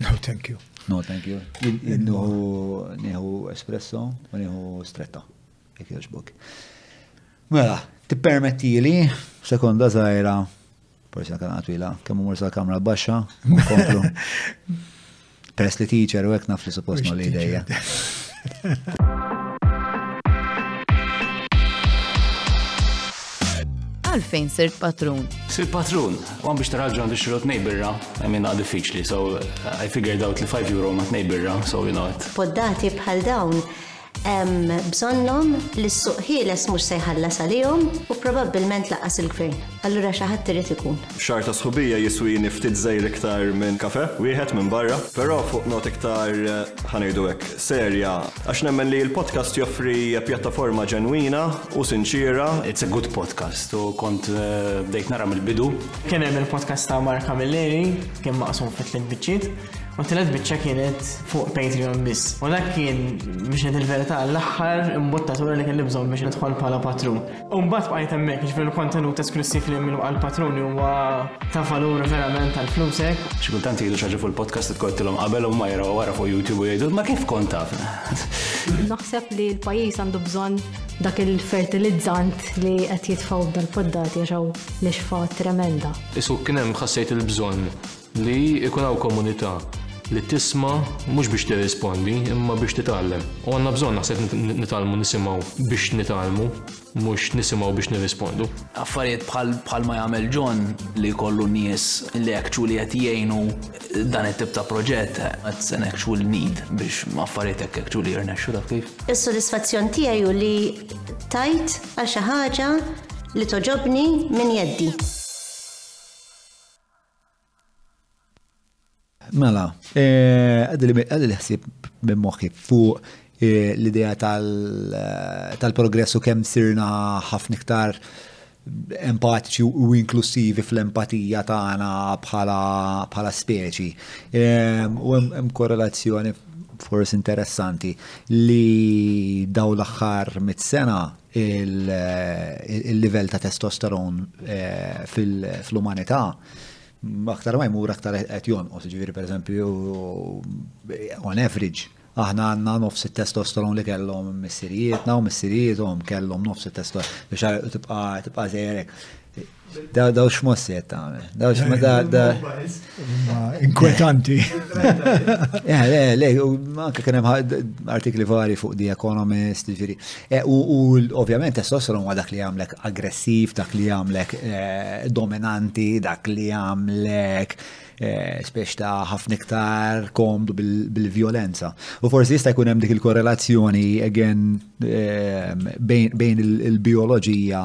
No, thank you. No, thank you. Innu nieħu espresso u nieħu stretta. Jek joġbok. Mela, tippermetti li sekonda zaħira, forsi għakan għatwila, kemm mur sa' kamra baxxa, komplu. Press li teacher u għek naf li suppost ma li dejja. għalfejn sirt patrun? Sirt patrun, għan biex taraġu għandu xirot nejbirra, għamina diffiċli, so uh, I figured out li 5 euro ma t-nejbirra, so you know it. Poddati bħal dawn, bżonnom li s-suq ħieles mux sejħalla salijom u probabilment laqas il-gvern. Allura xaħat trid ikun. Xahar ta' sħubija jiswini ftit żgħir iktar minn kafè wieħed minn barra. Però fuq nota iktar, ħa ngħidu hekk, serja, għax nemmen li l-podcast joffri pjattaforma ġenwina u sinċiera. It's a good podcast u kont bdejt nara mill-bidu. Kien hemm il-podcast ta' Mark Camilleri, kien maqsum fi tliet biċċiet, u t-tielet biċċa kienet fuq Patreon biss. U dak kien, biex ngħid il-verità, l-aħħar imbuttatura li kelli bżonn biex nidħol bħala patrun. U mbagħad bqajt hemmhekk, jiġifieri l-kontenut esklussiv li minnu għal patruni huwa ta' valur verament għal flusek. Xi kultant jgħidu xi fuq il-podcast tkolltilhom qabel u ma jaraw wara fuq YouTube u jgħidu ma kif kont taf. Naħseb li l-pajjiż għandu bżonn dak il-fertilizzant li qed jitfgħu b'dal-poddati għax hawn l-ixfa tremenda. Isu kien hemm ħassejt il-bżonn Li jkun hawn komunità li tisma' mhux biex tirrispondi imma biex titgħallem. U għandna bżonn naħseb nitgħallmu nisimgħu biex nitgħallmu mhux nisimgħu biex nirrispondu. Affarijiet bħal ma jagħmel John li jkollu nies li actually qed jgħinu dan it-tip ta' proġett that's an actual need biex affarijiet hekk actually jirnexxu taf kif. Is-sodisfazzjon tiegħi hu li tajt għal xi ħaġa li togħġobni minn jeddi. Mela, eh, għaddi li ħsib minn moħħi fuq eh, l-idea eh, tal-progress u kemm sirna ħafna iktar empatiċi u inklusivi fl-empatija tagħna bħala speċi. Ehm, u hemm korrelazzjoni forsi interessanti li daw l-aħħar mit-sena il-livell ta' testosteron eh, fl-umanità aktar ma jmur aktar qed jonqos, ġifieri pereżempju on average aħna għanna nofs il-testosteron li kellhom missirijietna u missirijiethom kellhom nofs il-testosteron biex tibqa' tibqa' żejrek. Daw daw x'mossi qed tagħmel. Daw x'ma inkwetanti. Eh, le, le, anke kien hemm artikli vari fuq The Economist, ġifieri. Eh, u ovvjament testosteron huwa dak li jagħmlek aggressiv, dak li jagħmlek eh, dominanti, dak li jagħmlek spiex ta' ħafna iktar komdu bil-violenza. U forsi jista' jkun hemm dik il-korrelazzjoni again bejn il-bioloġija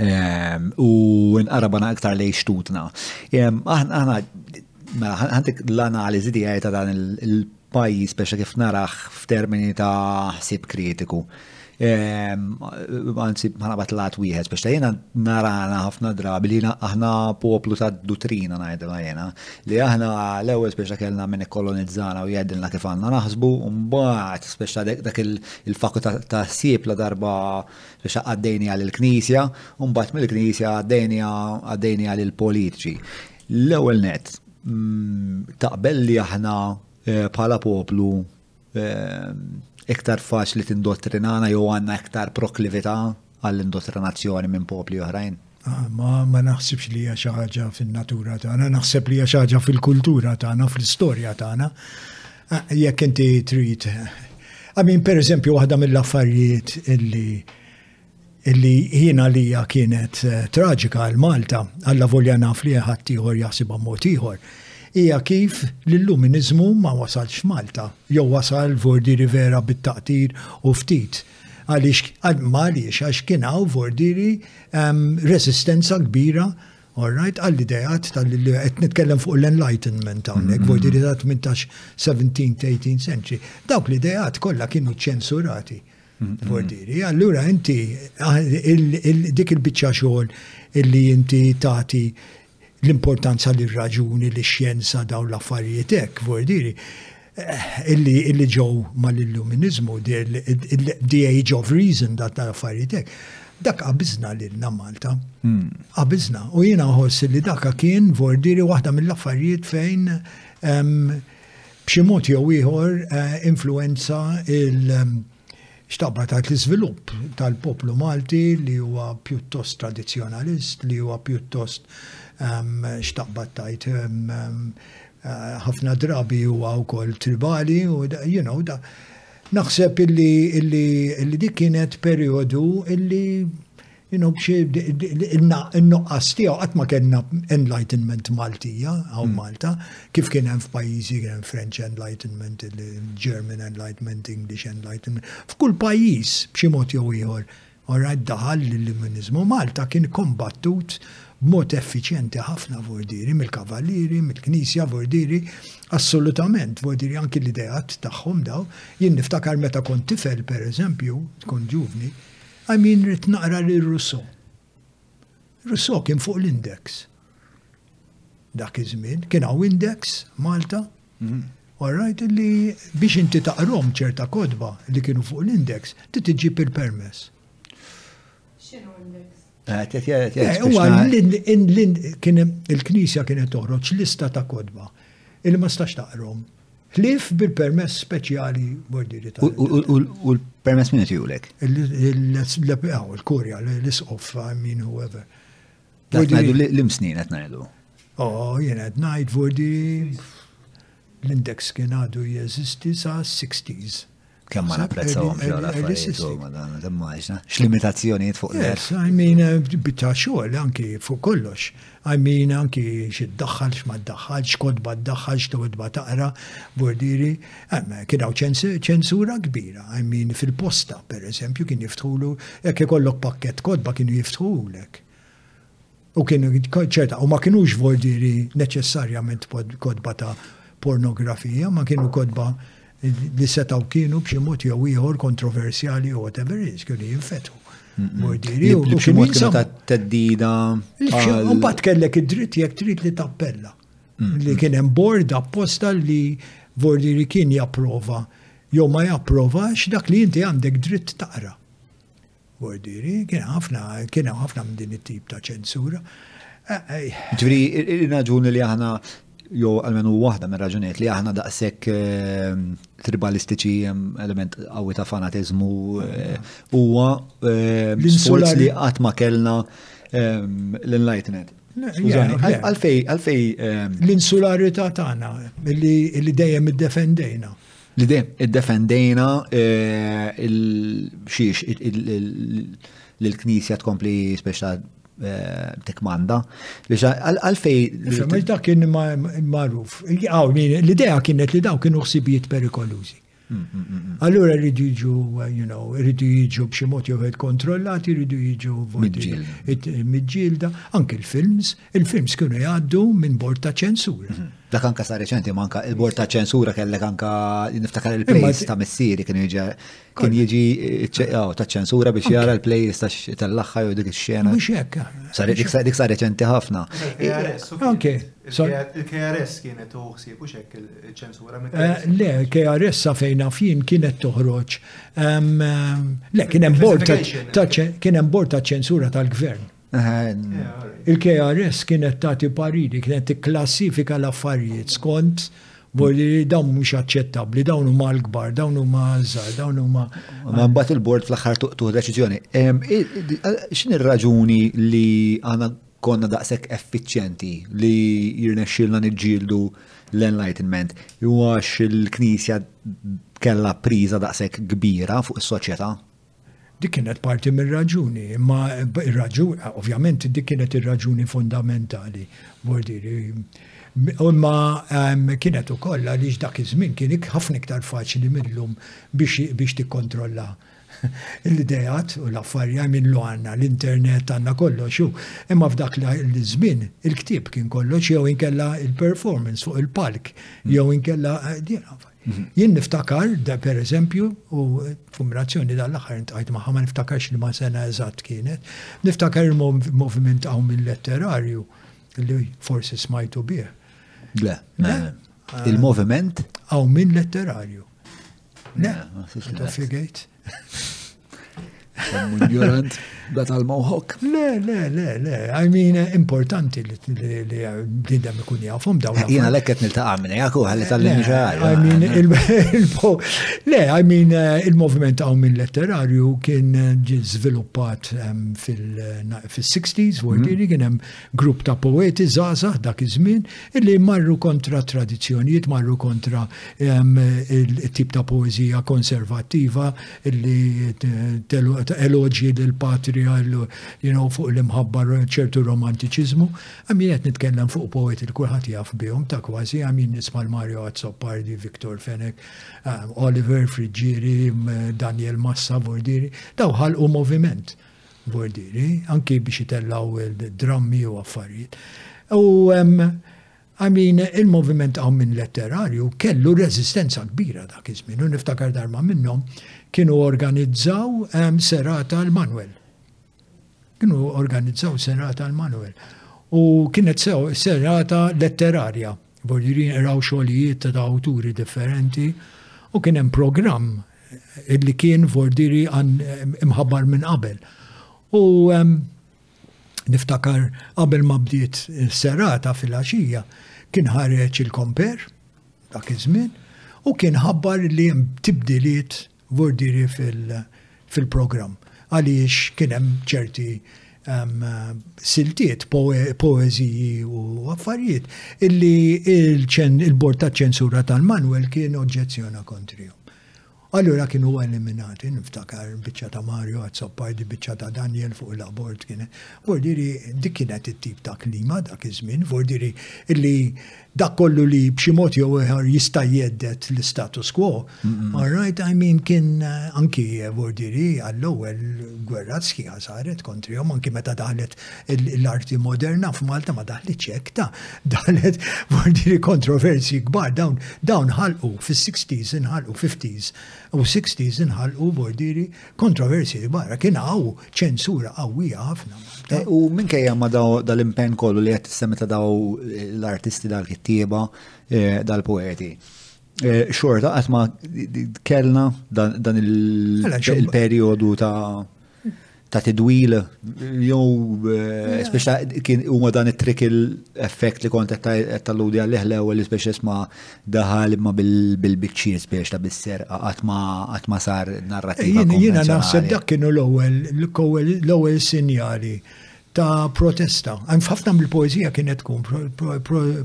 Ehm, u nqarabana iktar lej xtutna. Ehm, aħna, mela, ħantik l-analizi di ta' dan il-pajis biex kif narax f'termini ta' ħsib kritiku. Għanzi, ehm, ħana batlat wieħed, biex ta' jena narana ħafna drabi li aħna poplu ta' dutrina najdu jena, li aħna l-ewel biex ta' kellna minn kolonizzana u jgħedilna kif għanna naħsbu, un-baħt, biex ta' dak il-faku ta' ħsib la darba X'għax għaddejniha lill-Knisja u mbagħad mill-Knisja għaddejniha lill-politiċi. L-ewwel nett, taqbel li aħna bħala poplu iktar faċli tindottrinana jew għandna iktar proklività għall-indottrinazzjoni minn popli oħrajn? Ah, ma, ma naħsibx li hija xi ħaġa fin-natura tagħna, naħseb li hija xi ħaġa fil-kultura tagħna, fl-istorja tagħna. Ah, jekk inti trid. Għamin, per eżempju, waħda mill-affarijiet illi illi jiena li kienet eh, traġika għal Malta, għalla volja naf li ħadd ieħor jaħsibha mod ieħor, hija kif l-illuminizmu ma wasalx Malta, jew wasal Vordi Rivera bit-taqtir u ftit Għaliex, ma għaliex, għax kien hawn vordieri resistenza kbira Alright, għall-idejat tal-li qed nitkellem fuq l-enlightenment hawnhekk, mm-hmm. vordieri ta' 18, 17, 18 century. Dawk l-idejat kollha kienu ċensurati mm-hmm. vordieri. Allura inti ah, dik il-biċċa xogħol illi inti tagħti l-importanza li r-raġuni li x-xjenza dawn l-affarijiet hekk, vuol dire, illi ġew mal-Illuminizmu, the age of reason dat tal-affarijiet hekk, dak qabizna lilna Malta. Hmm. Qabizna. U jiena ħoss li dak kien vuol dire waħda mill-affarijiet fejn b'xi mod jew ieħor eh, influenza il- Xtabba ta' l-iżvilupp tal-poplu Malti li huwa pjuttost tradizzjonalist, li huwa pjuttost ehm, xtabba tajt ehm, ehm, eh, ħafna drabi huwa wkoll tribali u you know da. Naħseb illi illi illi dik kienet perjodu illi You know, b'xi n-nuqqas tiegħu qatt ma kellna enlightenment Maltija għaw hmm. Malta, kif kien hemm f'pajjiżi kien hemm French enlightenment, il-German enlightenment, English enlightenment. F'kull pajjiż b'xi mod jew ieħor, ora daħal l-illuminizmu Malta kien kombattut b'mod effiċjenti ħafna vordiri mill-kavalieri, mill-knisja vordiri, assolutament vordiri anki l-ideat tagħhom daw. Jien niftakar meta kont tifel, per eżempju, tkun ġuvni, I mean ridt naqra lil Rousseau. Rousseau kien fuq l-index. Dak iż-żmien kien hawn index Malta. Mhm. All right, li biex inti taqrom ċerta kodba li kienu fuq l-index, ti tiġib il-permess. X'inhu index? Ah, eh, huwa kien il-Knisja kienet toħroġ lista ta' kodba il ma stax taqrom. Ħlief bil-permess speċjali bordiri ta' U l-permess minn jtijulek? Il-kurja, l-isqof, I mean whoever. Najdu l-imsnin għet najdu. Oh, jien għet najd bordiri l-index kien għadu jeżisti sa' 60s. Kemm ma napprezzawhom xogħol affarijiet huma dan, timmaġna. X'limitazzjonijiet fuq l-għex. I mean, eh, bita xogħol anki fuq kollox. I mean, anki x'iddaħħal, x'ma ddaħħal, x'kodba ddaħħal, x'todba taqra, bordiri. Eh, kien hawn ċensura kbira. I mean, fil-posta, per eżempju, kien jiftħulu, jekk ikollok pakket kodba kienu jiftħulek. U kienu ċerta, u ma kienux vordiri neċessarjament kodba ta' pornografija, ma kienu kodba li setaw kienu b'xi mod jew ieħor kontroversjali jew whatever is, kienu jinfetħu. Mordiri u b'xi mod kienu ta' teddida. Mbagħad kellek id-dritt jekk trid li tappella. Mm. Li kien hemm bord apposta li Vordiri kien japprova jew ma japprovax dak li inti għandek dritt taqra. Bordieri, kien hemm ħafna, kien hemm ħafna minn din it-tip ta' ċensura. Ġifieri, ir-raġuni li aħna jew għalmenu waħda mir raġunijiet li aħna daqshekk ehm, tribalistiċi element qawwi ta' fanatiżmu eh, huwa ehm, l-isforz li qatt ma kellna ehm, l-enlightenment. għalfej għalfej l-insularità tagħna li dejjem iddefendejna. li dejjem iddefendejna eh, xiex li l-Knisja tkompli speċ ta' eh, tikmanda. Għalfej. Femmel dak kien maruf. L-idea kienet li daw kienu ħsibijiet perikolużi. Mm, mm, mm, Allura rridu jiġu, eh, you know, rridu jiġu b'xi mod jew kontrollati, rridu jiġu midġilda. Anke l-films Il-films kienu jgħaddu minn bord ta' ċensura. Mhm. Dak anka sa' reċenti, ma anka il-bord ta' ċensura kellek anka niftakar il-plays ta' missieri kien jiġi kien jiġi ċeqaw ta' ċensura biex jara l-plays ta' tal-laħħa jew dik ix-xena. Mhux hekk. Dik sa' reċenti ħafna. Il-KRS kienet uħsib u xek il-ċensura. Eh, le, KRS sa' fejna fin kienet toħroġ. Le, kien hemm bord ta' ċensura tal-gvern. Il-KRS kienet tagħti pariri, kienet tikklassifika l-affarijiet skont Bordi li dawn mhux aċċettabbli, dawn huma l-kbar, dawn huma żgħar, dawn huma. Ma mbagħad il-bord fl-aħħar tuħ deċiżjoni. X'in ir-raġuni li għana konna daqshekk effiċjenti li jirnexxilna niġġieldu l-enlightenment huwa il-Knisja kellha priża daqshekk kbira fuq is-soċjetà Dik kienet parti mir-raġuni, imma ir-raġuni, ovvjament dik kienet ir-raġuni fundamentali, bordiri. Imma ehm, kienet ukoll għaliex dak iż-żmien kien ħafna iktar faċli millum biex tikkontrolla l-idejat u l-affarja minn lu għanna, l-internet għanna kollox u imma f'dak l-żmien il-ktib kien kollox jew inkella il-performance fuq il-palk jew inkella eh, Jien niftakar, per eżempju, u f'kombinazzjoni dan l-aħħar intqajt magħha ma niftakarx li ma sena eżatt kienet, niftakar il-moviment hawn minn letterarju li forsi smajtu bih. Le, le. Il-moviment? Hawn minn letterarju. Le, ma figejt. Mjorant, da tal-mawħok. Le, le, le, le. I mean, importanti li bnidem ikun jafum dawn. Jena lekket nil-taqa minna, jaku għalli tal-lin ġar. I mean, le, I mean, eh, il-moviment għaw minn letterarju kien eh, ġi sviluppat ehm, fil-60s, u għediri mhm. kien hemm Grupp ta' poeti żgħażagħ dak iż-żmien li marru kontra t-tradizzjonijiet, marru kontra it-tip ta' poeżija konservattiva li telgħu eloġji lill-patrija fuq l-imħabba ċertu romantiċiżmu. Hemm jien qed nitkellem fuq poeti li kulħadd jaf bihom ta' kważi, hemm jien nies bħal Mario Azzopardi, Victor Fenech, Oliver Friggieri, Daniel Massa, Bordieri, dawn ħalqu moviment. bordieri, anki biex itellgħu d-drammi u affarijiet. U I mean, il-moviment hawn minn letterarju kellu reżistenza kbira dak iż-żmien u niftakar darba minnhom kienu organizzaw serata l-Manuel. Kienu organizzaw serata l-Manuel. U kienet serata letterarja. Bordirin qraw xogħlijiet ta' ta' awturi differenti u kien hemm programm illi kien Vordiri imħabbar minn qabel. U niftakar qabel ma bdiet serata fil-għaxija kien ħareġ il-komper dak iż-żmien u kien ħabbar li hemm tibdiliet Vordiri fil-programm. Għaliex kien hemm ċerti ehm, siltiet, poeziji u affarijiet illi il-bord ta' ċensura tal-Manuel kien oġġezzjona kontrihom. Allura kienu eliminati, niftakar biċċa ta' Mario Azzopardi, biċċa ta' Daniel fuq l-abort kien. Vordiri, dik kienet it-tip ta' klima dak iż-żmien, vordiri li Dak kollu li b'xi mod jew ieħor jista' jhedded l-istatus quo, all right, I mean kien anki Bordieri għall-ewwel gwerra sħiħa saret kontrihom anki meta daħlet l-arti moderna f'Malta ma daħlitx hekk ta' daħlet Bordieri kontroversji kbar dawn dawn ħalqu fis-sixties inħalqu fifties u sixties inħalqu Bordieri kontroversji li barra kien hawn ċensura qawwija ħafna. Eh, u minkejja ma dal-impenn kollu li qed tissemmi ta' daw eh, l-artisti dal-kittieba eh, dal-poeti. Xorta qatt ma kellna dan il-perjodu ta' ta' tidwil jew eh, speċa kien huma dan it-trick il-effekt li kont qed talludi għalih l-ewwel speċa ma' Daħal imma bil-biċċiet spiex ta' bis-serqa qatt ma qatt ma sar narrattiva konvenzjonali. Jiena naħseb dak kienu l-ewwel l-ewwel sinjali ta' protesta. Hemm f'ħafna mill-poeżija kienet tkun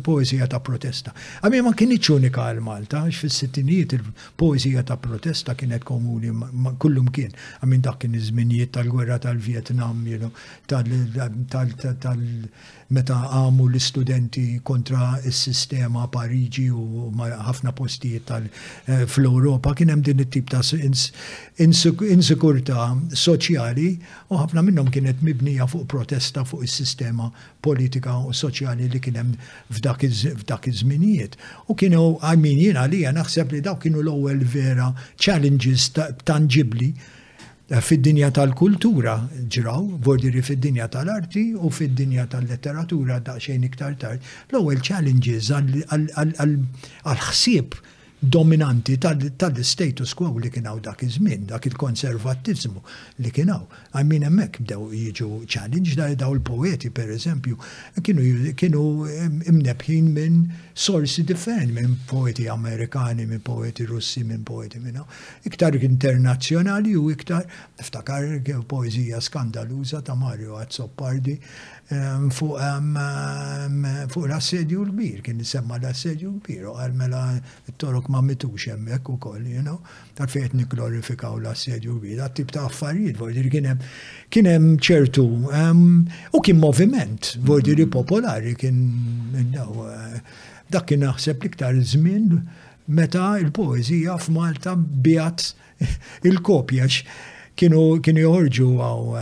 poeżija ta' protesta. Għamija ma kienitx unika għal Malta, għax fis-sittinijiet il-poeżija ta' protesta kienet komuni kullum kien. Għamin dak kien iż-żminijiet tal-gwerra tal-Vjetnam, tal Meta qamu l-istudenti kontra s-sistema Pariġi u ma' ħafna postijiet tal fl-Ewropa kien hemm din it-tip ta' insikurtà soċjali u ħafna minnhom kienet mibnija fuq protesta fuq is-sistema politika u soċjali li kien hemm f'dak f'dak iż-żminijiet. U kienu, I mean, jien għalija naħseb li dawk kienu l-ewwel vera challenges tanġibbli Fid-dinja tal-kultura ġraw vordiri fid-dinja tal-arti u fid-dinja tal-letteratura daqsxejn iktar tard. L-ewwel challenges għall-ħsieb dominanti tal-istatus quo li kien hawn dak iż-żmien, dak il-konservattiżmu li kien hawn. I mean hemmhekk bdew jiġu challenged, dawn il-poeti pereżempju kienu imnebbħin minn sorsi differenti, minn poeti Amerikani, minn poeti Russi, minn poeti minn hawn. Iktar internazzjonali hu iktar niftakar poeżija skandaluża ta' Mario Azzopardi fuq l-Assedju l-Kbir, kien isemma l-Assedju l-Kbir u qal mela t-Torok ma mitux hemmhekk ukoll, you know, tal fejn qed nikglorifikaw l-Assedju l-Kbir, dat-tip ta' affarijiet, vojdir kien hemm kien hemm ċertu u kien moviment, vojdir popolari kien dak kien naħseb l-iktar żmien meta l-poeżija f'Malta biegħet il-kopji għax kienu kienu joħorġu għaw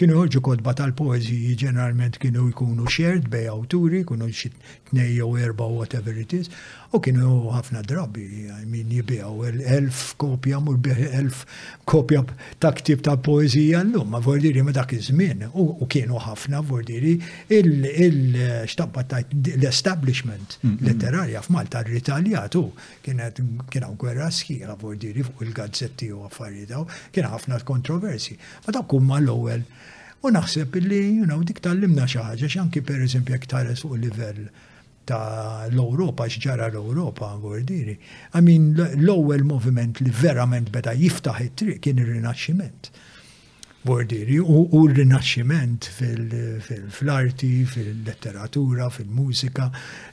kienu joħorġu kodba tal-poeżiji ġeneralment kienu jkunu shared bej awturi, kienu xi tnej jew erba' whatever it is, u kienu ħafna drabi min jibigħu elf kopja mur bih elf kopja ta' ktib ta' poeżija llum, ma vordiri ma dak iż-żmien u kienu ħafna vordiri Il-xtaqba tajt l-establishment letterarja f'Malta r-ritaljat u kienet kien hawn gwerra sħiħa bordiri fuq il-gazzetti u affarijiet hawn, kien ħafna kontroversi. Ma dawk huma l-ewwel. U naħseb li dik tallimna xi ħaġa x'anki pereżempju jekk tħares fuq livell ta' l-Europa, xġara l-Europa, għordiri. I mean, l-ewwel moviment li verament beda jiftaħ it-triq kien ir-Rinaxximent. Bordieri u r-rinaxximent fil-arti, fil-letteratura, fil-mużika,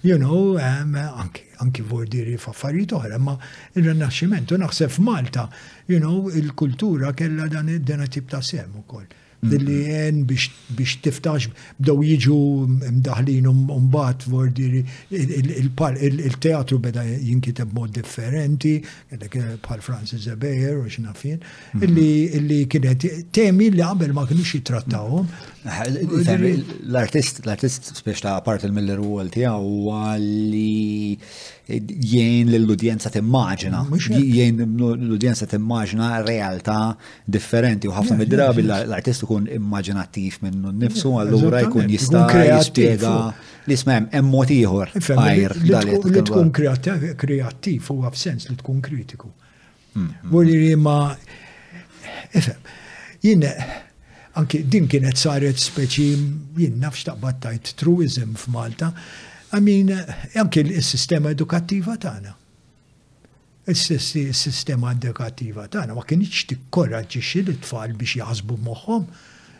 you know, anki Bordieri f'affarijiet oħra, ma r-rinaxximent u naħseb f'Malta, you know, il-kultura kella dan id-dena tip ta' sem ukoll. Billi mm-hmm. jen biex tiftax bdew jiġu mdaħlin um, mbagħad Bordieri il-teatru beda jinkiteb mod differenti, bħal Francis Zebejer u x'nafien, li kienet temi li qabel ma kienux jitrattawhom. L-artist, l-artist spiex ta' part il-miller u għal tiegħu huwa li jgħin l-udjenza timmaġina, jgħin l-udjenza timmaġina realtà differenti u ħafna mid-drabi l-artist ikun immaġinattiv minnu nnifsu allura jkun jista' jispjega li smem hemm mod ieħor. Li tkun kreattiv huwa f'sens li tkun kritiku. Muriri ma. Isem, jien anki din kienet saret speċi jien nafx taqbad tajt truism f'Malta. I mean, anki il-sistema edukattiva tagħna. Il-sistema edukattiva tagħna ma kienx tikkoraġġixxi lit-tfal biex jaħsbu moħħhom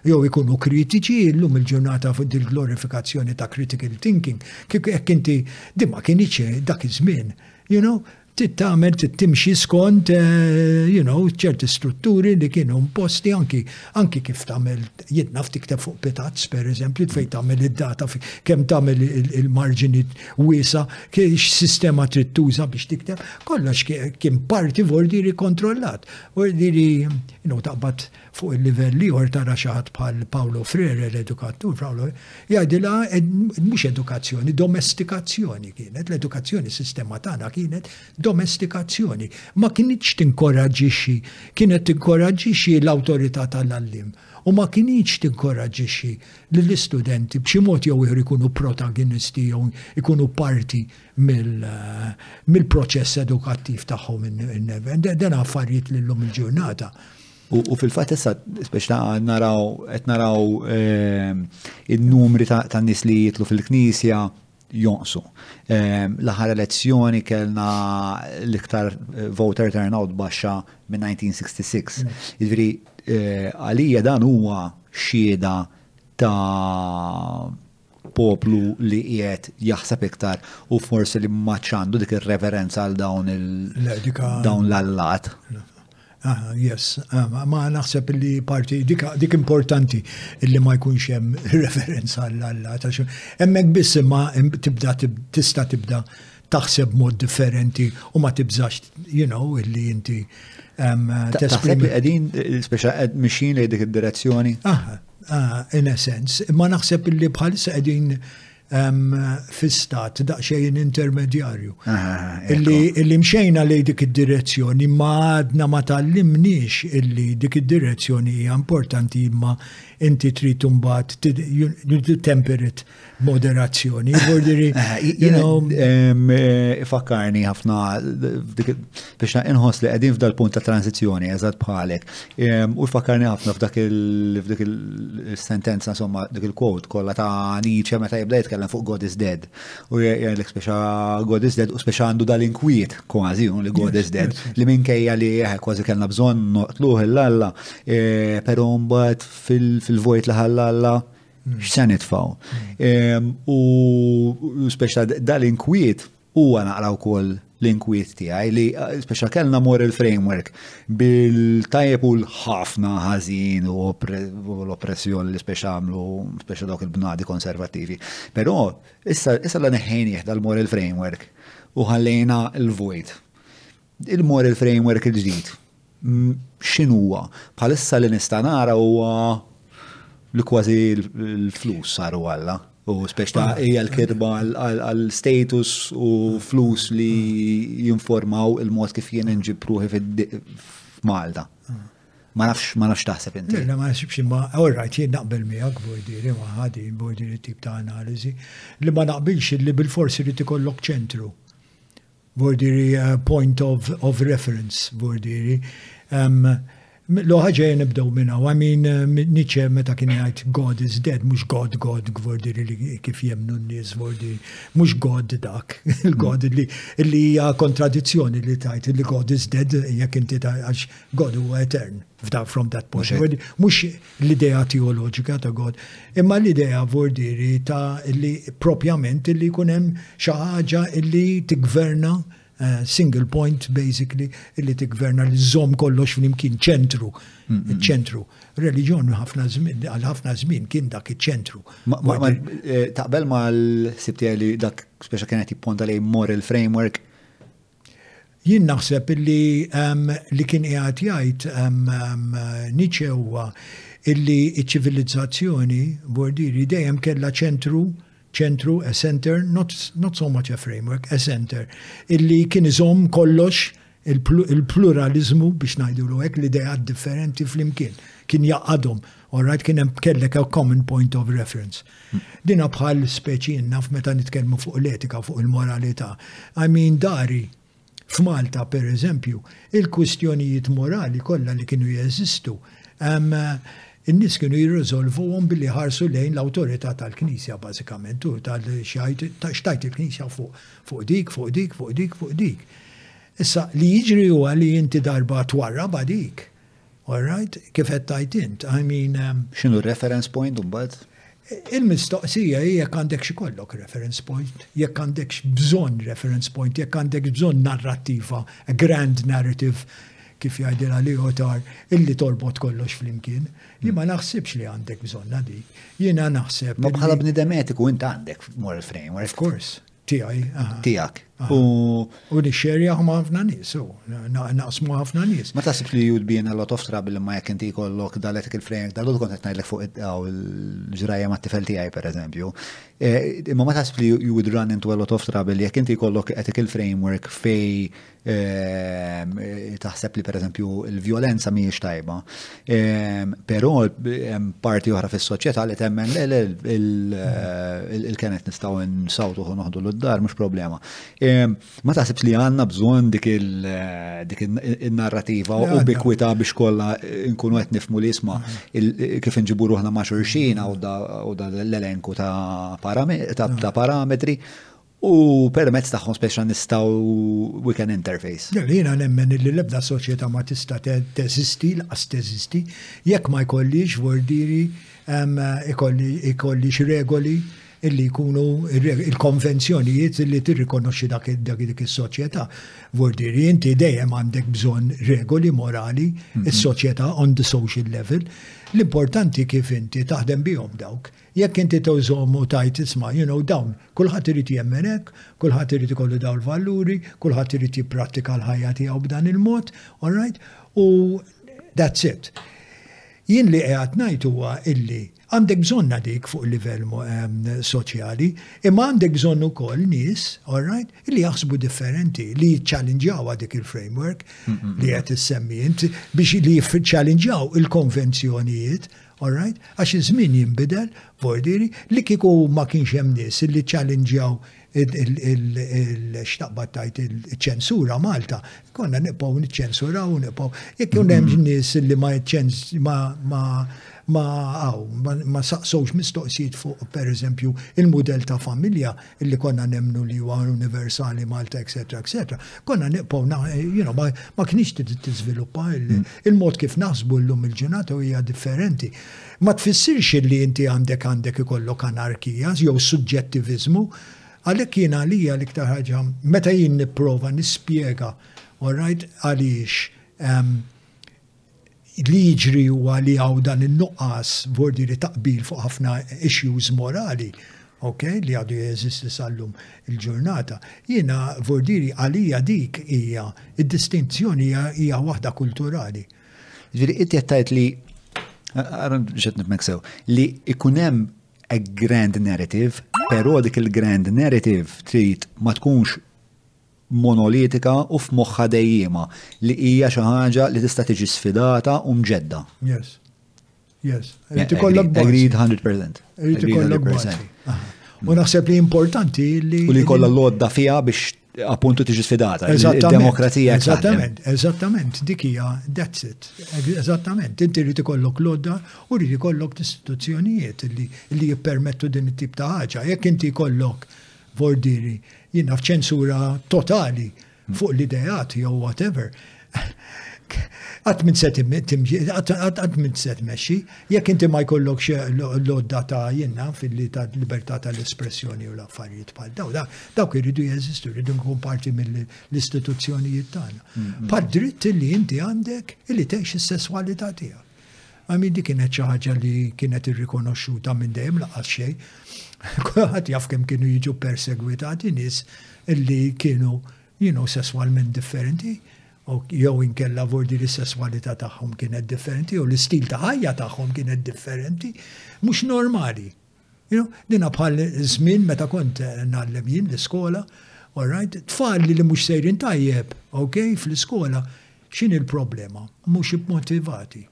jew ikunu kritiċi illum il-ġurnata fuq dil-glorifikazzjoni ta' critical thinking, kif hekk inti dimma kien iċe dak iż-żmien, you know, Trid tagħmel trid timxi skont you know ċerti strutturi li kienu imposti anki anki kif tagħmel jitnaf tikteb fuq pitazz pereżempju fejn tagħmel id-data kemm tagħmel il-marġini wiesa kiex sistema trid tuża biex tikteb kollox kien parti vordiri kontrollat. Vordiri you know taqbad Fuq il-livell l-ieħor tara xi ħadd bħal Paulo Freire, l-edukatur Paulo, jgħidilha mhux edukazzjoni, domestikazzjoni kienet, l-edukazzjoni sistema tagħna kienet domestikazzjoni. Ma kinitx tinkoraġġixxi, kienet tinkoraġġixxi l-awtorità tal-għallim u ma kinitx tinkoraġġixxi lill-istudenti b'xi mod jew ieħor ikunu protagonisti jew ikunu parti mill-proċess edukattiv tagħhom in-neven. Den affarijiet lillum il-ġurnata U fil-fatt issa biex naraw qed naraw ehm, in-numri ta' nies li jitlu fil-Knisja jonqsu. Ehm, l-aħħar elezzjoni kellna l-iktar eh, voter turnout baxxa minn 1966. Jiġri eh, għalija dan huwa xieda ta' poplu li qiegħed jaħseb iktar u forsi li ma ċandu dik ir-reverenza għal dawn il-dawn l-allat. Ah, yes, ah, ma naħseb li parti dik importanti illi ma jkunx hemm referenza għall-alla ta' xi. Hemmhekk biss ma tibda tista' tibda taħseb mod differenti u ma tibżax, you know, illi inti tesprimi. Għedin, speċa għed mxin li dik id-direzzjoni? Ah, ah, in a sense, ma naħseb illi bħalissa għedin fistat daqxejn intermedjarju. Ah, illi mxejna li dik id-direzzjoni ma għadna ma tallimniex illi dik id-direzzjoni hija importanti imma inti trid imbagħad temperit moderazzjoni. Bordiri, eh, ifakkarni ħafna biex inħoss li qegħdin f'dal punt ta' tranzizjoni eżatt bħalek. U ifakkarni ħafna f'dak il-sentenza insomma dik il-quote kollha ta' Nietzsche meta jibda jitkellem fuq God is dead. U jgħidlek speċa God is dead u speċa għandu dal-inkwiet kważi li God is dead li minkejja li eh, kważi kellna bżonn noqtluh il-alla, eh, però mbagħad fil-vojt li ħalla x'se nitfgħu. U speċa dal-inkwiet huwa naqra wkoll l-inkwiet tiegħi li speċa kellna mor il-framework bil-tajjeb u l-ħafna ħażin u l-oppressjoni li speċa għamlu speċa dawk il-bnadi konservattivi. Però issa la neħħejn dal-mor il-framework u ħallejna l-vojt. Il-moral framework il-ġdid x'inhuwa? Bħalissa li nista' nara huwa li kważi l-flus saru Alla. U speċ ta' hija l-kirba għal-status u flus li jinformaw il-mod kif jien nġib ruħi f'Malta. Ma nafx, ma nafx taħseb inti. Le, ma nasibx imma, all right, jien naqbel miegħek bojdiri, ma ħadi bojdiri tip ta' analiżi, li ma naqbilx li bil-forsi li tikollok ċentru Vordiri uh, point of, of reference, vordiri. Um, Loħa ġeja nibdew minna, I mean, um, Nietzsche meta kien jgħid God is dead, mux God, God, gvordiri li kif jemnu n-nis, gvordiri, mux God dak, il-God li hija kontradizzjoni li tajt li God is dead, jek inti għax God huwa etern. f'dan from that point. Okay. Mux l-idea teologika ta' God, imma l-idea vordiri ta' li propjament li kunem xaħġa li t-gverna eh, single point basically li t-gverna li zom kollox fl-imkien ċentru, ċentru. Religjon ħafna żmien għal ħafna żmien kien dak iċ-ċentru. Eh, taqbel ma l-sibtija li dak speċa kienet jipponta li moral framework Jien naħseb illi li kien qiegħed jgħid Nietzsche huwa illi ċ-ċivilizzazzjoni, Bordieri, dejjem kellha ċentru, ċentru, a center, not, not so much a framework, a center, illi kien iżomm kollox il-pluralizmu biex ngħidulu hekk l-idea differenti flimkien, kien jaqadhom All right, kien hemm kellek a common point of reference. Dina bħal speċi naf meta nitkellmu fuq l-etika, fuq il-moralità. I mean, dari, f'Malta per eżempju, il-kwistjonijiet morali kollha li kienu jeżistu, in-nies kienu jirriżolvuhom billi ħarsu lejn l-awtorità tal-Knisja bażikament u tal-xajt xtajt il-Knisja fuq dik, fuq dik, fuq dik, fuq dik. Issa li jiġri huwa li inti darba twarra badik. All right, kif qed tajt int, I mean. Um, X'inhu reference point imbagħad? Il-mistoqsija hi jekk għandek xi kollok reference point, jekk għandek bżonn reference point, jekk għandek bżonn narrattiva, a grand narrative kif jgħidilha li otar illi torbot kollox flimkien. Jien ma naħsibx li għandek bżonna dik. Jiena naħseb. Ma bħala bnidem etiku int għandek moral frame, of course. Tiegħi. Tiegħek. U u nixxerja ma' ħafna nies, u naqsmu ħafna nies. Ma tasibx li you'd be in a lot of trouble imma jekk inti jkollok daletek il-frejnek dal kont qed ngħidlek fuq il-ġrajja mat-tifel tiegħi pereżempju. Eh, imma ma tasibx li you would run into a lot of trouble jekk inti jkollok ethical framework fej Ehm, taħseb li per eżempju il-violenza mhijiex tajba. Ehm, però hemm parti oħra fis-soċjetà li temmen le le il-kenet nistgħu nsawtu u noħdu l-dar mhux problema. Ehm, ma taħsibx li għandna bżonn dik il-narrativa u bikwita biex kollha nkunu qed nifmu li isma' kif inġibu ruħna ma' xurxina u da l-elenku ta' parametri U permezz tagħhom speċa nistgħu we can interface. Jekk jiena nemmen li l-ebda soċjetà ma tista' teżisti, laqas teżisti, jekk ma jkollix vordiri ikollix regoli illi jkunu il-konvenzjonijiet illi tirrikonoxxi dak dik is-soċjetà. Vordiri inti dejjem għandek bżonn regoli morali mhm. is-soċjetà on the social level. L-importanti kif inti taħdem bihom dawk. Jekk inti tgħożhom u tgħid, isma', you know, dawn, kulħadd irid jemmen hekk, kulħadd irid ikollu dawn il-valuri, kulħadd irid jipprattika l-ħajja tiegħu b'dan il-mod, all right, u that's it. Jien li qiegħed ngħid huwa illi għandek bżonna dik fuq livell ehm, soċjali, imma għandek bżonn ukoll nies, all right, li jaħsbu differenti, li jiċċallinġawha dik il-framework li qed issemmi int biex li jiċċallinġaw il-konvenzjonijiet All right? Għax iż-żmien jinbidel, voir diri, li kieku ma kienx hemm nies li ċċallinġjaw il, x'taqbad tgħid, iċ-ċensura Malta, konna nibqgħu niċċensuraw u nibqgħu. Jekk ikun hemm nies li ma ma ma saqsowx mistoqsijiet fuq pereżempju il-mudell ta' familja, li konna nemmnu li huwa universali Malta, etc. etc. Konna niqpaw, you know, ma kienx tiżviluppa mm. il-mod kif naħsbu llum il-ġurnata hija differenti. Ma tfissirx li inti għandek għandek ikollok anarkija jew suġġettivizmu, għalhekk jien għalija l-iktar ħaġa meta jien nipprova nispjega, all right, għaliex ehm, Li jiġri huwa li hawn dan in-nuqqas b'ordiri ta' qbil fuq ħafna issues morali, ok, li għadu jeżisti sal-lum il-ġurnata. Jiena b'ordiri għalija dik hija d-distinzjoni hija hija waħda kulturali. Jiġifieri inti qed tgħid li biex qed nifhmek sew, li ikun hemm a grand narrative, però dik il-grand narrative trid ma tkunx monolitika u f'moħħha dejjiema li hija xi ħaġa li tista' tiġi sfidata u mġedda. Yes. Yes. Irid ikollok bażi. Agreed 100%. Irid ikollok bażi. U naħseb li importanti li. U li kollha l-lodda fiha biex appuntu tiġi sfidata. Il-demokrazija. Eżattament, eżattament, dik hija that's it. Eżattament, inti rrid ikollok lodda u rrid ikollok istituzzjonijiet li jippermettu din it-tip ta' ħaġa. Jekk inti kollok Bordieri, jien naf ċensura totali fuq l-ideat jew whatever. Għat minn se għat minn se tmexxi, jekk inti ma jkollokx l-odda ta' jenna fil-li ta' libertà tal-espressjoni u l-affarijiet bħal daw. Dawk irridu jeżistu, irridu nkun parti mill-istituzzjonijiet tagħna. Bħal dritt li inti għandek li tgħix is-sesswalità tiegħek. I mean, dik kienet xi ħaġa li kienet irrikonoxxuta minn dejjem lanqas xejn. Kulħadd jaf kemm kienu jiġu persegwitati nies li kienu you know, sesswalment differenti jew inkella vordi li sesswalità tagħhom kienet differenti jew l-istil ta' ħajja tagħhom kienet differenti, mhux normali. Dina bħal żmien meta kont ngħallem jien l-iskola, alright, tfal li mhux sejrin tajjeb, ok, fl-iskola, x'inhi l-problema? Mhux immotivati.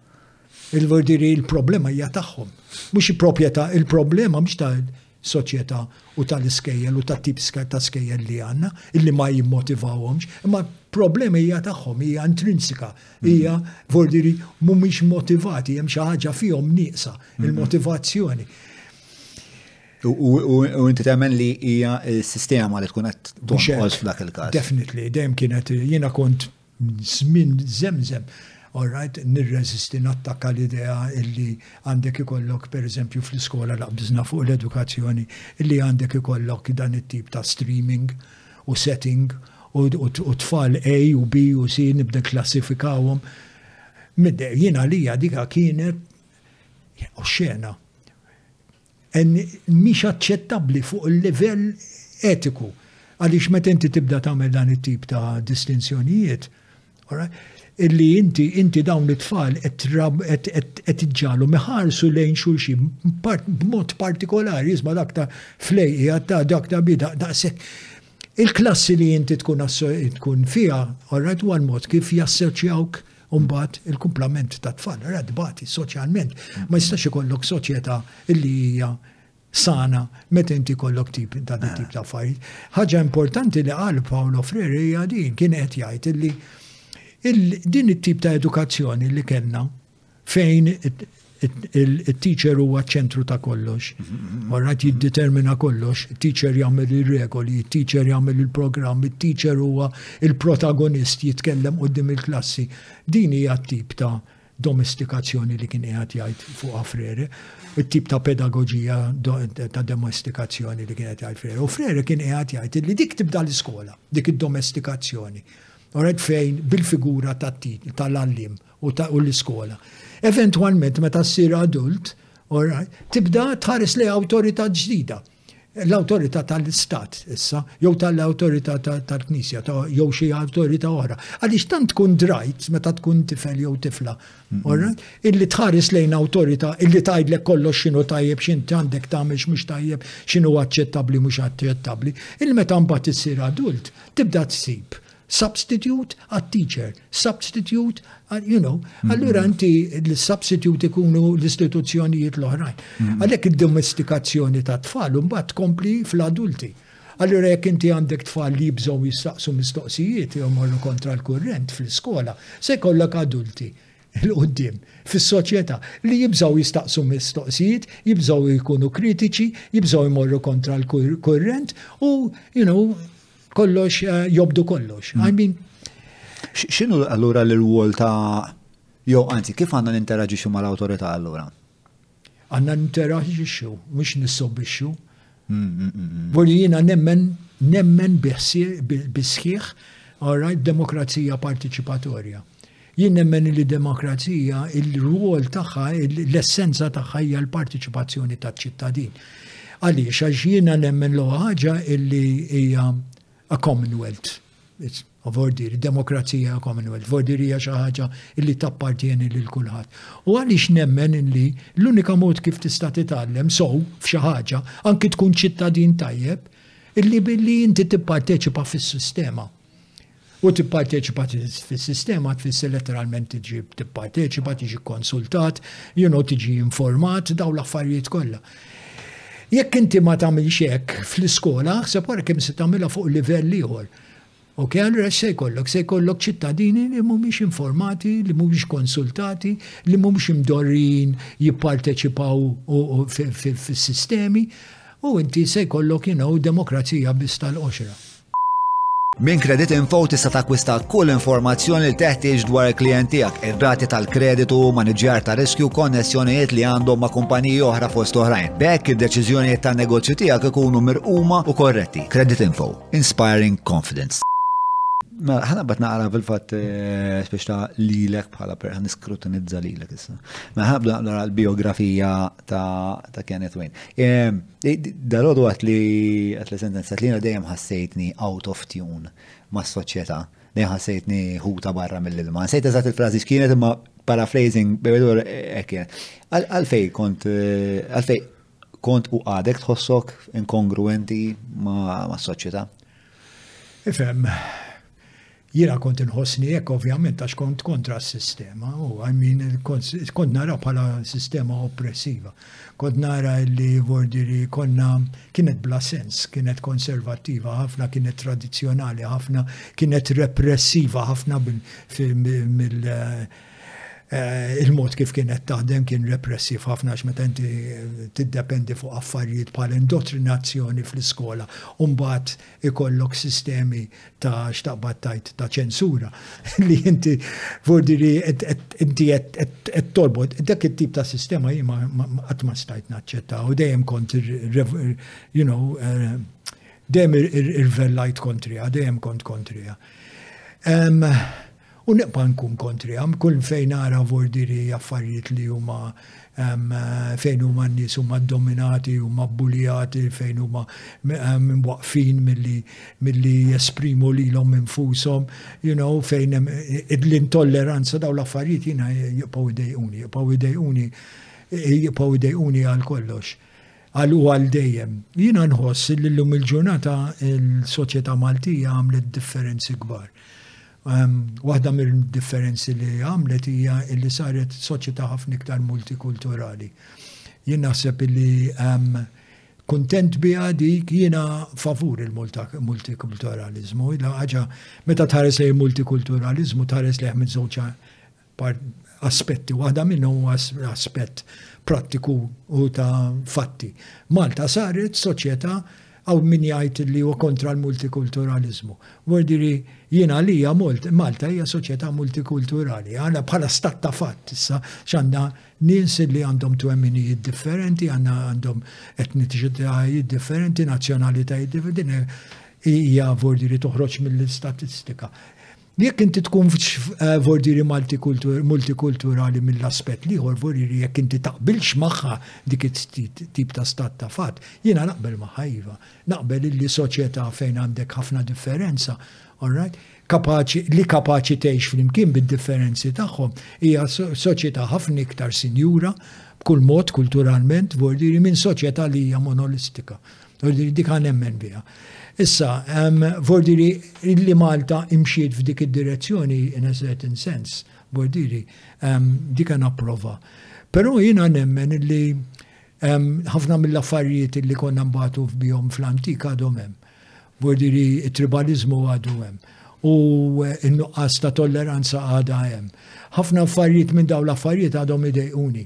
Il-vordiri il-problema hija tagħhom. Mhux proprjetà il-problema mhux ta' soċjetà u tal-iskejjel u ta' tip ta' skejjel li għandna illi ma jimmotivawhomx, imma problema hija tagħhom, hija intrinsika hija vordiri mhumiex motivati, hemm xi ħaġa fihom nieqsa mhm. il-motivazzjoni. U inti temmen li hija s-sistema li tkun qed tonqos f'dak il-każ. Definitely, dejjem kienet jiena kont żmien żemżem right, nirreżisti nattakka l-idea illi għandek ikollok, per eżempju, fl-iskola laqbizna fuq l-edukazzjoni, illi għandek ikollok dan it-tip ta' streaming. Mm u setting u tfal A u B u C nibda nklassifikawhom. Jien għalija dika kienet u xena. Mhix aċċettabbli fuq il-livell etiku. Għaliex meta inti tibda tagħmel dan it-tip ta' distinzjonijiet, Illi inti inti dawn it-tfal qed iġġalu meħarsu lejn xulxin b'mod partikolari jisma' dak ta' flejqi ta' dak ta' bida daqshekk. Il-klassi li inti tkun tkun fiha, orrajt huwa l-mod kif jassoċjawk mbagħad il-kumplament tat-tfal, rad bagħti soċjalment. Ma jistax ikollok soċjetà li hija sana meta inti kollok tip ta' di tip ta' affarijiet. Ħaġa importanti li qal Paolo Freire hija din kien qed jgħid illi din it-tip ta' edukazzjoni li kellna fejn il-teacher huwa ċentru ta' kollox. Marrat mhm, mhm. jiddetermina kollox, teacher jagħmel ir-regoli, teacher jagħmel il-programm, teacher huwa il-protagonist jitkellem qudiem il-klassi. Din hija tip ta' domestikazzjoni li kien qiegħed jgħid fuqha Frere, it-tip ta' pedagogija ta' domestikazzjoni li kien qed jgħid Frere. U Frere kien qiegħed jgħid li dik tibda l-iskola, dik id-domestikazzjoni. Ored fejn bil-figura tal-allim u l-iskola. Eventualment meta ssir adult, tibda tħares li awtorità ġdida. l-autorità tal-istat issa, jew tal-autorità tal-knisja, jew xi autorità oħra. Għaliex tant tkun drajt meta tkun tifel jew tifla, illi tħares lejn autorità illi tgħidlek kollox x'inhu tajjeb x'inti għandek tagħmel x'mhux tajjeb, x'inhu aċċettabbli mhux aċċettabbli. Il-meta mbagħad issir adult, tibda tsib substitute għat-teacher, substitute, you know, mm-hmm. allura inti l-substitute ikunu l-istituzzjonijiet l-oħrajn. Mm-hmm. Għalhekk id-domestikazzjoni ta' tfal mbagħad tkompli fl-adulti. Allura jekk inti għandek tfal li jibżgħu jistaqsu mistoqsijiet jew morru kontra l-kurrent fl-iskola, se jkollok adulti il-qoddim fis-soċjetà li jibżaw jistaqsu mistoqsijiet, jibżaw jkunu kritiċi, jibżaw jmorru kontra l-kurrent u, you know, kollox eh, jobdu kollox. Mm. I mean, xinu allura l-rwol ta' jew anzi kif għandna ninteraġixxu mal-awtorità allura? Għandna ninteraġixxu mhux nissobixxu. Mm, mm, Vorri jiena nemmen nemmen bisħiħ all right demokrazija partiċipatorja. Jien nemmen li demokrazija, il-rwol tagħha, l-essenza tagħha hija l-partiċipazzjoni taċ-ċittadin. Għaliex, għax jiena nemmen l ħaġa illi hija a Commonwealth. Vordir, demokrazija a Commonwealth. Vordir hija xi ħaġa illi tappartjeni lil kulħadd. U għaliex nemmen illi l-unika mod kif tista' titgħallem sow f'xi ħaġa, anki tkun ċittadin tajjeb, illi billi inti tipparteċipa fis-sistema. U tipparteċipa fis-sistema tfisser letteralment tiġi tipparteċipa, tiġi konsultat, you know, tiġi informat daw l-affarijiet kollha. Jekk inti ma tagħmilx hekk fl-iskola, se wara kemm se tagħmilha fuq livell ieħor. Ok, allura se jkollok, se jkollok ċittadini li mhumiex informati, li mhumiex konsultati, li mhumiex imdorrin jipparteċipaw fis-sistemi, u inti se jkollok jinaw demokrazija biss tal-qoxra. Minn Credit Info tista' takkwista kull informazzjoni li teħtieġ dwar il-klijent tiegħek, ir-rati tal-kreditu, maniġjar ta' riskju, konnessjonijiet li għandhom ma' kumpaniji oħra fost oħrajn. B'hekk id-deċiżjonijiet tan-negozju tiegħek ikunu mirquma u korretti. Credit Info, inspiring confidence. Mela, ħana bat naqra fil-fatt eh, biex ta' lilek bħala per ħan iskrutinizza lilek issa. Mela, ħana naqra l-biografija ta' Kenneth Wayne. Eh, Dal-għodu għat li għat li sentenza li dejjem ħassejtni out of tune ma' soċjetà, dejjem ħassejtni ħuta barra mill-ilma. Sejt eżat il-frazi x'kienet imma paraphrasing bebedur ekkien. Eh, għalfej kont, eh, għalfej kont u għadek tħossok inkongruenti ma' soċjetà? Ifem, Jiena kont inħossni hekk ovvjament għax kont kontra s-sistema u I mean kont nara bħala sistema oppressiva. Kont nara li vordiri konna kienet bla sens, kienet konservattiva ħafna, kienet tradizzjonali ħafna, kienet repressiva ħafna mill eh, il-mod kif kienet taħdem kien repressiv ħafna għax meta inti tiddependi fuq affarijiet bħal indottrinazzjoni fl-iskola u mbagħad ikollok sistemi ta' x'taqbad tgħid ta' ċensura li inti forsi li inti qed torbot. Dak it-tip ta' sistema jien qatt ma stajt naċċetta u dejjem kont you know eh, dejjem irvellajt kontriha, dejjem kont kontriha. U nibqa' nkun kontriha kull fejn ara vordiri affarijiet li huma fejn huma n-nies huma ddominati, huma bbulijati, fejn huma mwaqqfin milli jesprimu lilhom infushom, you know, fejn hemm l-intolleranza dawn l-affarijiet jiena jibqgħu jdejquni, jibqgħu jdejquni, jibqgħu jdejquni għal kollox u għal dejjem. Jiena nħoss li llum il-ġurnata l-soċjetà Maltija għamlet differenzi kbar. Waħda mill-differenzi li għamlet hija li saret soċjetà ħafna iktar multikulturali. Jien naħseb li kuntent biha dik jiena favur il-multikulturalizmu, ħaġa meta tħares lejn multikulturalizmu tħares lejh minn żewġ aspetti. Waħda minnhom huwa aspett prattiku u ta' fatti. Malta saret soċjetà għaw min jgħid li huwa kontra l-multikulturalizmu. Wordiri jien għalija Malta hija soċjetà multikulturali, għala bħala stat ta' fatt issa x'għandha nies li għandhom twemminijiet differenti, għandha għandhom etniċitajiet differenti, nazzjonalitajiet differenti, hija vordiri toħroġ mill-istatistika. Jekk inti tkun eh, vordieri multikulturali mill-aspett liħor vordieri jekk inti taqbilx magħha dik it-tip ta' stat ta' fatt, jiena naqbel magħha iva. Naqbel illi soċjetà fejn għandek ħafna differenza, alright? Kapaċi li kapaċi tgħix flimkien bid-differenzi tagħhom hija soċjetà ħafna iktar sinjura b'kull mod kulturalment vordieri minn soċjetà li hija monolistika. Dik għan emmen biha. Issa, vordiri li Malta imxiet f'dik id-direzzjoni in a certain sense, vordiri, dik għan approva. Pero jina nemmen li ħafna mill-affarijiet li konna mbatu f'bijom fl-antik għadhom hemm. Vordiri, tribalizmu għadu hemm. u n-nuqqas ta' tolleranza għadha hemm. Ħafna affarijiet minn dawn l-affarijiet għadhom idejquni.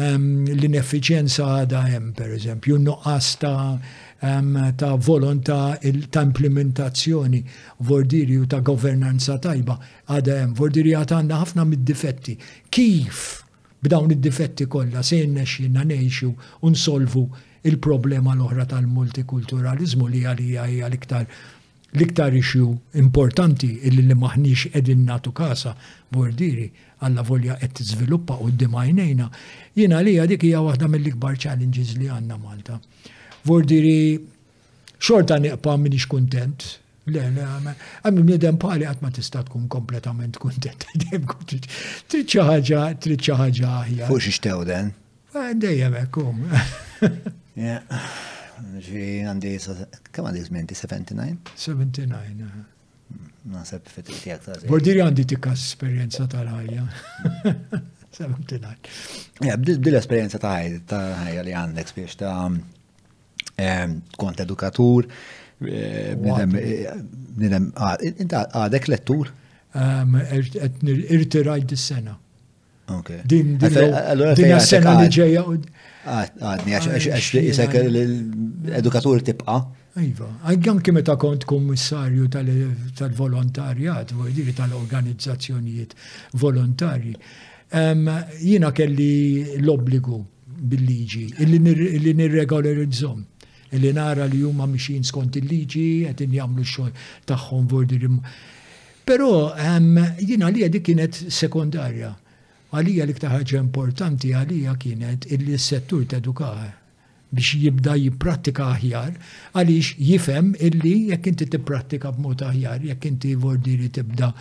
L-ineffiċjenza għadha hemm, pereżempju, n-nuqqas ta' volontà ta' implementazzjoni vordiri u ta' governanza tajba għadha hemm. Vordiri għad għandna ħafna mid-difetti. Kif b'dawn id-difetti kollha se jinnexxinna ngħixu u nsolvu il-problema l-oħra tal-multikulturaliżmu li għalija hija l-iktar L-iktar issue importanti illi li m'aħniex qegħdin nagħtu kasha, Bordieri, allavolja qed tiżviluppa quddiem għajnejna, jien għalija dik hija waħda mill-ikbar challenges li għandna Malta. Bordieri, xorta niqpa' minix kuntent, Le, le, għamil bnidem bħali għatma tista tkun kompletament kontent. Trid xi ħaġa, trid xi ħaġa aħjar. Fuq xi xtewden? Dejjem hekk hum. Ġi għandi kemm għandi żmien 79? 79, aha. Naħseb fit tiegħek ta' Bordiri għandi tikas esperjenza tal-ħajja. 79. Ja, bdil esperjenza ta' ħajja li għandek biex ta' kont edukatur, eh, nidem, eh, ah, inta għadek lettur? Irtirajt dis-sena. Din din is-sena li ġejja. Għadni, għax li jisek l-edukatur tibqa. Iva, għagħan kim ta' kont kummissarju tal-volontarjat, vojdiri tal-organizzazzjonijiet volontarji, jina kelli l-obbligu bil-liġi, illi nirregolarizzom, illi nara li huma mixin skont il-liġi, għet jagħmlu xogħol tagħhom vojdiri Però jien għalija dik kienet sekondarja. Għalija l-iktar ħaġa importanti għalija kienet illi s-settur tedukah biex jibda jipprattika aħjar għaliex jifhem illi jekk inti tipprattika b'mod aħjar, jekk inti vordiri tibda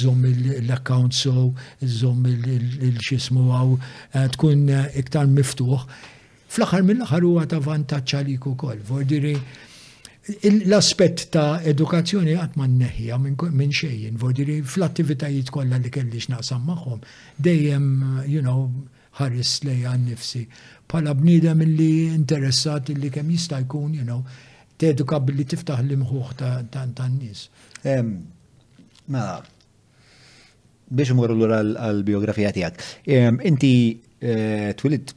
żomm l-account so, żomm il-xismu għaw, eh, tkun iktar miftuħ, Fl-aħħar mill-aħħar huwa ta' vantaġġ għalik ukoll. Vordiri l-aspett ta' edukazzjoni qatt ma nneħħija minn xejn, vordiri fl-attivitajiet kollha li kellix naqsam magħhom, dejjem, you know, ħares lejha nnifsi. Bħala bniedem li interessat li kemm jista' jkun, you know, teduka billi tiftaħ l-imħuħ tan-nies. Mela, Biex imorru lura għall-bijografija tiegħek. Inti eh, twilid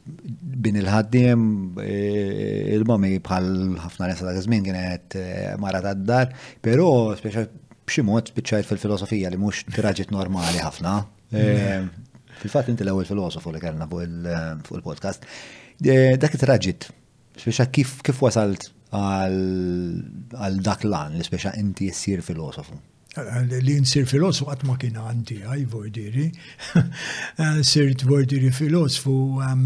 bin il-ħaddiem eh, il-mami bħal ħafna nesa ta' żmien kienet eh, mara tad-dar, però speċa b'xi mod spiċċajt fil-filosofija li mhux traġit normali ħafna. Fil-fatt inti l-ewwel filosofu li kellna fuq il-podcast. Dak it-traġit, speċa kif wasalt għal dak lan li speċa inti ssir filosofu? li nsir filosfu għat ma kien għanti għaj vordiri, sirt vordiri filosfu għam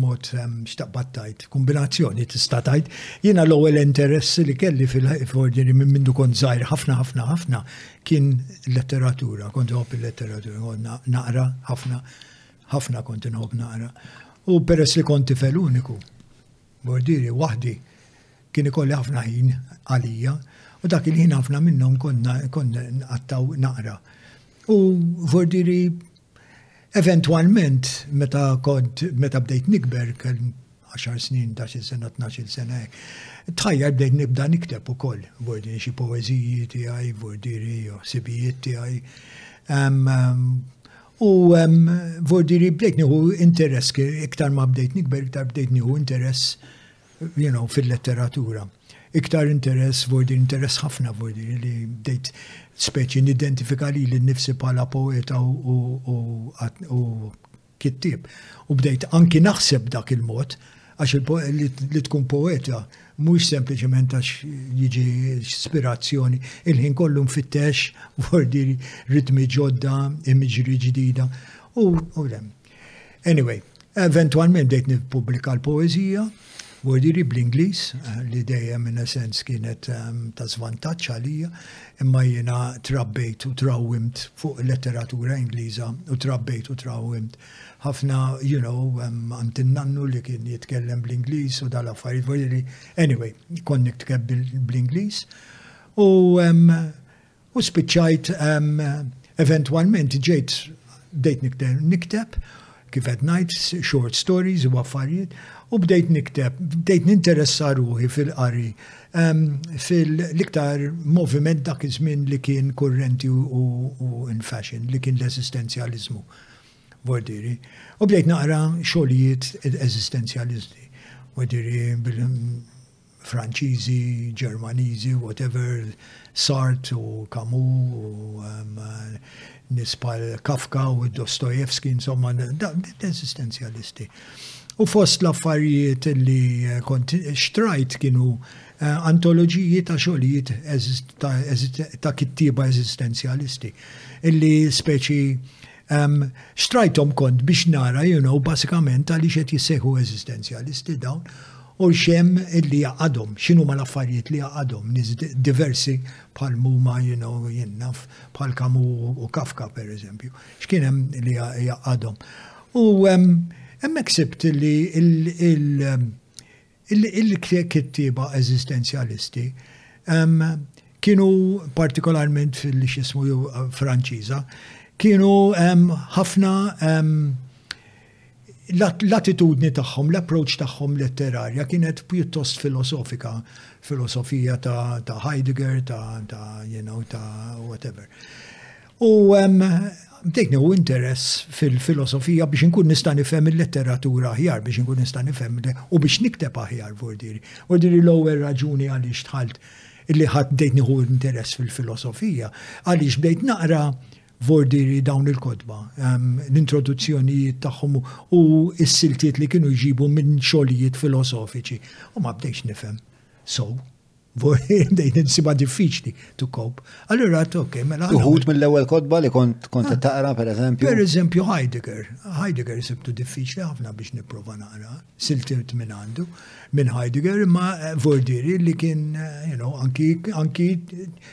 mod xtaqbattajt, kombinazzjoni t-istatajt, jina l-ewel interess li kelli fil-vordiri minn mindu kont zaħir ħafna ħafna ħafna kien letteratura, kont għop il-letteratura, naqra ħafna, ħafna kont nħob naqra. U peress li kont tifel uniku, Bordieri waħdi kien ikolli ħafna ħin għalija u dak il-ħin ħafna minnhom konna konna nqattaw naqra. U Bordieri eventwalment meta kont meta bdejt nikber kell 10 snin, 10 sena, 12 sena. Tħajja bdejt nibda nikteb ukoll Bordieri xi poeżiji tiegħi, Bordieri sibijiet tiegħi. U vordiri bdejt nieħu interess, iktar ma bdejt nikber, iktar bdejt nieħu interess, you know, fil-letteratura. Iktar interess, vordiri interess ħafna vordiri li bdejt speċi nidentifika li l-nifsi pala poeta u kittib. U bdejt anki naħseb dak il-mod, Għax li tkun poeta mhux sempliċement għax jiġi ispirazzjoni, il-ħin kollu nfittex fordi ritmi ġodda, imġri ġdida. U lem. Anyway, eventualment bdejt nippubblika l-poezija, Bordiri bl-Inglis, eh, li dejjem in sens kienet ehm, ta' zvantaċ għalija, imma jiena trabbejt u trawwimt fuq letteratura Ingliża u trabbejt u trawwimt ħafna you know għand in-nannu li kien jitkellem bl-Ingliż u dal affarijiet vojri. Anyway, kon nikteb bl-Ingliż. U u spiċċajt eventwalment ġejt bdejt nikteb nikteb kif qed ngħid short stories u affarijiet u bdejt nikteb, bdejt ninteressa ruħi fil-qari fil-iktar moviment dak iż-żmien li kien kurrenti u in fashion li kien l-eżistenzjaliżmu. Vojtiri, u bdejt naqra xogħlijiet eżistenzjalisti. Vojtiri bil-Franċiżi, Ġermaniżi, whatever, Sart u Kamu u um, nispal Kafka u Dostojevski, insomma, eżistenzjalisti. U fost l-affarijiet li eh, kont xtrajt kienu antoloġiji ta' xogħlijiet ta' kittieba eżistenzjalisti illi speċi xtrajtom kont biex nara, you know, basikament għaliex qed jissejħu eżistenzjalisti dawn u xem illi jaqadhom, xinu ma l-affarijiet li jaqadhom, nis diversi bħal muma, you know, jinnaf, bħal kamu u kafka per eżempju, xkienem li jaqadhom. U emmek sibt li il- Il-kittieba eżistenzjalisti kienu partikolarment fil-x'jismu Franċiża, kienu ħafna l-attitudni tagħhom, l-approach tagħhom letterarja kienet pjuttost filosofika, filosofija ta' Heidegger, ta' you know, ta' whatever. U bdejt new interess fil-filosofija biex inkun nista' nifhem il-letteratura aħjar, biex inkun nista' nifhem u biex nikteb aħjar vordiri. Vordiri l-ewwel raġuni għaliex tħalt illi ħadd bdejt nieħu interess fil-filosofija, għaliex bdejt naqra vordiri dawn il-kotba, l-introduzzjonijiet tagħhom u s-siltiet li kienu jġibu minn xogħlijiet filosofiċi. U ma bdejx nifhem. So, Nsiba diffiċli to cope. Allura għat, ok, mela. Uħut mill-ewel kodba li kont kont ah. taqra, per eżempju. Per eżempju, Heidegger. Heidegger sibtu diffiċli ħafna biex niprofa naqra. Siltirt minn għandu, minn Heidegger, ma eh, vordiri li kien, eh, you know, anki, anki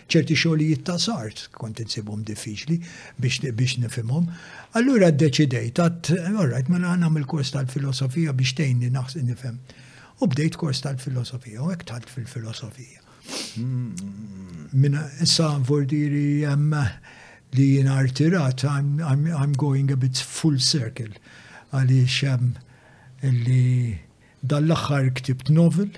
ċerti xogħlijiet ta' sart kont insibhom diffiċli biex, biex nifimhom. Allura d-deċidejt, għat, all right, mela għanam il-kors tal-filosofija biex tejni naħs nifhem. U bdejt kors tal-filosofija, u hekk tħalt fil-filosofija. Min issa vordiri hemm li jien artirat, I'm going a bit full circle għaliex hemm li dall-aħħar ktibt novel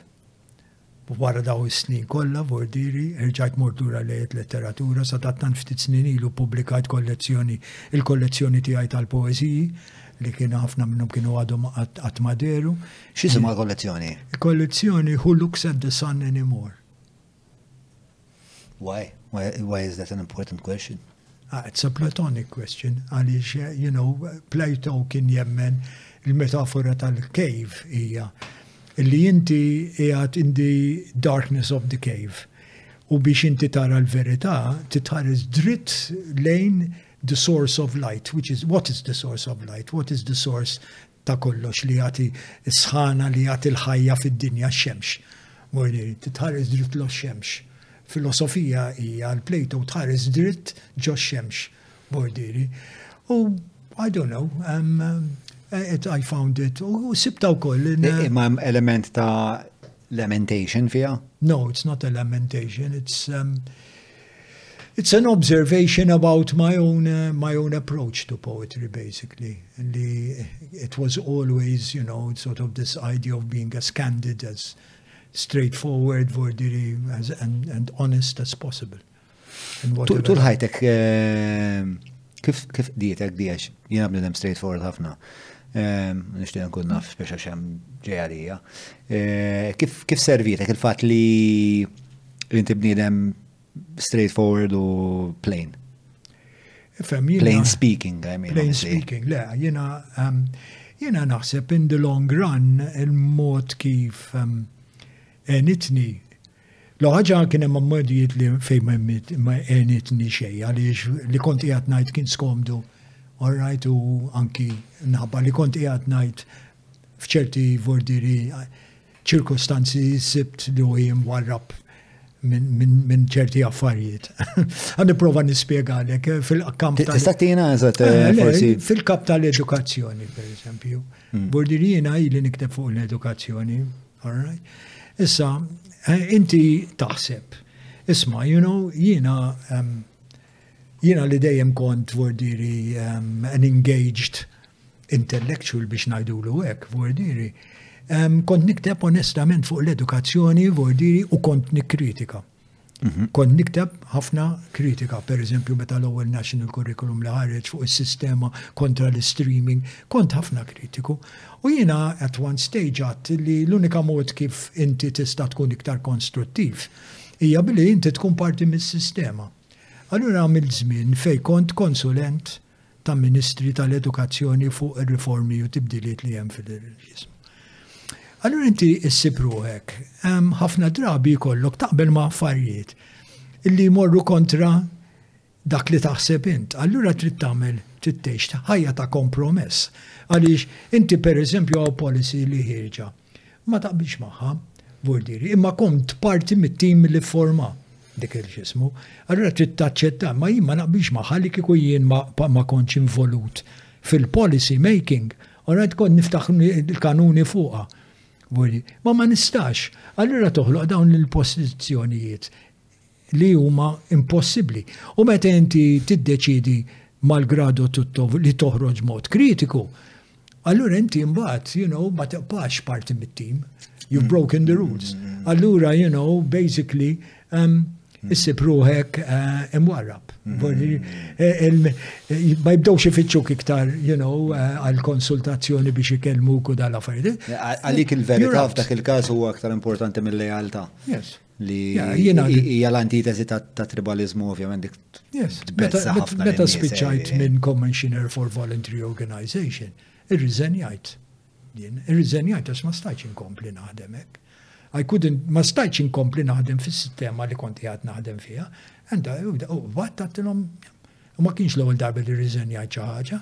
wara daw is-snin kollha vordiri, erġajt mordura lejt letteratura, sadattan ftit snin ilu publikajt kollezzjoni, il-kollezzjoni tiegħi tal-poeżiji li kienu ħafna minnhom kienu għadhom qatt maderu, X'jisimha l-kollezzjoni? Il-kollezzjoni Who Looks at the Sun Anymore. Why? Why, why is that an important question? Ah, it's a platonic question, għaliex, eh, you know, Plato kien jemmen il-metafora tal-cave hija li inti jgħat in the darkness of the cave. U biex inti tara l-verità, titħares dritt lejn the source of light, which is what is the source of light, what is the source ta' kollox li jagħti s-sħana li jagħti l-ħajja fid-dinja x-xemx. Mojni, titħares dritt lo xemx. Filosofija hija għal Plato tħares dritt ġo xemx, bordieri. U I don't know, um, eh, it, I found it, u sibta u koll. Ma element ta' lamentation fija? No, it's not a lamentation, it's um, It's an observation about my own my own approach to poetry basically li it was always you know sort of this idea of being as candid as straightforward vordiri as and, and honest as possible. Tul ħajtek eh, kif kif dietek diex jiena bnedem straightforward ħafna. Eh, nishtiq nkun naf speċa xem ġejarija. Eh, kif servitek il-fat li Inti bniedem straightforward u plain. Fem, jina, plain speaking, I mean. Plain speaking, le, jina, um, jina naħseb in the long run il-mod kif um, enitni L-ħagġa kien hemm ammodijiet li fejn ma għenitni xej, għaliex li kont qiegħed ngħid kien skomdu, orrajt u anki naħba li kont qiegħed ngħid f'ċerti vordieri ċirkostanzi sibt li hu jimwarrab minn ċerti affarijiet. Għan niprofa nispiegalek eh, fil-kamp tal- Tista' tina eżatt eh, eh, forsi. Fil-kamp tal-edukazzjoni, per eżempju. Hmm. Bordirijina ili nikteb fuq l-edukazzjoni. Issa, inti taħseb, isma, you know, jiena Jiena li dejjem kont vordiri ehm, an engaged intellectual biex ngħidulu hekk vordiri, ehm, kont nikteb onestament fuq l-edukazzjoni vordiri u kont nikkritika. Mhm. Kon nikteb ħafna kritika, per eżempju, meta l-ewwel National Curriculum li ħareġ fuq is-sistema kontra l-streaming, kont ħafna kritiku. U jiena at one stage għat li l-unika mod kif inti tista' tkun iktar konstruttiv hija billi inti tkun parti mis-sistema. Allura għamilt żmien fejn kont konsulent ta' ministri tal-edukazzjoni fuq ir-riformi u tibdiliet li hemm fil-jiżmu. Allura inti issib ruħek, ħafna drabi jkollok taqbel ma' affarijiet illi jmorru kontra dak li taħseb int. Allura trid tagħmel trid tgħix ħajja ta' kompromess. Għaliex inti pereżempju hawn policy li ħirġa Ma taqbilx magħha, Vordieri, imma kont parti mit-tim li fforma dik il-xismu. Allura trid taċċetta, ma jien ma naqbilx magħha li kieku jien ma kontx involut fil-policy making, u rajt kont niftaħ il-kanuni fuqha. Ma ma nistax, allura toħloq dawn il-pożizzjonijiet li huma impossibbli. U meta inti tiddeċidi mal-grado tutto li toħroġ mod kritiku, allura inti mbagħad, you know, ma tibqax parti mit-tim. You've mm. broken the rules. Mm. Allura, you know, basically, um, mm. issib ruħek uh, imwarrab. Eh, eh, ma jibdewx ifittxu iktar, you know, eh, għal-konsultazzjoni biex ikellmu ku dal-affarijiet. Għalik il-verità f'dak il-każ huwa aktar importanti mill-lealtà. Yes. li hija l-antitesi ta' tribalizmu ovvjament dik tbezza ħafna. Meta spiċċajt eh. minn Commissioner for Voluntary Organization, irriżenjajt. Jien irriżenjajt għax ma stajtx inkompli naħdem hekk. I couldn't, ma stajtx inkompli naħdem fis-sistema li konti għad naħdem fiha. Enda, u għattattilhom, u ma kienx l-ewwel darba li rriżenjajt xi ħaġa.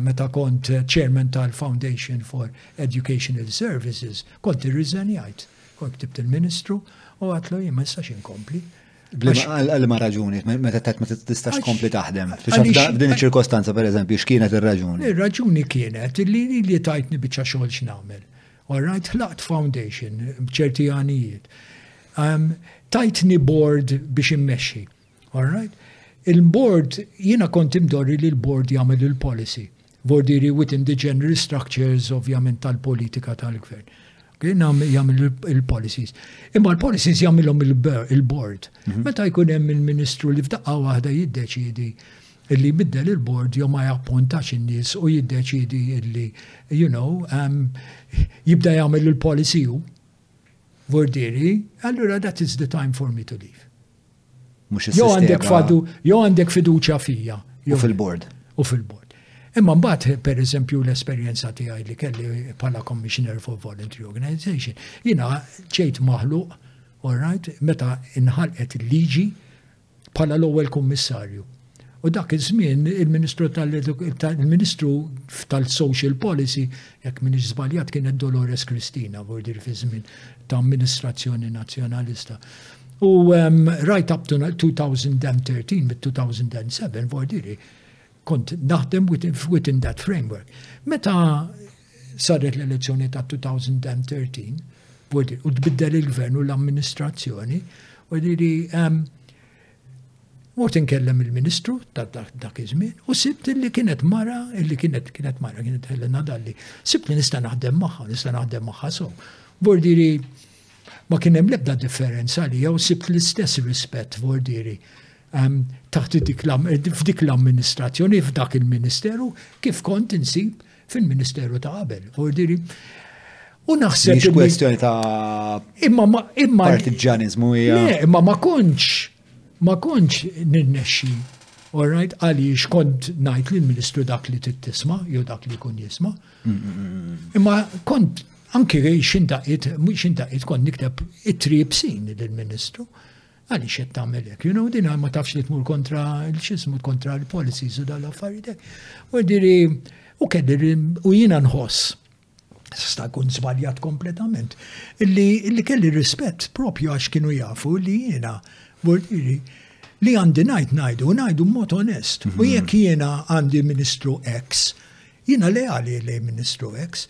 Meta kont chairman tal-Foundation for Educational Services, kont irriżenjajt. Kont ktibt il-Ministru u għatlu jien ma nistax inkompli. Għal ma raġuni, meta tajt ma tistax kompli taħdem. F'din iċ-ċirkostanza, per eżempju, x'kienet ir-raġuni? Ir-raġuni kienet li li tajtni biċċa xogħol x'nagħmel. Orrajt ħlaqt foundation b'ċerti għanijiet. Tajtni board biex immexxi. All right? Il-board, jiena kont imdorri li l-board jagħmel il-policy. Board iri within the general structures ovvjament tal-politika tal-gvern. Jagħmel il-policies. Imma l-policies jagħmilhom il-board. Mhm. Meta jkun hemm il-ministru li f'daqqa waħda jiddeċidi illi biddel il-bord jew ma jappuntax in-nies u jiddeċidi illi, you know, um, jibda jagħmel il-policy u vordieri, allura that is the time for me to leave. Mhux is-sistema. Jew għandek fadu, jew għandek fiduċja fija. Jew fil-bord. U fil-bord. Imma mbagħad pereżempju l-esperjenza tiegħi li kelli bħala Commissioner for Voluntary Organization, jiena ġejt maħluq, all right, meta inħalqet il-liġi bħala l-ewwel kummissarju. U dak iż-żmien il-Ministru tal-Ministru tal-Social Policy, jekk minix żbaljat kienet Dolores Kristina, vordir fi żmien ta' amministrazzjoni nazzjonalista. U um, right up to 2013, mit 2007, vordiri, kont naħdem within, within that framework. Meta saret l-elezzjoni ta' 2013, vordir, u tbiddel il-gvern u l-amministrazzjoni, vordiri, um, Mort inkellem il-Ministru ta' dak iż-żmien u sibt li kienet mara, li kienet kienet mara, kienet Helena Dalli. Sibt li nista' naħdem magħha, nista' naħdem magħha so. Vordiri ma kien hemm l-ebda differenza li jew sibt l-istess rispett vordiri ehm, taħt f'dik l-amministrazzjoni, f'dak il-ministeru, kif kont insib fil-Ministeru ta' qabel, ordiri. U naħseb. Mhix kwestjoni ta' imma ma imma partiġġanizmu hija. Le, imma ma kontx ma kontx ninnexxi. Alright, għaliex kont ngħid lill ministru dak li tittisma, jew dak li jkun jisma. Mm, mm, mm, imma kont anki xindaqiet, xindaqiet kont nikteb it-tribsin lill-ministru. Għaliex qed tagħmel hekk? You know, din ma tafx li tmur kontra l-xismu, kontra l-policies u dan l-affarijiet. U diri, u kelli, u jiena nħoss, sta kun zbaljat kompletament, li kelli rispett propju għax kienu jafu li jiena, burdiri, li għandi najt najdu, najdu mod onest. U mhm. jekk jiena għandi ministru X, jiena leali li ministru X,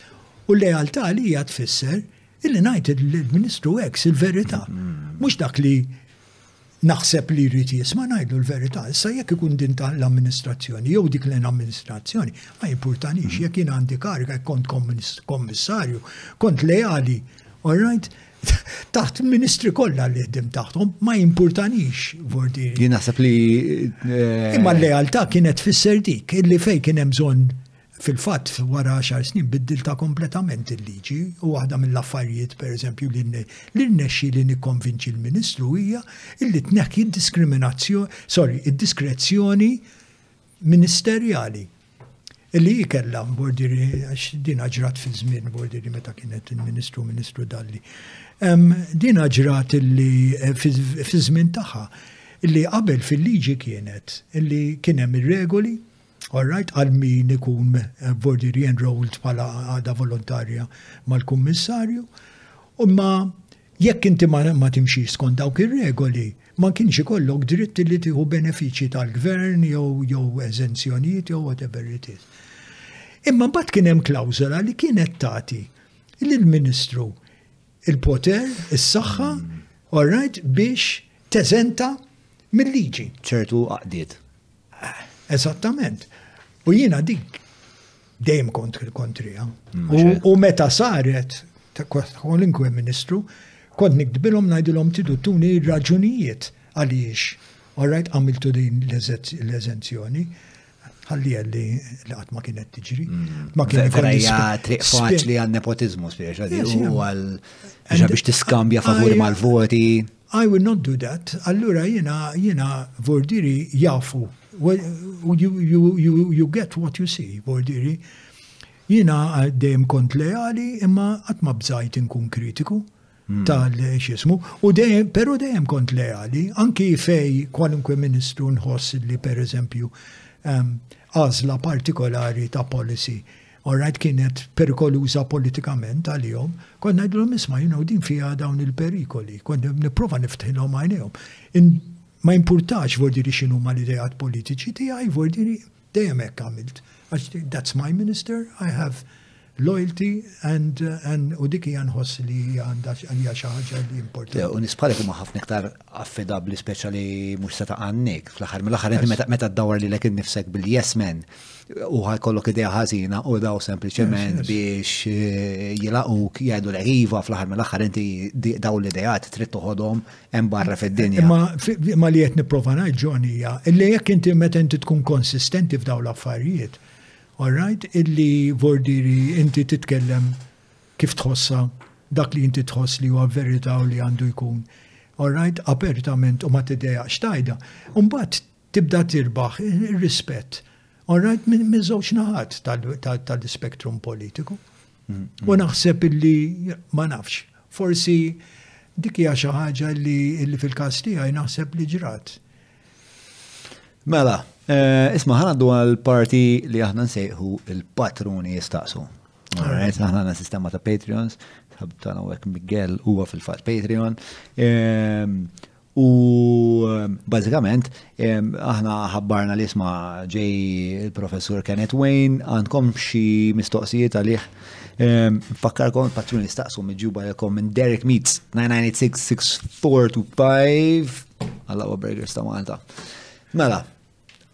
u lealtà li hija tfisser Illi ngħid il-Ministru X il-verità, mhux dak li naħseb li jrid jisma' ngħidlu l-verità. Issa jekk ikun din ta' l-amministrazzjoni jew dik l-amministrazzjoni, ma jimpurtanix jekk jien għandi kariga jekk kont kommissarju, kont leali, all right? taħt ministri kollha li ħdim taħtom ma jimpurtanix vordi. Jien naħseb li. Eh, Imma l-lealtà kienet fisser dik, illi fej kien hemm bżonn Fil-fatt, wara għaxar snin biddiltha kompletament il-liġi u waħda mill-affarijiet pereżempju li li rnexxieli nikkonvinċi l-Ministru hija illi tneħħi d-diskriminazzjoni, sorry, id-diskrezzjoni ministerjali illi hi kellha bordiri għax din ġrat fi żmien bordiri meta kienet il-Ministru Ministru Dalli. Din ġrat illi eh, fi żmien tagħha illi qabel fil-liġi kienet illi kien hemm ir-regoli All right, għal min ikun bordieri enrolled bħala għada volontarja mal-kummissarju, imma jekk inti ma timxi skont dawk ir-regoli, ma kienx ikollok dritt li tieħu benefiċċji tal-gvern jew jew eżenzjonijiet jew whatever it is. Imma mbagħad kien hemm klawżola li kienet tagħti lill-Ministru il-poter, is-saħħa, all right, biex teżenta mill-liġi. ċertu qaqdiet. Eżattament. U jiena dik dejjem kontri kontrija. Mm, u meta saret ta' kwalinkwe ministru, kont nikdbilhom ngħidilhom tidu tuni raġunijiet għaliex. Orajt għamiltu din l-eżenzjoni ħalli għalli li għat ma kienet tiġri. Mm. Ma kienet Verja triq faċli għal nepotizmu spiex għal biex tiskambja favuri mal-voti. I will not do that, allura jiena, jiena, vordieri jafu, you get what you see, vordieri, jiena dejjem kont leali imma qatt ma bżajt inkun kritiku hmm. tal-xismu, u dejjem, pero dejjem kont leali, anki fej kwalunkwe ministru nħoss li per eżempju għazla partikolari ta' policy all right, kienet perikoluża politikament għalihom, kont ngħidilhom isma' you know din fiha dawn il-perikoli, kont nipprova niftħilhom għajnejhom. Ma jimpurtax vordiri x'inhuma l-idejat politiċi tiegħi, vordiri dejjem hekk għamilt. That's my minister, I have loyalty and, and u dik hija nħoss li għandha hija xi ħaġa li importanti. U nisbħalek imma ħafna iktar affidabbli speċa li mhux se taqannik. Fl-aħħar mill-aħħar inti meta meta ddawwar lilek innifsek bil-yes men u ħajkollok idea ħażina u daw sempliċement biex eh, jilaquk jgħidu lek iva fl-aħħar mill-aħħar inti di- daw l-ideat trid toħodhom hemm barra fid-dinja. Imma fi- imma li qed nipprova ngħid John hija illi jekk inti meta inti tkun konsistenti f'dawn l-affarijiet, all right, illi vordiri inti titkellem kif tħossha, dak li inti tħoss li huwa verità u li għandu jkun, all right, apertament u ma tiddejaqx tgħidha. U mbagħad tibda tirbaħ ir-rispett, all right, minn żewġ naħat tal-ispektrum politiku. Mm-hmm. U naħseb illi ma nafx, forsi dik hija xi ħaġa li fil-każ tiegħi naħseb li ġrat. Mela, eh, isma' ħanaddu għal parti li aħna nsejħu il-patruni jistaqsu. Alright, aħna għandna sistema ta' Patreons, ħab tagħna hekk Miguel huwa fil-fatt Patreon. Ehm, u ehm, bażikament ehm, aħna ħabbarna li isma' ġej il-professur Kenneth Wayne għandkom xi mistoqsijiet għalih Ehm, fakkarkom il-patrun istaqsu miġuba jakom minn Derek Meets 996-6425 għalla Burgers ta' Malta. Mela,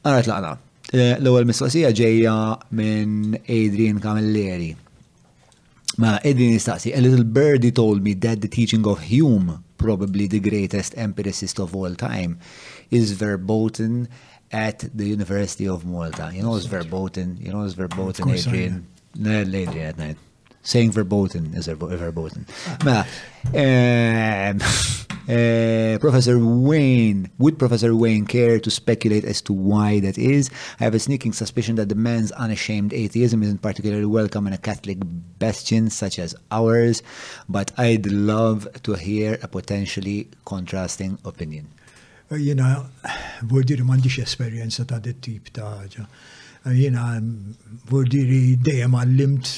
Għara tlaqna. Eh, l-ewwel mistoqsija ġejja minn Adrian Camilleri. Ma mela, Adrian jistaqsi, a little birdie told me that the teaching of Hume, probably the greatest empiricist of all time, is verboten at the University of Malta. You know, it's verboten, you know, it's verboten, Adrian. Adrian, at night. saying verboten is verboten. um, uh, Professor Wayne, would Professor Wayne care to speculate as to why that is? I have a sneaking suspicion that the man's unashamed atheism isn't particularly welcome in a Catholic bastion such as ours, but I'd love to hear a potentially contrasting opinion. Jiena vurdiri m'għandix esperjenza ta' dit tip ta' ħaġa. Jiena vurdiri dejjem għallimt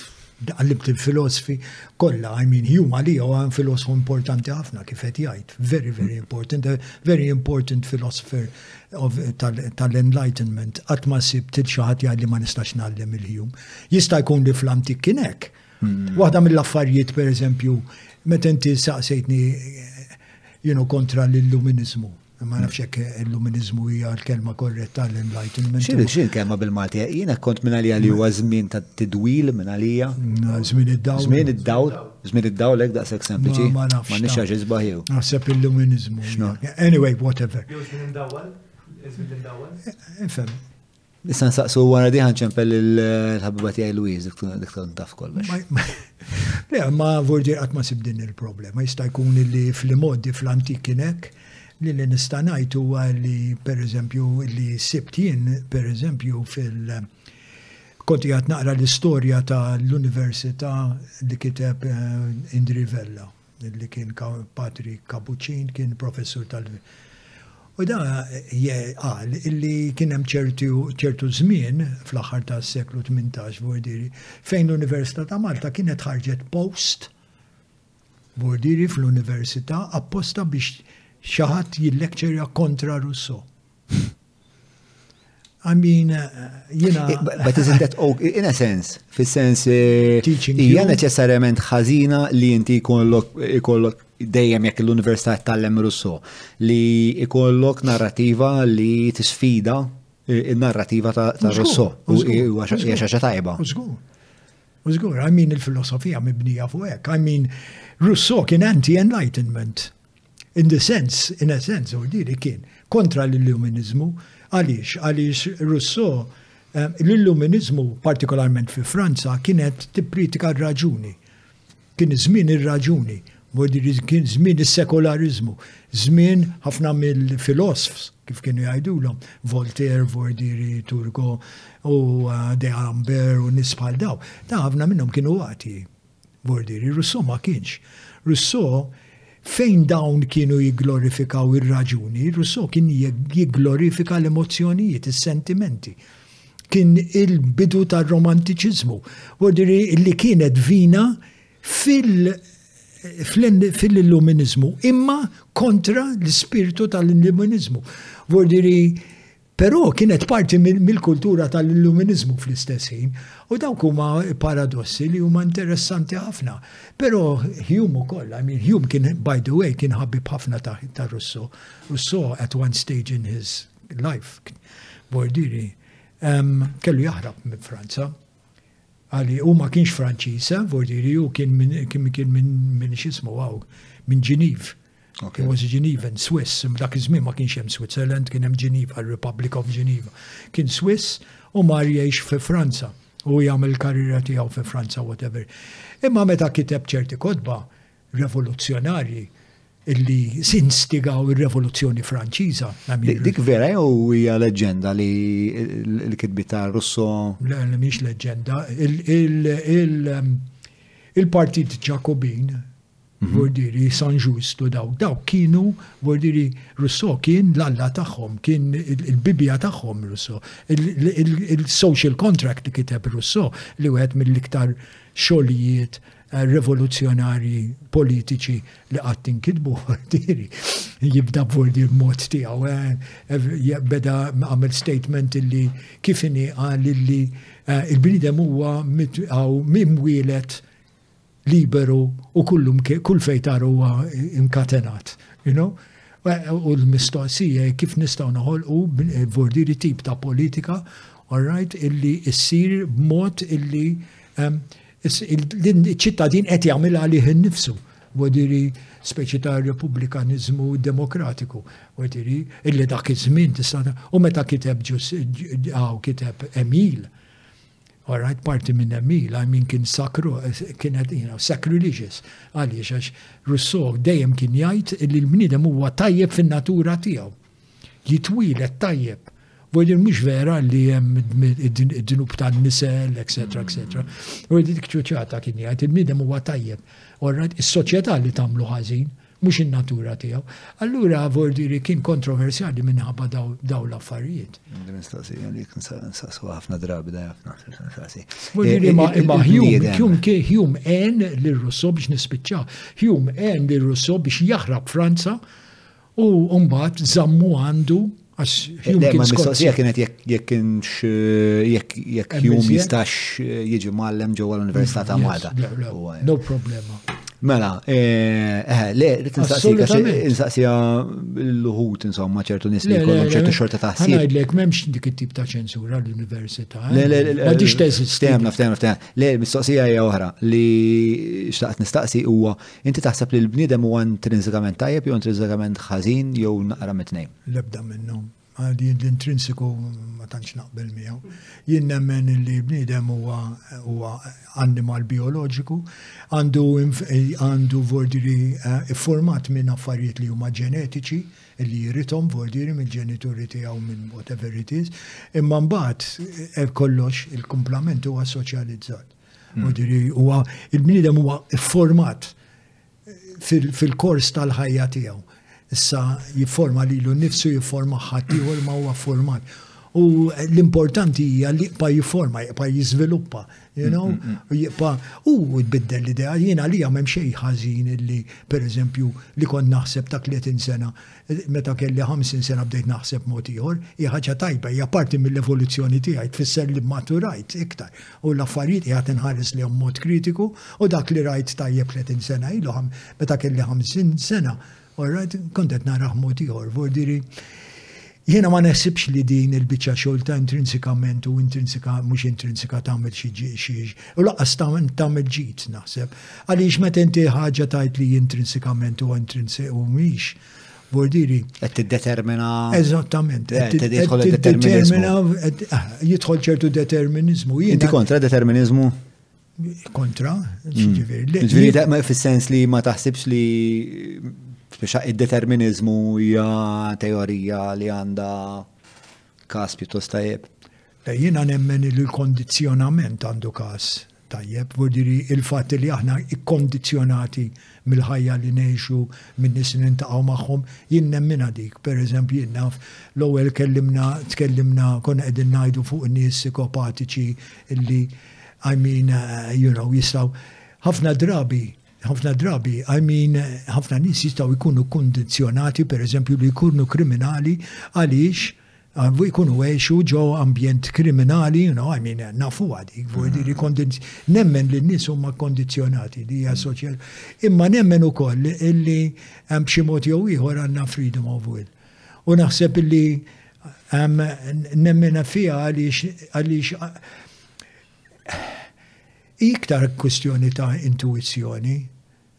għallimt il-filosfi kollha, I mean, jum għalija huwa filosfu importanti ħafna kif qed jgħid, very very important, very important philosopher tal-enlightenment, qatt ma sib til xi ħadd jgħid li ma nistax nagħllem il-jum. Jista' jkun li fl-antik kien hekk, Hmm. Waħda mill-affarijiet, per eżempju, meta inti saqsejtni jenu kontra l-illuminizmu. Ma nafx hekk illuminizmu hija l-kelma korretta l-enlightenment. Xi xi kelma bil-Malti, jiena kont minn għalija li huwa żmien ta' tidwil minn għalija. Żmien id-dawl. Żmien id-dawl. Żmien id-dawl hekk daqshekk sempliċi. Ma nafx. Ma nixxa xi żbaħjew. Naħseb illuminizmu. Anyway, whatever. Jew żmien imdawwal? Żmien imdawwal? Infhem. Nista' nsaqsu wara diħan ċempel il-ħabiba tiegħi Louise, dik tkun taf kollox. Le, ma vorġi qatt ma sib din il-problema. Jista' jkun li fl-modi fl-antik kien hekk li li nista' ngħid huwa li pereżempju li sibt jien pereżempju fil- konti għat naqra l-istorja ta' l-Università li kiteb eh, Indri Vella. li kien patri kapuċin, kien professur tal- U da qal illi kien hemm ċertu żmien fl-aħħar tas-seklu 18 bordiri fejn l-Università ta' Malta kienet ħarġet post bordiri fl-Università apposta biex xi ħadd jillekċerja kontra Russo. I mean, jina. Eh, but isn't that okay, in a sense, fil sens eh, hija neċessarjament ħażina li inti jkollok dejjem jekk l-Università tallem Russo li jkollok narrativa li tisfida eh, il-narrativa ta' Russo u xaxa tajba. Użgur, I mean il-filosofija mibnija fuq hekk, I mean Russo kien anti-enlightenment. In the sense, in a sense, Ordiri kien kontra l-Illuminiżmu. Għaliex? Għaliex Rousseau, l-Illuminiżmu, partikolarment fi Franza, kienet tippritika r-raġuni. Kien iż-żmien ir-raġuni. Ordiri kien żmien is-sekolariżmu. Żmien ħafna mill-filosfs, kif kienu jgħidulhom, Voltaire, Ordiri, Turgot, u D'Alembert u nies bħal dawn. Dawn ħafna minnhom kienu atji. bordieri, Rousseau ma kienx. Rousseau fejn dawn kienu jigglorifikaw ir-raġuni, Rousseau kien jigglorifika l-emozzjonijiet, is-sentimenti. Kien il-bidu tar-romantiċiżmu. Bordieri li kienet vina fil- fil-illuminizmu, imma kontra l-ispirtu tal-illuminizmu. Bordieri Però kienet parti mill-kultura tal-Illuminiżmu fl-istess ħin, u dawk huma paradossi li huma interessanti ħafna. Però Hume ukoll, I mean Hume kien by the way kien ħabib ħafna ta' Rousseau. Rousseau at one stage in his life, Bordieri, kellu jaħrab minn Franza Għali, hu ma kienx Franċiż, eh, Vordiri, hu kien minn kien kien minn minn x'ismu hawn, minn Ġiniv. He was a Genevan, Swiss, dak iż-żmien ma kienx hemm Switzerland, kien hemm Ġiniva, Republic of Geneva. Kien Swiss u mar jgħix fi Franza u jagħmel il-karriera tiegħu fi Franza whatever. Imma meta kiteb ċerti kotba, revoluzzjonarji illi sinstigaw ir-Revoluzzjoni Franċiża. Dik vera jew hija leġenda li l-kitbi ta' Russo? Le, mhix leġenda. Il-Partit Ġakobin, mhm. Vordiri, San Ġustu daw, daw kienu, Vordiri, Russo kien l-alla tagħhom, kien il-bibja tagħhom Russo. Il-social contract li kiteb Russo li wieħed mill-iktar xogħlijiet rivoluzzjonarji politiċi li qatt inkitbu Vordieri. Jibda Vordier mod tiegħu. Eh, beda għamel statement illi kif inhi qal illi eh, il-bniedem huwa mitqaw mimwielet liberu u kullum kull fejtar huwa inkatenat. You know? Eh, u l-mistoqsija kif nistgħu noħolqu Vordieri tip ta' politika, all right, illi issir b'mod illi Iċ-ċittadin qed jagħmilha għalih innifsu, wadiri speċi ta' republikaniżmu demokratiku, wadiri illi dak iż-żmien tista' u meta kiteb ġus għaw kiteb Emil. Alright, parti minn Emil, I mean kien sakru, kienet you know, sacrilegious, għaliex għax Rousseau dejjem kien jgħid illi l-bniedem huwa tajjeb fin-natura tiegħu. Jitwieled tajjeb. Vojdi mhux vera li hemm id-dinub tan-nisel, etc. etc. Vojdi dik ċuċata kien jgħid, il-bniedem huwa tajjeb. Orrajt, is-soċjetà li tagħmlu ħażin, mhux in-natura tiegħu. Allura vojdi li kien kontroversjali minħabba daw l-affarijiet. Mistoqsija li kien saqsu ħafna drabi da ħafna. Vojdi li ma imma Hume, Hume en li Russo biex nispiċċaw. Hume en li Russo biex jaħrab Franza U mbagħad żammu għandu għax Le, ma mistoqsija kienet jekk kienx jekk jekk jum jistax eh, jiġi mallem ġewwa l-Università ta' Malta. No problema. Mela, eh, eh, le, rrit nsaqsija l-ħut, insomma, ċertu nis li kollom ċertu xorta ta' ħsib. Għajdlek, memx dik it-tip ta' ċensura l-Università. Le, le, le, ma tix teżist. Ftemna, ftemna, ftemna. Le, mistoqsija hija oħra li xtaqt nistaqsi huwa Inti taħseb li l-bniedem huwa intrinsikament tajjeb jew intrinsikament ħażin jew naqra mit-tnejn? L-ebda minnhom. Għal jien l-intrinsiku ma tantx naqbel miegħu. Jien nemmen li bniedem huwa huwa annimal bioloġiku, għandu għandu vordiri eh, format minn affarijiet li huma ġenetiċi li jirithom vordiri mill-ġenituri tiegħu minn whatever it is, imma mbagħad eh, kollox il-kumplament huwa soċjalizzat. Udiri, hmm. huwa il-bniedem huwa format fil-kors tal-ħajja tiegħu. Issa jifforma lilu nnifsu jifforma ħadd ieħor ma huwa format. U l-importanti hija li jibqa' jifforma, jibqa' jiżviluppa, you know, hmm, hmm, u jibqa' u jbiddel l-idea jiena li hemm xejn ħażin li pereżempju li kont naħseb ta' 30 sena Meta kelli 50 sena bdejt naħseb mod ieħor. Hija ħaġa tajba, hija parti mill-evoluzzjoni tiegħi, tfisser li maturajt iktar u l-affarijiet qiegħed inħares lejhom b'mod kritiku u dak li rajt tajjeb 30 sena ilu, meta kelli 50 sena, orajt, kont qed narah b'mod ieħor. Vurdieri, jiena ma neħsibx li din il-biċċa xogħol ta' intrinsikament u intrinsika mhux intrinsika tagħmel xi u lanqas tagħmel ġid, naħseb. Għaliex meta inti ħaġa tajt li intrinsikament u intrinsiku u mhix bordiri. Qed tiddetermina. Eżattament. Eh, qed tiddetermina ah, jidħol ċertu determinizmu. Inti kontra determinizmu? Kontra, mm. ġifieri. Ġifieri fis-sens li ma taħsibx li speċa id-determinizmu hija teorija li għandha każ pjuttost tajjeb. Jiena nemmen li l-kondizzjonament għandu każ tajjeb, jiġifieri l-fatt li aħna kkondizzjonati mill-ħajja li ngħixu, min-nies li niltaqgħu magħhom, jien nemminha dik. Pereżempju, jien naf l-ewwel kellimna, tkellimna, konna qegħdin ngħidu fuq nies sikopatiċi li I mean, you know, jistgħu ħafna drabi ħafna drabi, I mean, ħafna nies jistgħu jkunu kundizzjonati, pereżempju, li jkunu kriminali għaliex jkunu għexu ġo ambjent kriminali, you know, I mean, nafu għadik, vojdi mm. nemmen li n-nis huma kondizjonati li hija soċjal. Imma nemmen u koll illi hemm b'xi mod jew ieħor għandna freedom of will. U naħseb illi nemmena fija għaliex iktar kwestjoni ta' intuizzjoni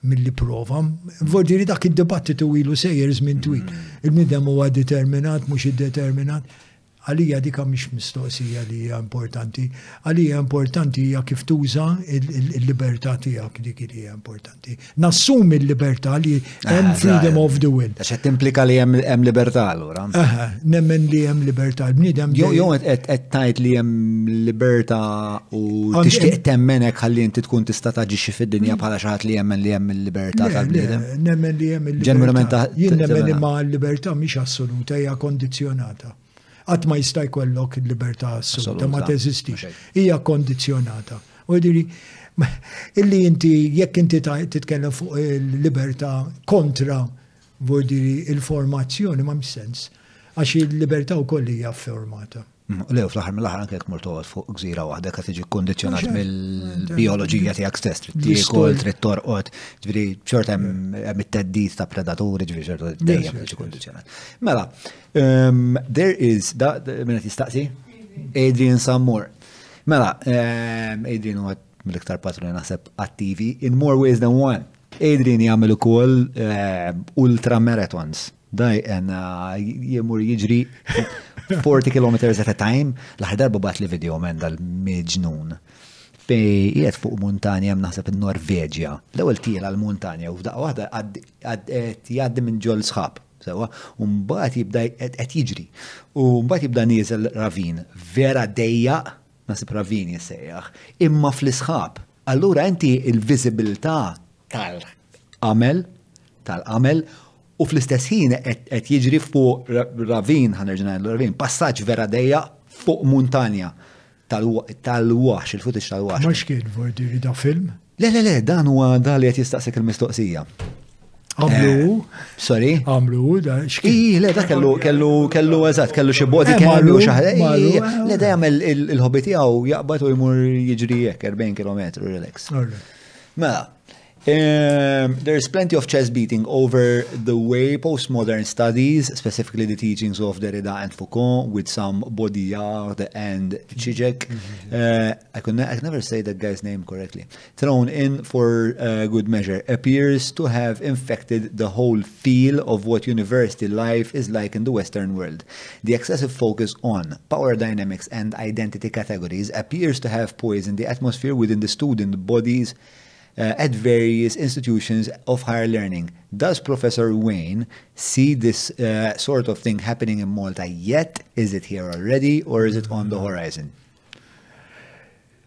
milli prova. Vordiri dak id-dibattitu ilu sejjer żmien twil. Il-midem huwa determinat, mhux iddeterminat. Għalija dika mhix mistoqsija li hija importanti. Għalija importanti hija kif tuża il-libertà tiegħek dik li hija importanti. Nassum il-libertà li hemm ah, freedom of the will. Għax qed timplika li hemm libertà Aha, nemmen li hemm libertà l-bniedem. Jo jo qed qed tgħid li hemm libertà u tixtieq temmenek ħalli inti tkun tista' taġixxi fid-dinja mm. bħala xi ħadd li jemmen li hemm il-libertà tal-bniedem. Nemmen li hemm il-libertà. Jien nemmen imma l-libertà mhix assoluta hija kondizzjonata. Qatt ma jista' jkollok il-libertà assoluta ma teżistix. Hija kondizzjonata. U jidiri, illi inti jekk inti titkellem fuq il-libertà kontra Vojdi il-formazzjoni ma sens għax il-libertà wkoll hija formata. Mm, Lew, fl-aħħar mill-aħħar anke jekk mortoqgħod fuq gżira waħda qed tiġi kkondizzjonat mill-bioloġija tiegħek stess, trid tiekol, trid torqod, ġifieri xorta hemm it-teddid ta' predaturi, ġifieri xorta dejjem tiġi kondizjonat. Mela, um, there is da minn qed jistaqsi? Adrian Sammur. Mela, um, Adrian huwa mill-iktar patruni naħseb attivi in more ways than one. Adrian jagħmel ukoll ultra marathons. Dajqen jemur jiġri 40 km at a time, l-aħħar darba bat li video men dal-miġnun. Fej jiet fuq muntanja hemm naħseb in-Norveġja. L-ewwel tiela l-muntanja u f'daqqa waħda qed jgħaddi minn ġol sħab, sewwa, u mbagħad jibda qed jiġri. U mbagħad jibda nieżel ravin vera dejjaq Naħseb ravini jissejjaħ. Imma fl-isħab. Allura inti l-viżibilità tal-għamel, tal-għamel, u fl-istess ħin qed jiġri fuq ravin, ħanerġa' ngħidlu ravin, passaġġ vera dejja fuq muntanja tal-wax, il-footage tal-wax. Mhux kien vordi da film? Le, le, le, dan huwa dan li qed jistaqsik il-mistoqsija. Għamlu. Eh, sorry. Għamlu, da, xki. le, da kellu, kellu, kellu, eżat, kellu xie body eh, kellu u xaħle. Eh, le, da jgħamil il-hobby tijaw jaqbat u jmur jġri jek 40 km, relax. Mela, there's plenty of chess beating over the way postmodern studies, specifically the teachings of Derrida and Foucault, with some body art and Zizek, mm-hmm. I could ne- I never say that guy's name correctly. Thrown in for uh, good measure, appears to have infected the whole feel of what university life is like in the Western world. The excessive focus on power dynamics and identity categories appears to have poisoned the atmosphere within the student bodies uh, at various institutions of higher learning. Does Professor Wayne see this uh, sort of thing happening in Malta yet? Is it here already or is it on the horizon?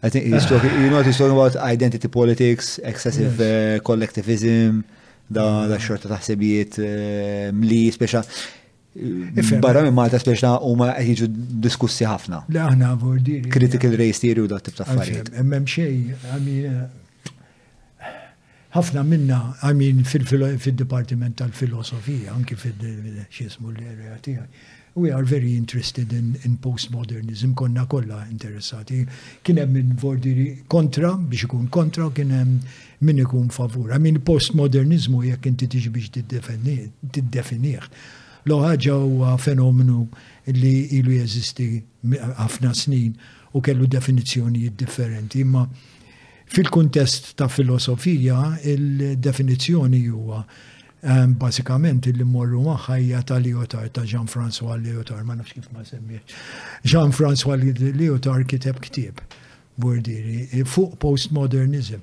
I think he's talking, you know, he's talking about identity politics, excessive yes. uh, collectivism, da, mm. da xorta taħsebijiet uh, mli, speċa. Uh, barra minn Malta speċa u ma jiġu diskussi ħafna. Le aħna avordiri. Critical race theory u da tip ta' affarijiet. Emmem xej, għamina, Ħafna minna, I mean fid-dipartiment tal-filosofija, anki fil-x'jismu l-area tiegħi, we are very interested in postmodernism, konna kollha interessati. Kien hemm min vordi kontra, biex ikun kontra, u kien hemm min ikun favur. I mean postmodernismu jekk inti tiġi biex tiddefinih. L-o ħaġa huwa fenomenu li ilu jeżisti ħafna snin u kellu definizzjonijiet differenti, imma Fil-kuntest ta' filosofija, il-definizzjoni huwa bażikament illi mmorru magħha hija ta' Lyotard, ta' Jean-François Lyotard, ma nafx kif ma semmiex. Jean-François Lyotard kiteb ktieb, Bordieri, fuq postmodernism.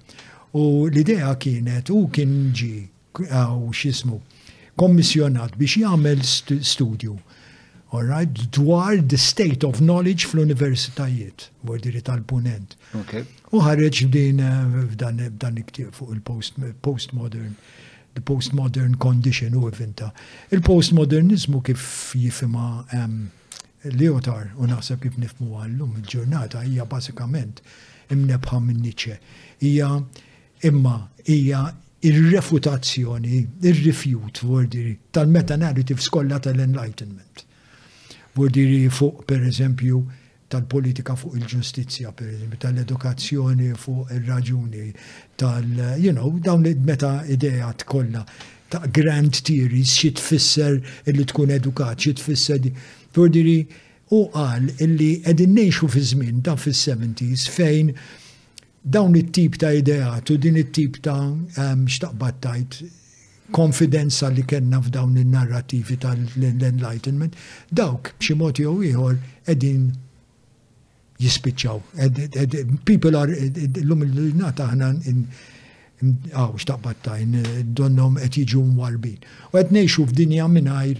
U l-idea kienet, u kien ġi u x'ismu, kommissjonat biex jagħmel studju all right, dwar the state of knowledge fl-universitajiet, bordiri tal-punent. Okay. U ħareġ din eh, f'dan il-ktieb fuq il-postmodern, the postmodern condition u eventa. Il-postmodernizmu kif jifima um, Leotar u naħseb kif nifmu għallum il-ġurnata hija basikament imnebħa minn Nietzsche. Hija Imma hija r-refutazzjoni, ir-rifjut, vordiri, tal-meta-narratives kollha tal-Enlightenment. Vordiri fuq, per eżempju, tal-politika fuq il-ġustizzja, per eżempju, tal-edukazzjoni fuq ir-raġuni, tal-, you know, dawn li meta idejat kollha ta' grand theories xi tfisser illi tkun edukat, xi tfisser di. Vordiri, u qal illi qegħdin ngħixu fi żmien ta' fis-70s fejn Dawn it-tip ta' ideat u din it-tip ta' x'taqbad tgħid konfidenza li kellna f'dawn in-narrattivi tal-Enlightenment, dawk b'xi mod jew ieħor qegħdin jispiċċaw. People are, l-lum il-ġurnata aħna għaw xtaqbat tajn, donnom qed jiġu mwarbin. U qed ngħixu f'dinja mingħajr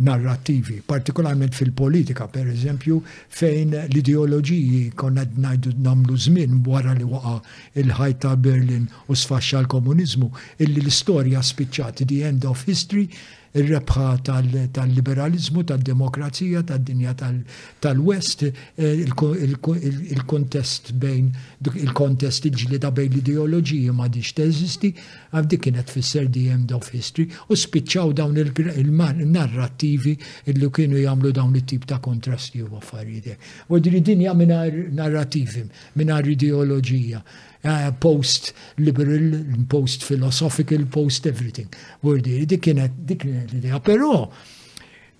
narrattivi, partikolarment fil-politika, pereżempju, fejn l-ideoloġiji, konna qed ngħidu nagħmlu żmien wara li waqa' il-ħajt ta' Berlin u sfaxxa l-komuniżmu, illi l-istorja spiċċat, the end of history, ir-rebħa tal-liberaliżmu, tad-demokrazija, tad-dinja tal-West, il-kuntest bejn il-kontest il-ġlieda bejn l-ideoloġiji m'għadhiex teżisti, Għax dik kienet tfisser the end of history u spiċċaw dawn il-narrattivi li kienu jagħmlu dawn it-tip ta' kontrasti u affarijiet hekk. U jiġri dinja mingħajr narrattivi, mingħajr ideoloġija, post liberal, post philosophical, post everything. U jiġri dik kienet dik kienet l-idea. Però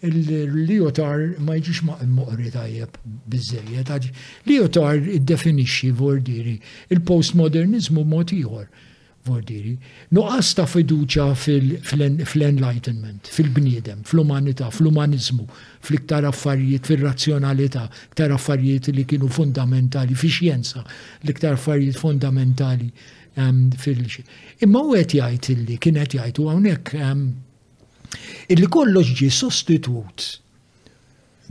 l-liotar ma jiġix moqri tajjeb biżejjed. Liotar iddefinixxi vordiri il-postmodernizmu mod ieħor. Vordieri. Nuqqas ta' fiduċja fl-Enlightenment, fil-bniedem, fl-umanità, fl-umaniżmu, fl-iktar affarijiet, fir-razzjonalità, iktar affarijiet li kienu fundamentali fix-xjenza, l-iktar affarijiet fundamentali fil Imma u qed jgħid illi kien qed jgħid u hawnhekk illi kollox ġie sostitut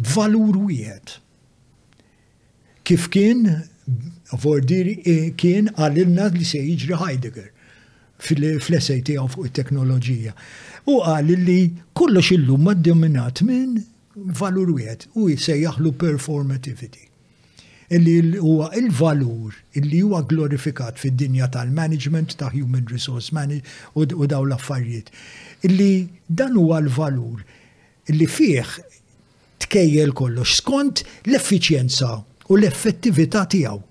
b'valur wieħed. Kif kien, Vordir kien qalilna li se jiġri Heidegger fl-essay tiegħu fuq it-teknoloġija. Hu qal li kollox illum huwa ddominat minn valur wieħed, hu jsejjaħlu performativity, li huwa l-valur li huwa glorifikat fid-dinja tal-management, ta' human resource management u dawn l-affarijiet. Li dan huwa l-valur li fih tkejjel kollox skont l-effiċjenza u l-effettività tiegħu,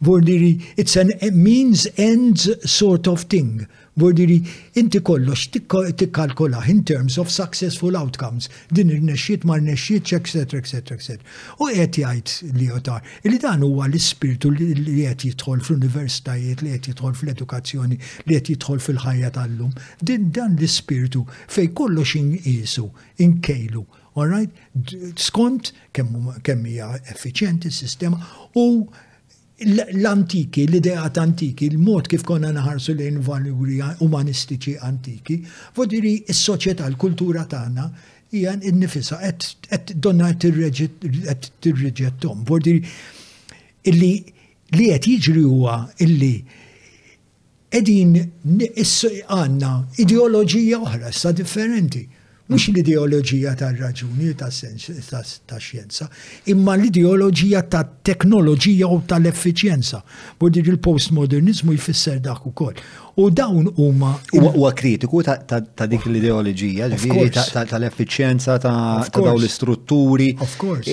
vurdiri it's an means ends sort of thing, vurdiri inti kollox tikkalkulah in terms of successful outcomes, din irnexxiet ma rnexxietx etcetera etcetera etcetera. U qiegħed jgħid Lyotard illi dan huwa l-ispirtu li qiegħed jidħol fl-universitajiet, li qiegħed jidħol fl-edukazzjoni, li qiegħed jidħol fil-ħajja tal-lum. Dan l-ispirtu Fejn kollox inqiesu, inkejlu, all right, skont kemm hija effiċjenti s-sistema u l-antiki, l-ideat antiki, il-mod kif konna naħarsu lejn il-valjuri umanistiċi antiki, vodiri s-soċjetà, l-kultura tagħna hija nnifisha qed donna qed tirriġettom. Vodiri li qed jiġri huwa illi Qegħdin għandna ideoloġija oħra issa differenti. Mhux l-ideoloġija tar-raġuni u tas-sens tax-xjenza, imma l-ideoloġija tat-teknoloġija u tal-effiċjenza. U din il-postmoderniżmu jfisser dak ukoll. U dawn huma. Huwa kritiku ta' dik l-ideoloġija, ġifieri tal-effiċjenza ta' dawn l-istrutturi. Of course.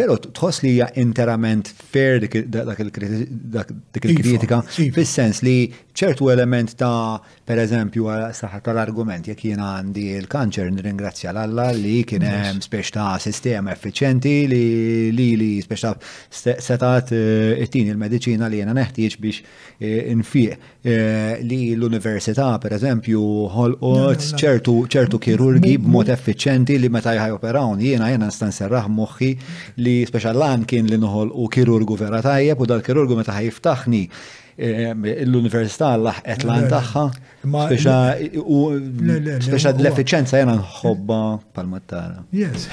Però tħoss li hija interament fair dik il-kritika, fis-sens li ċertu element ta' per eżempju saħħa tal-argument jekk jiena għandi l-kanċer nirringrazzja l-Alla li kien hemm spiex ta' sistema effiċenti li li li spiex ta' setat eh, it-tini l-mediċina li jiena neħtieġ biex eh, nfiq. Eh, li l-università, per eżempju, ħolqot ċertu kirurgi b'mod effiċenti li meta jħaj operawn. Jiena jena nistan serraħ moħħi li speċa lan kien li nħol u kirurgu vera tajjeb u dal-kirurgu meta ħajftaħni eh, l-università laħqet lan tagħha. Speċa l-effiċenza jena nħobba pal-mattara. Yes.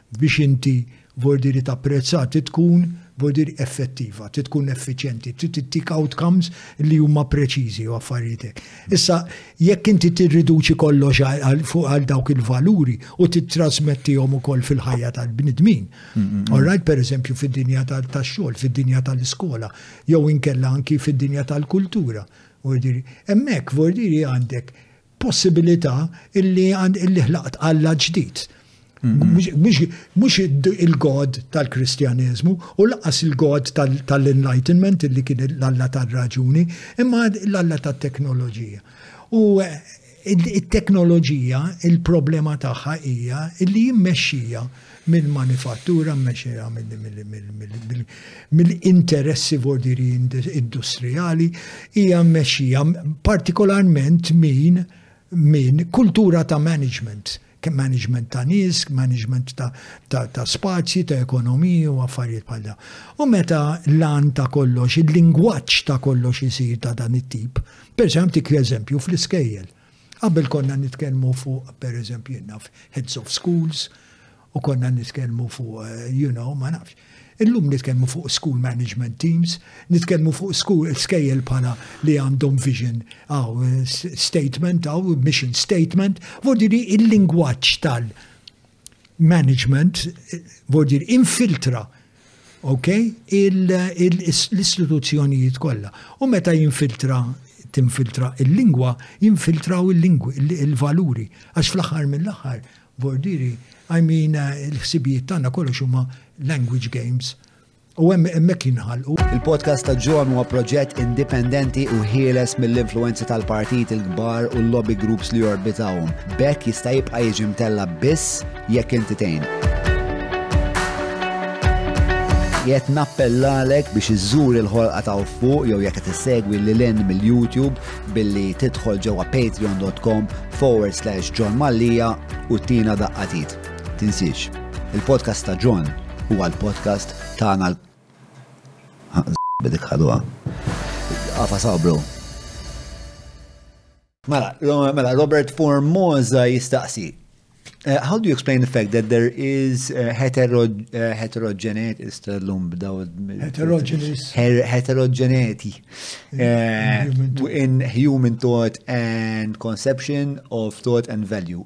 Biex inti, vuol dire, tapprezza, trid tkun, vuol dire, effettiva, trid tkun effiċjenti, trid ittik outcomes li huma preċiżi u affarijiet hekk. Issa, jekk inti tirriduċi kollox fuq għal dawk il-valuri u tittrasmettihom ukoll fil-ħajja tal-bnedmin. All right, per eżempju, fid-dinja tax-xogħol, fid-dinja tal-iskola, jew inkella anki fid-dinja tal-kultura. Vuol dire, hemmhekk vuol dire għandek possibilità illi illi ħlaqt Alla ġdid. Mhux il-God tal-Kristjaneżmu u laqas il-God tal-Enlightenment illi kien l-Alla tar-raġuni, imma l-Alla tat-teknoloġija. U it-teknoloġija, il-problema tagħha hija illi jimmexxija mill-manifattura mmexxejja mill-interessi vordiri industrijali, hija mmexxija partikolarment minn minn kultura ta' management, kemm management ta' nies, management ta' spazji, ta' ekonomiji u affarijiet bħal dawn. U meta l-għan ta' kollox, il-lingwaġġ ta' kollox isir ta' dan it-tip, pereżempju nagħtik eżempju fl-iskejjel. Qabel konna nitkellmu fuq, per eżempju, jien naf, heads of schools, u konna nitkellmu fuq, you know, ma nafx. Illum nitkellmu fuq school management teams, nitkellmu fuq school skejjel bħala li għandhom vision, għaw statement, għaw mission statement, vodi li il-lingwaċ tal- management, vodir infiltra ok, l-istituzzjonijiet kollha. U meta jinfiltra tinfiltra il-lingwa, jinfiltraw il-lingwi, il-valuri. Għax fl-aħħar mill-aħħar, vordiri, I mean, il-ħsibijiet tagħna kollox huma language games. U hemm hemmhekk jinħalqu. Il-podcast ta' John huwa proġett indipendenti u ħieles mill-influenzi tal-partit il-kbar u l-lobby groups li jorbitawhom. Bekk jista' jibqa' jiġi mtella biss jekk inti tgħin. Jett nappellalek biex iżżur il-ħolqa ta' fuq jew jekk qed issegwi lil hinn mill-YouTube billi tidħol ġewwa patreon.com forward slash John Mallia u tina daqqatit. Tinsiex, il-podcast ta' John huwa l-podcast tagħna l- Bidik ħadwa. Għafa saw, bro. Mela, Ro- mela, Robert Formosa jistaqsi. Uh, how do you explain the fact that there is uh, hetero, uh, heterogeneity istallum b'daw Heterogeneous. Her- heterogeneity uh, human thought. in human thought and conception of thought and value.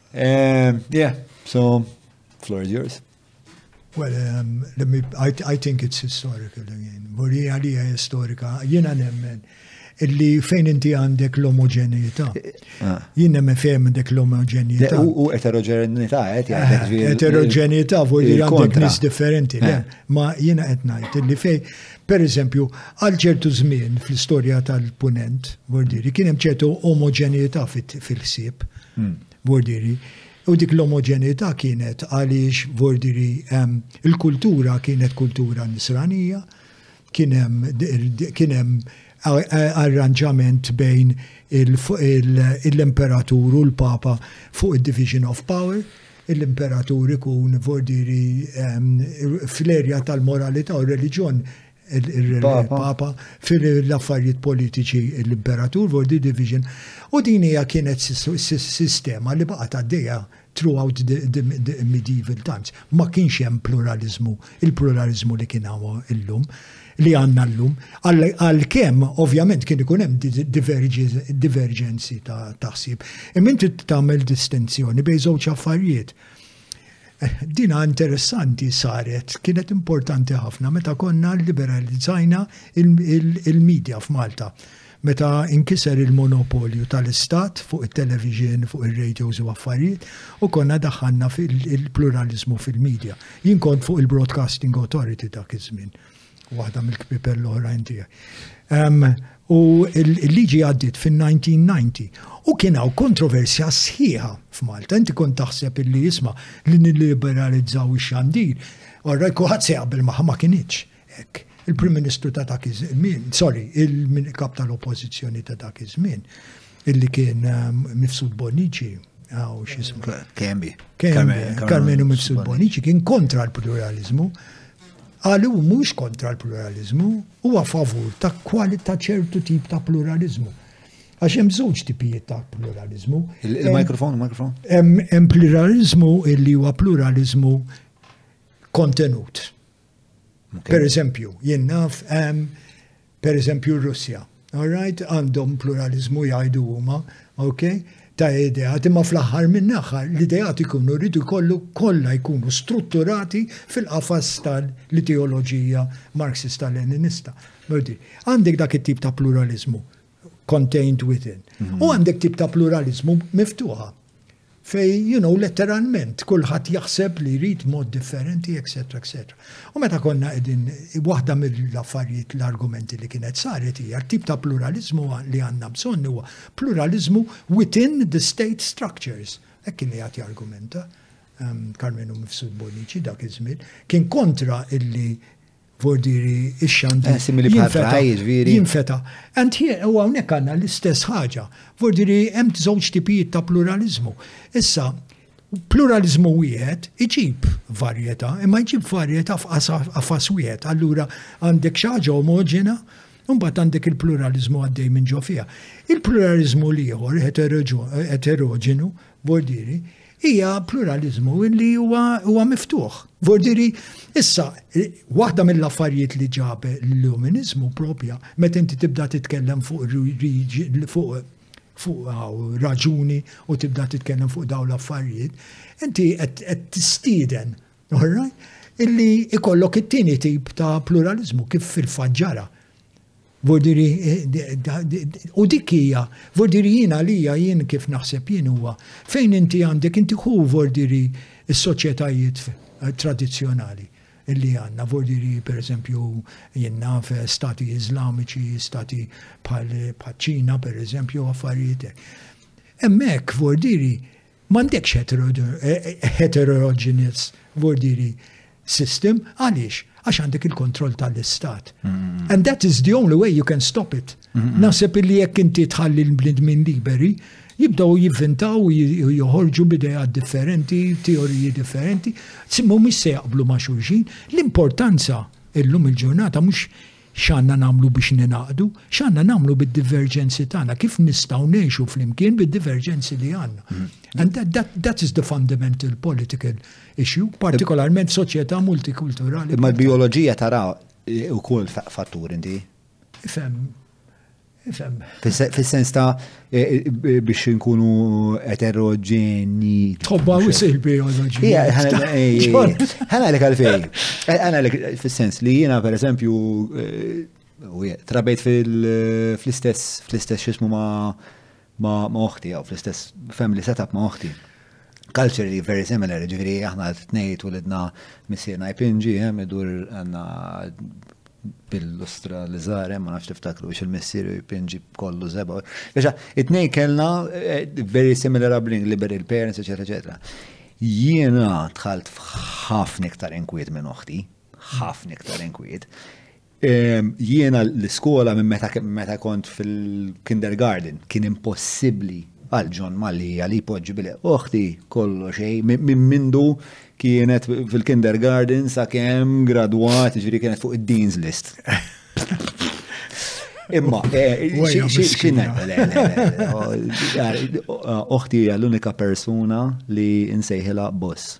Eh, yeah, so, floor is yours. Well, um, let me, I, I think it's historical again. Buri għalija historika, jina nemmen illi fejn inti għandek l-omogenita. Eh, ah. Jien nemmen fejn għandek l-omogenita. U eterogenita, għet eh, eh, Eterogenita, voli għandek nis differenti. Ma jina għet najt illi fej, Per eżempju, għal ċertu żmien fl-istorja tal-punent, bordiri, kien hemm ċertu omoġenità fil-ħsieb, hmm. bordiri. U dik l-omoġenità kienet għaliex bordiri il-kultura kienet kultura nisranija, kien hemm arranġament bejn l-imperatur u l-papa fuq il-division of power, l-imperatur ikun vordiri fl-erja tal-moralità u r-reliġjon il-Papa fil-affarijiet politiċi l-imperatur vordi division u din hija kienet sistema li baqgħet għaddejja throughout the medieval times. Ma kienx hemm pluralizmu, il-pluralizmu li kien hawn illum. li għanna l-lum, għal-kem ovvjament kien ikun hemm divergenzi ta' taħsib. Imminti tagħmel distinzjoni bejn żewġ affarijiet. Eh, dina interessanti saret, kienet importanti ħafna meta konna liberalizzajna il-medja f'Malta. meta nkiser il-monopolju tal-Istat fuq it-televixin, fuq ir-radio's u affarijiet, u konna daħħalna fil-pluraliżmu fil-media. Jien kont fuq il-Broadcasting Authority dak iż-żmien, waħda mill-kpipel l-oħrajn tiegħi. U l-liġi għaddiet fin-1990 u kien hawn kontroversja sħiħa f'Malta. Inti kont taħseb illi jisma' li nilliberalizzaw ix-xandir, orra jkuħat se jaqbel magħha ma kinitx. Hekk, il-Prim Ministru ta' dak iż-żmien, sorry, il-Kap tal-Oppożizzjoni ta' dak iż-żmien, illi kien ehm, Mifsud Bonici, għaw xismu. Kemi. Karmenu Mifsud Bonici kien kontra l-pluralizmu. Għalu mhux kontra l-pluralizmu, huwa favur ta' kwalità ċertu tip ta' pluralizmu. Għax hemm żewġ tipijiet ta' pluralizmu. Il-mikrofon, il-mikrofon. Hemm pluralizmu illi huwa pluralizmu kontenut. Per eżempju, jien naf hemm per eżempju r-Russja. All right, għandhom pluralizmu jgħidu huma, ok, ta' ideat, imma fl-aħħar minn aħħar l-ideat ikunu rridu jkollu kollha jkunu strutturati fil-qafas tal-ideoloġija marxista-leninista. Għandek dak it-tip ta' pluralizmu contained within. Mhm. U għandek tip ta' pluralizmu miftuħa fej, you know, letteralment, kullħat jaħseb li jrid mod differenti, etc. etc. U meta konna edin, waħda mill-affarijiet l-argumenti li kienet saret hija tip ta' pluralizmu li għandna bżonn huwa pluralizmu within the state structures. Ekk li jagħti argumenta, um, Carmenu Mifsud Bonici dak iż-żmien, kien kontra illi Bordiri, ix-xandi. Eh, simili bħal raj, ġviri. Jinfeta. Ant u hawnhekk għandna l-istess ħaġa. Bordiri hemm żewġ tipijiet ta' pluralizmu. Issa, pluralizmu wieħed iġib varjetà, imma iġib varjetà f'qafas wieħed. Allura għandek xi ħaġa omoġena, Mbagħad għandek il-pluralizmu għaddej minn ġo fiha. Il-pluralizmu l-ieħor eteroġenu, Bordieri, hija pluraliżmu li huwa miftuħ. Bordieri, issa, waħda mill-affarijiet li ġab l-Illuminizmu propja, meta inti tibda titkellem fuq fuq fuq raġuni u tibda titkellem fuq dawn l-affarijiet, inti qed tistieden, illi ikollok it-tieni tip ta' pluralizmu kif fil-faġġara. Vurdiri, u dik hija, vurdiri jien għalija jien kif naħseb jien huwa, fejn inti għandek, inti hu vurdiri s-soċjetajiet tradizzjonali li għandna, vurdiri pereżempju jien naf stati Iżlamiċi, stati bħal ċina pereżempju affarijiet hekk. Hemmhekk vurdiri M'għandekx heterogeneous vordieri system, għaliex? Għax għandek il-kontroll tal-istat. Mm-hmm. And that is the only way you can stop it. Mm-hmm. Naħseb li jekk inti tħalli l-bnidmin liberi, jibdaw jivvintaw u joħorġu bideja differenti, teoriji differenti, simmu mis se jaqblu ma' xulxin. L-importanza illum il-ġurnata mhux X'għandna nagħmlu biex ningħaqdu? X'għandna nagħmlu bid-diverġenzi tagħna? Kif nistgħu ngħixu flimkien bid-diverġenzi li għandna? Mm-hmm. And that, that, that is the fundamental political issue, partikolarment soċjetà multikulturali. Ma l-bioloġija tara eh, u kull fattur inti? Fem, Fis-sens ta' e, e, biex nkunu eteroġeni. Tħobba wis il-biologi. Ħana li għalfej. Ħana li fis-sens li jiena per eżempju e, trabejt fl-istess fl-istess xismu ma' ma' oħti, jew fl-istess family setup ma' oħti. Culturally very similar, ġifiri aħna t-tnejt u l-idna missirna jpinġi, jem, idur għanna bil-lustra li zarem, ma nafx tiftakru biex il-missir jpinġi kollu zeba. Għaxa, it-nej kellna eh, very similar upbringing, liber il-parents, eccetera, eccetera. Jiena tħalt ħafna iktar inkwiet minn oħti, ħafna iktar inkwiet. Jiena l-iskola minn meta meta kont fil-kindergarten kien impossibbli għal John Mallia li jpoġġi bile. Oħti kollu xej minn mindu kienet fil-kindergarten sa kemm gradwat, ġifieri kienet fuq id-dean's list. Imma, xinna, oħti hija l-unika persuna li nsejħilha boss.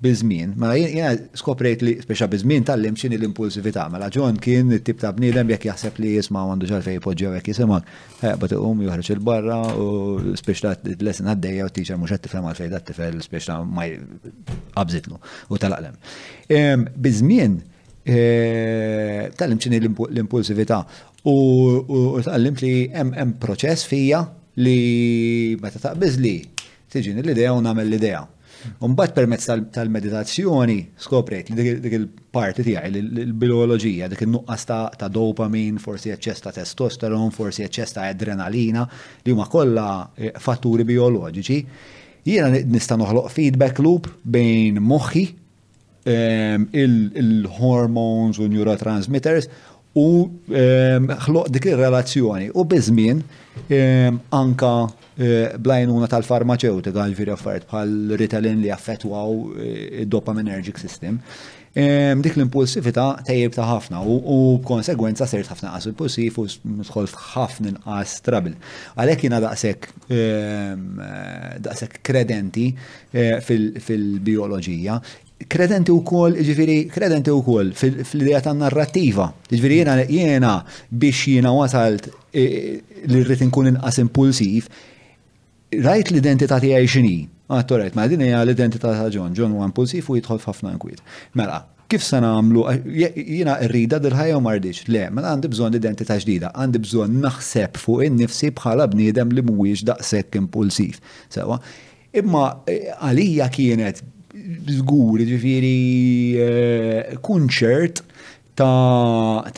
Biż-żmien, mela jiena skoprejt li, speċa biż-żmien tgħallimt x'inhi l-impulsività. Mela John kien it-tip ta' bniedem jekk jaħseb li jisma' ma għandux għalfejn jpoġġew hekk jisimgħek, ħa jaqbad iqum u joħroġ 'il barra u speċa lesson għaddejja u t-teacher mhux qed tifhem għalfejn dat-tifel speċa ma qabżitlu u telaq l-hemm. Ehm, biż-żmien eh, tgħallimt x'inhi l-impulsività u tgħallimt li hemm proċess fija li meta taqbiżli tiġini l-idea u nagħmel l-idea. Umbat permezz tal-meditazzjoni skoprejt li dik il-parti tiegħi l-bioloġija, dik in-nuqqas ta' dopamin, forsi eċċess ta' testosteron, forsi eċċess ta' adrenalina, li huma kollha eh, fatturi bioloġiċi, jiena nista' noħloq feedback loop bejn moħħi ehm, il-hormones u neurotransmitters u ehm, ħloq dik ir-relazzjoni. U biżmien ehm, anka eh, blajnuna tal-farmaceutika ġifieri affarijiet bħal ritalin li affettwaw eh, id-dopaminergic system. Dik l-impulsività tejjeb ta' ħafna u b'konsegwenza sirt ħafna qas impulsiv u nidħol ħafna inqas trabil. Għalhekk jiena daqshekk daqshekk kredenti fil-bijoloġija, kredenti wkoll, jiġifieri kredenti wkoll fl-idea ta' narrattiva. Jiġifieri jiena jiena biex jiena wasalt e, li rrid inkun inqas impulsiv, rajt l-identità tiegħi x'inhi. Għattu rajt, ma din hija l-identità ta' John, John huwa impulsiv u jidħol f'ħafna inkwiet. Mela, kif se nagħmlu jiena rrida dil-ħajja ma rridx. Le, mela għandi bżonn identità ġdida, għandi bżonn naħseb fuq in-nifsi bħala bniedem li mhuwiex daqshekk impulsiv. Sewa, Imma għalija kienet żgur, jiġifieri kunċert ta'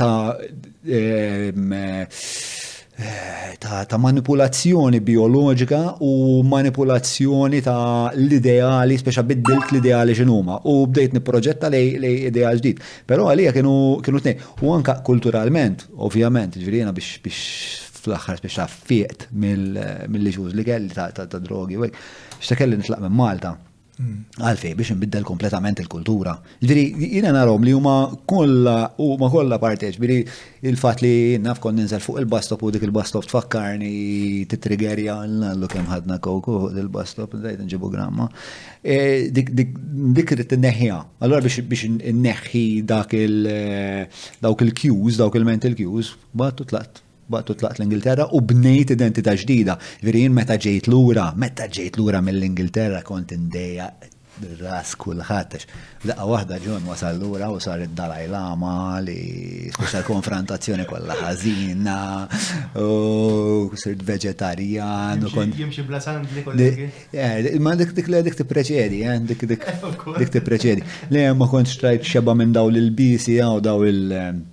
ta' manipulazzjoni bijoloġika u manipulazzjoni ta' l-ideali, speċa biddilt l-ideali x'inhuma u bdejt nipproġetta lejn ideal ġdid. Però għalija kienu tnejn. U anke kulturalment, ovvjament, jiġifieri jiena biex fl-aħħar biex taf fieqt mill-issues li kelli ta' drogi u hekk. Xta kelli nitlaq minn Malta. Hmm. Għalfej biex nbiddel kompletament il-kultura. Ġiri, jina narom li huma kollha huma kollha parteċ, ġiri il-fatt li naf kon ninżel fuq il-bastop u dik il-bastop tfakkarni titrigerja l-nallu kemm ħadna koku fuq il-bastop, dajt nġibu gramma. E, dik irid tinneħħiha. Allora biex inneħħi dak il-dawk eh, il-cues, dawk il-mental cues, Baqgħet u tlaqt. Baqgħet u tlaqt l-Ingilterra u bnejt identità ġdida. Jiġifieri jien meta ġejt lura, meta ġejt lura mill-Ingilterra kont indejjaq ras kulħadd għax f'daqqa waħda John wasal lura u sar id-Dalai Lama li spiċċa l-konfrontazzjoni kollha ħażina u sirt veġetarjan u kont. Jimxi bla sandli kollegi. Eh, ma dik dik li dik tippreċedi, eh, dik dik dik tippreċedi. Le ma kontx trajt xeba minn daw l-ilbisi jew daw il-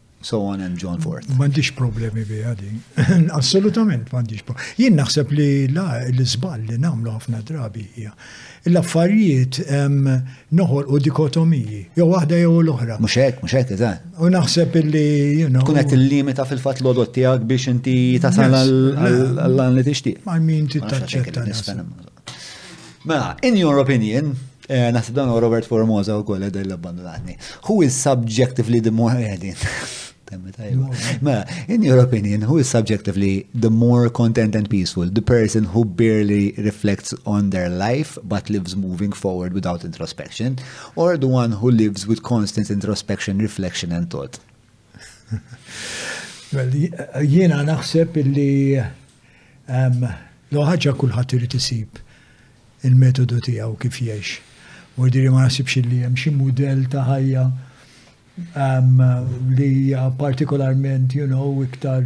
so on and John Ford. M'għandix problemi biha din. Assolutament m'għandix problemi. Jien naħseb li l-iżball li nagħmlu ħafna drabi hija. L-affarijiet noħol u dikotomiji, jew waħda jew l-oħra. Mhux hekk, mhux hekk, eżatt. U naħseb li tkun qed illimita fil-fatt l-odot tiegħek biex inti tasal għal li tixtieq. Għal min titaċċetta. Mela, in your opinion, eh, naħseb dan Robert Formosa u koll edha l-abbandonatni. Who is subjectively the more temmi tajba. Ma, in your opinion, who is subjectively the more content and peaceful? The person who barely reflects on their life but lives moving forward without introspection, or the one who lives with constant introspection, reflection and thought? Jiena naħseb illi l ħaġa kulħadd irid isib il-metodu tiegħu kif jgħix. U diri ma naħsibx illi hemm xi mudell ta' ħajja li hija partikolarment, you know, iktar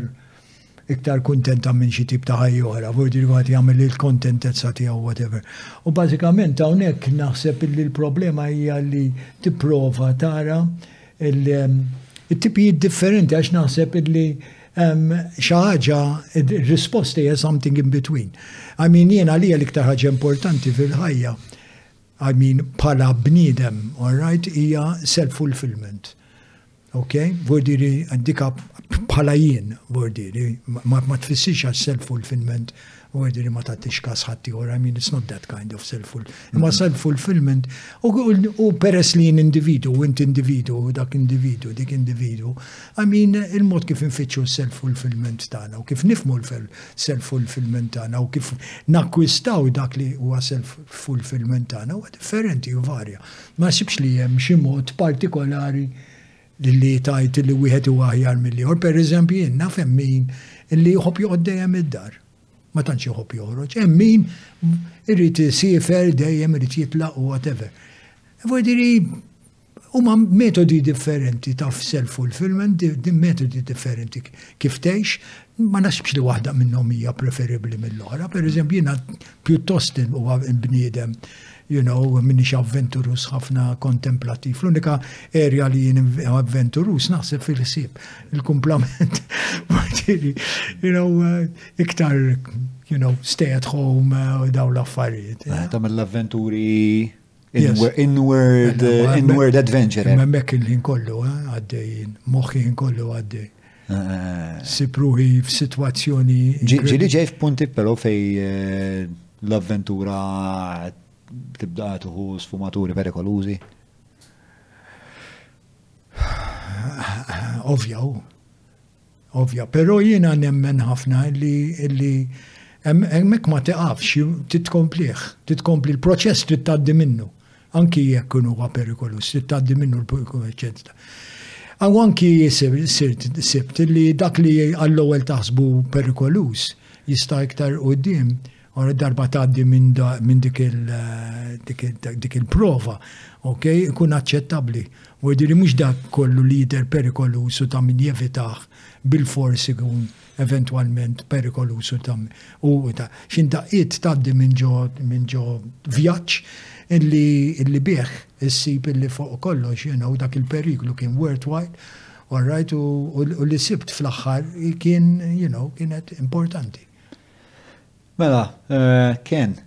iktar kuntenta minn xi tip ta' ħajja oħra, forsi li kulħadd jagħmel il-kontentezza tiegħu whatever. U bażikament hawnhekk naħseb li l-problema hija li tipprova tara il-tipijiet differenti għax naħseb li xi ħaġa risposti hija something in between. I mean jiena li l-iktar ħaġa importanti fil-ħajja. I mean bħala bniedem, all right, hija self-fulfillment. Ok, vordiri għaddika bħala jien, vordiri, ma tfissirx għal self-fulfillment, vordiri ma tattix kas ħatti or, I mean, it's not that kind of self-full. Ma self-fulfillment, u peress li jien individu, u int individu, u dak individu, dik individu, I mean, il-mod kif nfittxu self-fulfillment tagħna, u kif nifmu l-self-fulfillment tagħna, u kif nakkwistaw dak li huwa self-fulfillment tagħna, huwa differenti u varja. Ma naħsibx li hemm xi mod partikolari li tgħid li wieħed huwa aħjar mill-ieħor. Pereżempju, jien naf hemm min li jħobb joqgħod dejjem id-dar. Ma tantx iħobb joħroġ. Hemm min irid isifer dejjem irid jitlaq u whatever. Vodiri, huma metodi differenti ta' self-fulfillment, metodi differenti kif tgħix, ma nasibx li waħda minnhom hija preferibbli mill-oħra. Pereżempju, jiena pjuttost huwa bniedem You know, minix avventurus ħafna kontemplativ. L-unika erja li jien avventurus naħseb fil-ħsieb. Il-kumplament, you know, uh, iktar, you know, stay at home uh, u daw l-affarijiet. Eh, ta' mill-avventuri inward, inward adventure. Memmek il-ħin kollu, eh, għaddej, moħħin kollu għaddej. Sipruħi f'sitwazzjoni. Ġili ġej f'punti però fej eh, l-avventura tibda tuħu sfumaturi perikolużi. Ovvja, ovvja, però jiena nemmen ħafna li li hemmhekk ma tiqafx, titkomplih, titkompli l-proċess trid tgħaddi minnu. anki jekk kun huwa perikolus, trid tgħaddi minnu l-koeċenza. Aw anki sibt li dak li għall-ewwel taħsbu perikolus jista' iktar qudiem għara darba tgħaddi minn dik il-prova, ok, ikun aċċettabbli. U li mhux dak kollu li jidher perikolus u ta' min jevitaħ bil-forsi kun eventwalment perikoluż u tam u ta' xin daqqiet tgħaddi minn ġo minn ġo vjaġġ illi illi bih issib illi fuq kollox you know, dak il-periklu kien worthwhile all right u, u, u li sibt fl-aħħar kien you know kienet importanti. Mela, uh, Ken,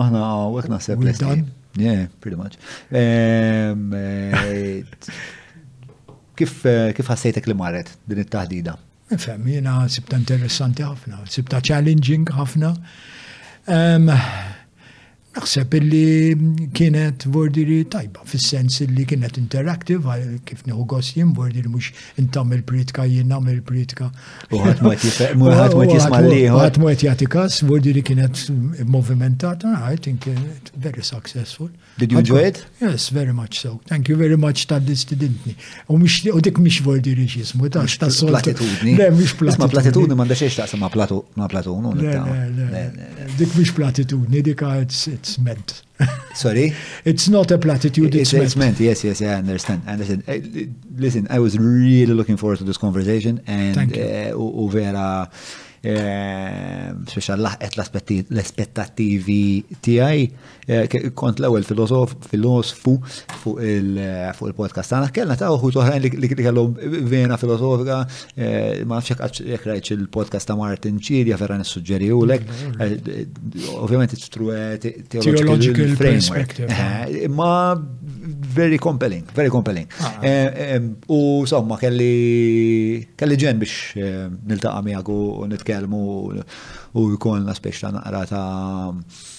Aħna għawek naħseb li dan. Yeah, pretty much. Ehm, eh, kif eh, kif ħassejtek li marret din it-taħdida? Fem, jena sibta interessanti ħafna, sibta challenging ħafna. Ehm, naħseb illi kienet vordiri tajba, fis-sens illi kienet interactive, kif neħu gosjim, vordiri mux intam il-pritka, jien il-pritka, U ħadd ma qed jisma' liħor. Ħadd ma qed jagħti każ, wordi li kienet movimentata, I think it very successful. Did you enjoy it? Yes, very much so. Thank you very much ta' distidintni. U mhux u dik mhix wordi li jismu ta' ta' sol. Platitudni. Le mhux platitudni. Ma platitudni m'għandha xejn taqsam ma' platu ma' platunu. Dik mhux platitudni, dik it's meant. Sorry? It's not a platitude, it's, it's meant. Yes, yes, yeah, I understand. I understand. Eh, listen, I was really looking forward to this conversation and Thank you. Eh, u vera eh, speċa laħqet l-aspettativi tiegħi kont l-ewwel filosof filosfu fuq il-podcast tagħna kellna ta' uħud oħrajn li kellhom vena filosofika Eh, ma nafx jekk rajt il-podcast ta' Martin Ċirja vera nissuġġeri u lek, mm-hmm. eh, ovvjament it's true eh, theological framework. Ma very compelling, very compelling. Ah. U somma kelli kelli ġen biex niltaqa' miegħek u nitkellmu u jkollna speċta naqra ta'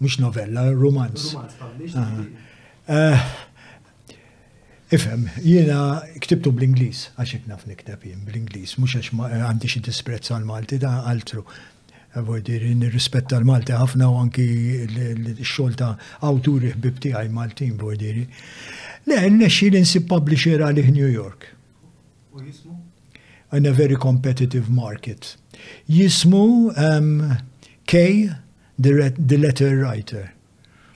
Mhux novella, rumanz. Eh, ifhem, jiena ktibtu bl-Ingliż, għax hekk naf nikteb jien bl-Ingliż, mhux għax għandi xi disprezz għal Malti da altru. Eh, Vojdir, nirrispetta l-Malti ħafna u anki l-xogħol ta' awturi ħbib tiegħi Maltin, vojdiri. Le, nexxi li nsib publisher għalih New York. U jismu? In a very competitive market. Jismu um, K the, the letter writer.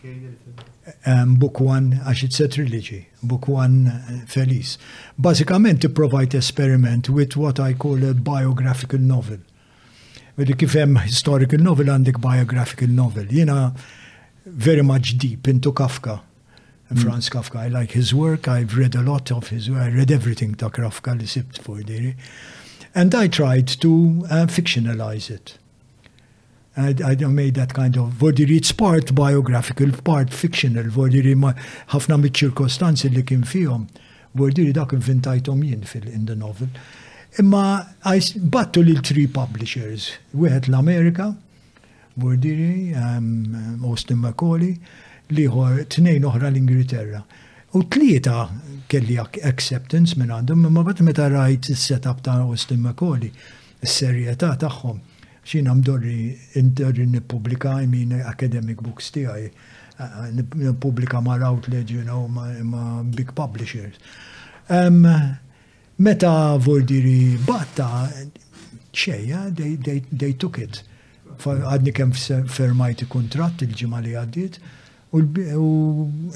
K, the letter writer. Um, book one, għax it set trilogy. book one uh, Feliz. Basikament to provide experiment with what I call a biographical novel. Vedi kif hemm historical novel għandek biographical novel. Jina very much deep into Kafka. Mm. Franz Kafka. I like his work. I've read a lot of his work. I read everything that Kafka except for Diri. And I tried to uh, fictionalize it. I don't make that kind of vodiri, it's part biographical, part fictional vodiri, ma ħafna mit-ċirkostanzi li kien fihom. Vodiri dak inventajtom jien fil-in the novel. Imma battu lil three publishers, wieħed l-Amerika, Bordiri, um, Austin McCauley, liħor tnejn oħra l-Ingilterra. U tlieta kelli acceptance minn għandhom, imma bat meta rajt is-setup ta' Austin McCauley, is-serjetà tagħhom, X'jiena mdorri ndorri nippubblika, I mean academic books tiegħi, nippubblika ma' Routledge, you know, ma' big publishers. Meta Vordiri batta, xejja, they took it. Għadni kemm fermajt kuntratt il-ġimgħa li għaddiet, U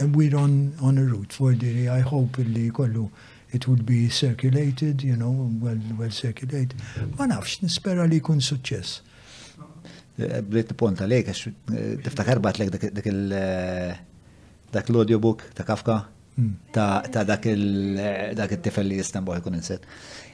and we're on on a route for the I hope illi jkollu it would be circulated, you know, well, well circulate. Ma nafx, nispera li jkun suċċess. Bliet ponta lejk, għax eh, tiftakar bat lek dak il eh, dak l-audiobook ta' Kafka hmm. ta' dak il-tifel eh, li jistambuħ ikun inset.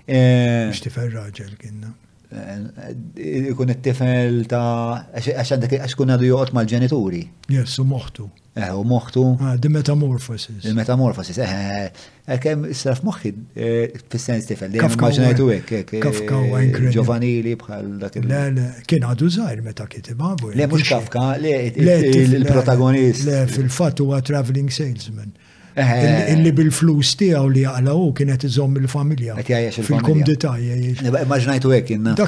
Mux tifel raġel kienna. Eh, ikun it-tifel ta' għax għandek għax kun għadu joqgħod mal-ġenituri. Yes, u moħtu. Eh, u moħtu. Ah, the metamorphosis. The metamorphosis, eh, eh, eh kem sraf moħħi eh, fis-sens tifel, li immaġinajtu hekk, hekk. Kafka u Ankren. Ġovanili bħal dak il- Le, le, kien għadu zaħir meta kitibha. Le, mhux Kafka, le, il-protagonist. Le, fil-fatt huwa traveling salesman. Eh. Illi bil-flus tiegħu li jaqla u kienet iżomm il-familja. Fil-kumdità jgħix. Immaġnajtu hekk kien naf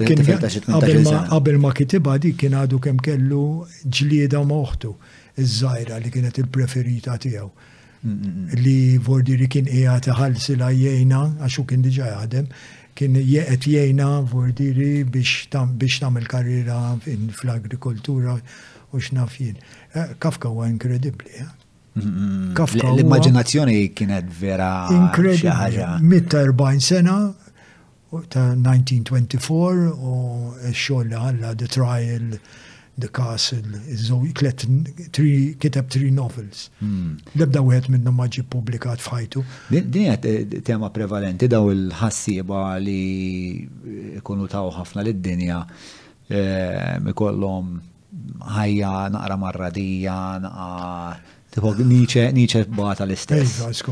qabel ma kitibha dik kien għadu kemm kellu ġlieda ma' oħtu iż-żgħira li kienet il-preferita tiegħu. Li vordiri kien qiegħed iħallsilha jgħinha għax hu kien diġà jaħdem kien jeqet jgħina vordiri biex tagħmel karriera fl-agrikoltura u x'naf jien. Eh, Kafka huwa inkredibbli. Eh. Mm-hmm. Kafka. L-immaginazzjoni kienet vera. Inkredibli. 140 sena ta' 1924 u xogħol li ħalla The Trial, The Castle, iż-żewġ tlet kiteb tri novels. Hmm. Lebda wieħed minnhom ma ġie publikat f'ħajtu. Din qed eh, tema prevalenti daw il-ħassieba li jkunu taw ħafna lid-dinja eh, ikollhom ħajja naqra marradija, naqra tipo Nietzsche, Nietzsche bata l-istess.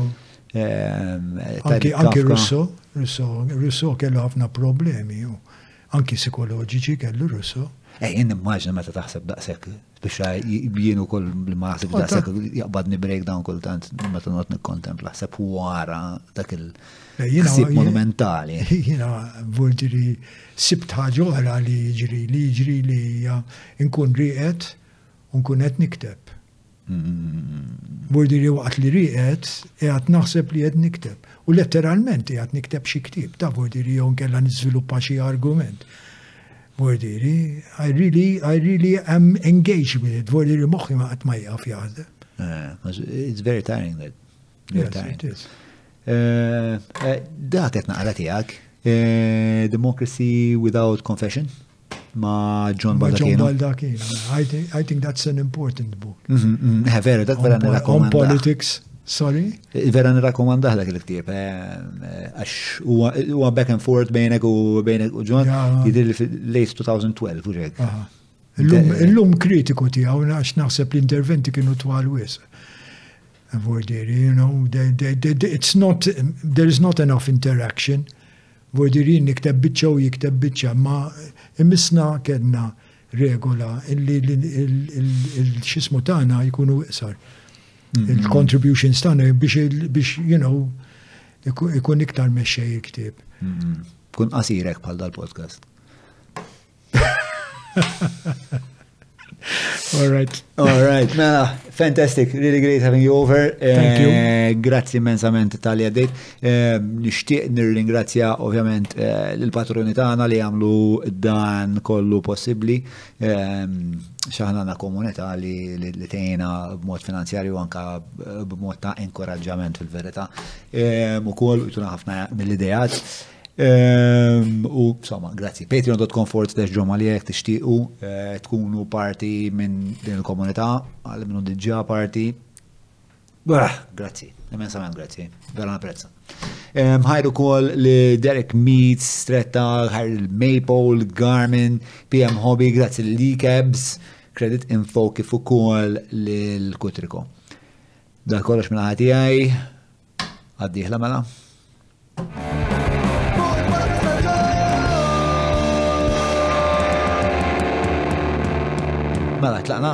Ehm, anki Russo, Russo, Russo kellu ħafna problemi, anki psikoloġiċi kellu Russo. Ej, jien immaġna meta taħseb daqsek, biex jienu kol li ma naħseb daqsek jaqbadni breakdown kultant meta not nikkontempla, sepp wara dak il-ħsib monumentali. Jina, vurdiri, Sibt ħaġa oħra li jiġrili, jiġrili hija nkun rieqed u nkun qed nikteb. Bordi li waqt li riqet, jgħat naħseb li jgħed nikteb. U letteralment jgħat nikteb xie ktib, ta' bordi li jon kella nizviluppa xie argument. Bordi li, I really, I really am engaged with it, bordi li moħi ma għat ma jgħaf jgħad. Eh, it's very tiring that. Da qed naqra tiegħek. Democracy Without Confession ma' John Baldacchino. John Baldacchino. I think, I think that's an important book. Mhm, mhm. Eh, vera, dak vera nirakomanda. On politics, sorry. Eh, vera nirakomanda dak il-ktib. Eh, għax huwa back and forth bejnek u bejnek u John, jidil late 2012, u ġek. Illum kritiku tiegħu għax naħseb l-interventi kienu twal wis. Voidiri, you know, it's not, there is not enough interaction. Voidiri nikteb biċċa u jikteb biċċa, ma imisna kellna regola illi l-xismu tagħna jkunu iqsar. Mm-hmm. Il-contributions tagħna biex, you know, ikun iktar meċċej il-ktib. Mm-hmm. Kun qasirek bħal dal-podcast. All right. All right. Mela, fantastic. Really great having you over. Thank you. Eh, grazzi immensament tal-li għaddejt. Eh, nishtiq nir-ringrazzja ovvjament eh, l-patroni tagħna li għamlu dan kollu possibli. Xaħna na komunità li li tejna b'mod finanzjarju anka b'mod ta' inkoraġġament fil-verità. Ukoll tuna ħafna mill-idejat. Ehm, u, insomma, grazzi. Patreon.com forward slash ġomma li jek tixtiqu eh, tkunu parti minn din il-komunità, għal minnu diġa parti. Bah, grazzi, immensament grazzi, vera prezza. Ehm, ħajru kol li Derek Meets, Stretta, ħajr il-Maple, Garmin, PM Hobby, grazzi l-Likebs, Credit Info kif ukoll l-Kutriko. Dal kollox minn ħati Għaddieħla mela. Mela, tlaqna.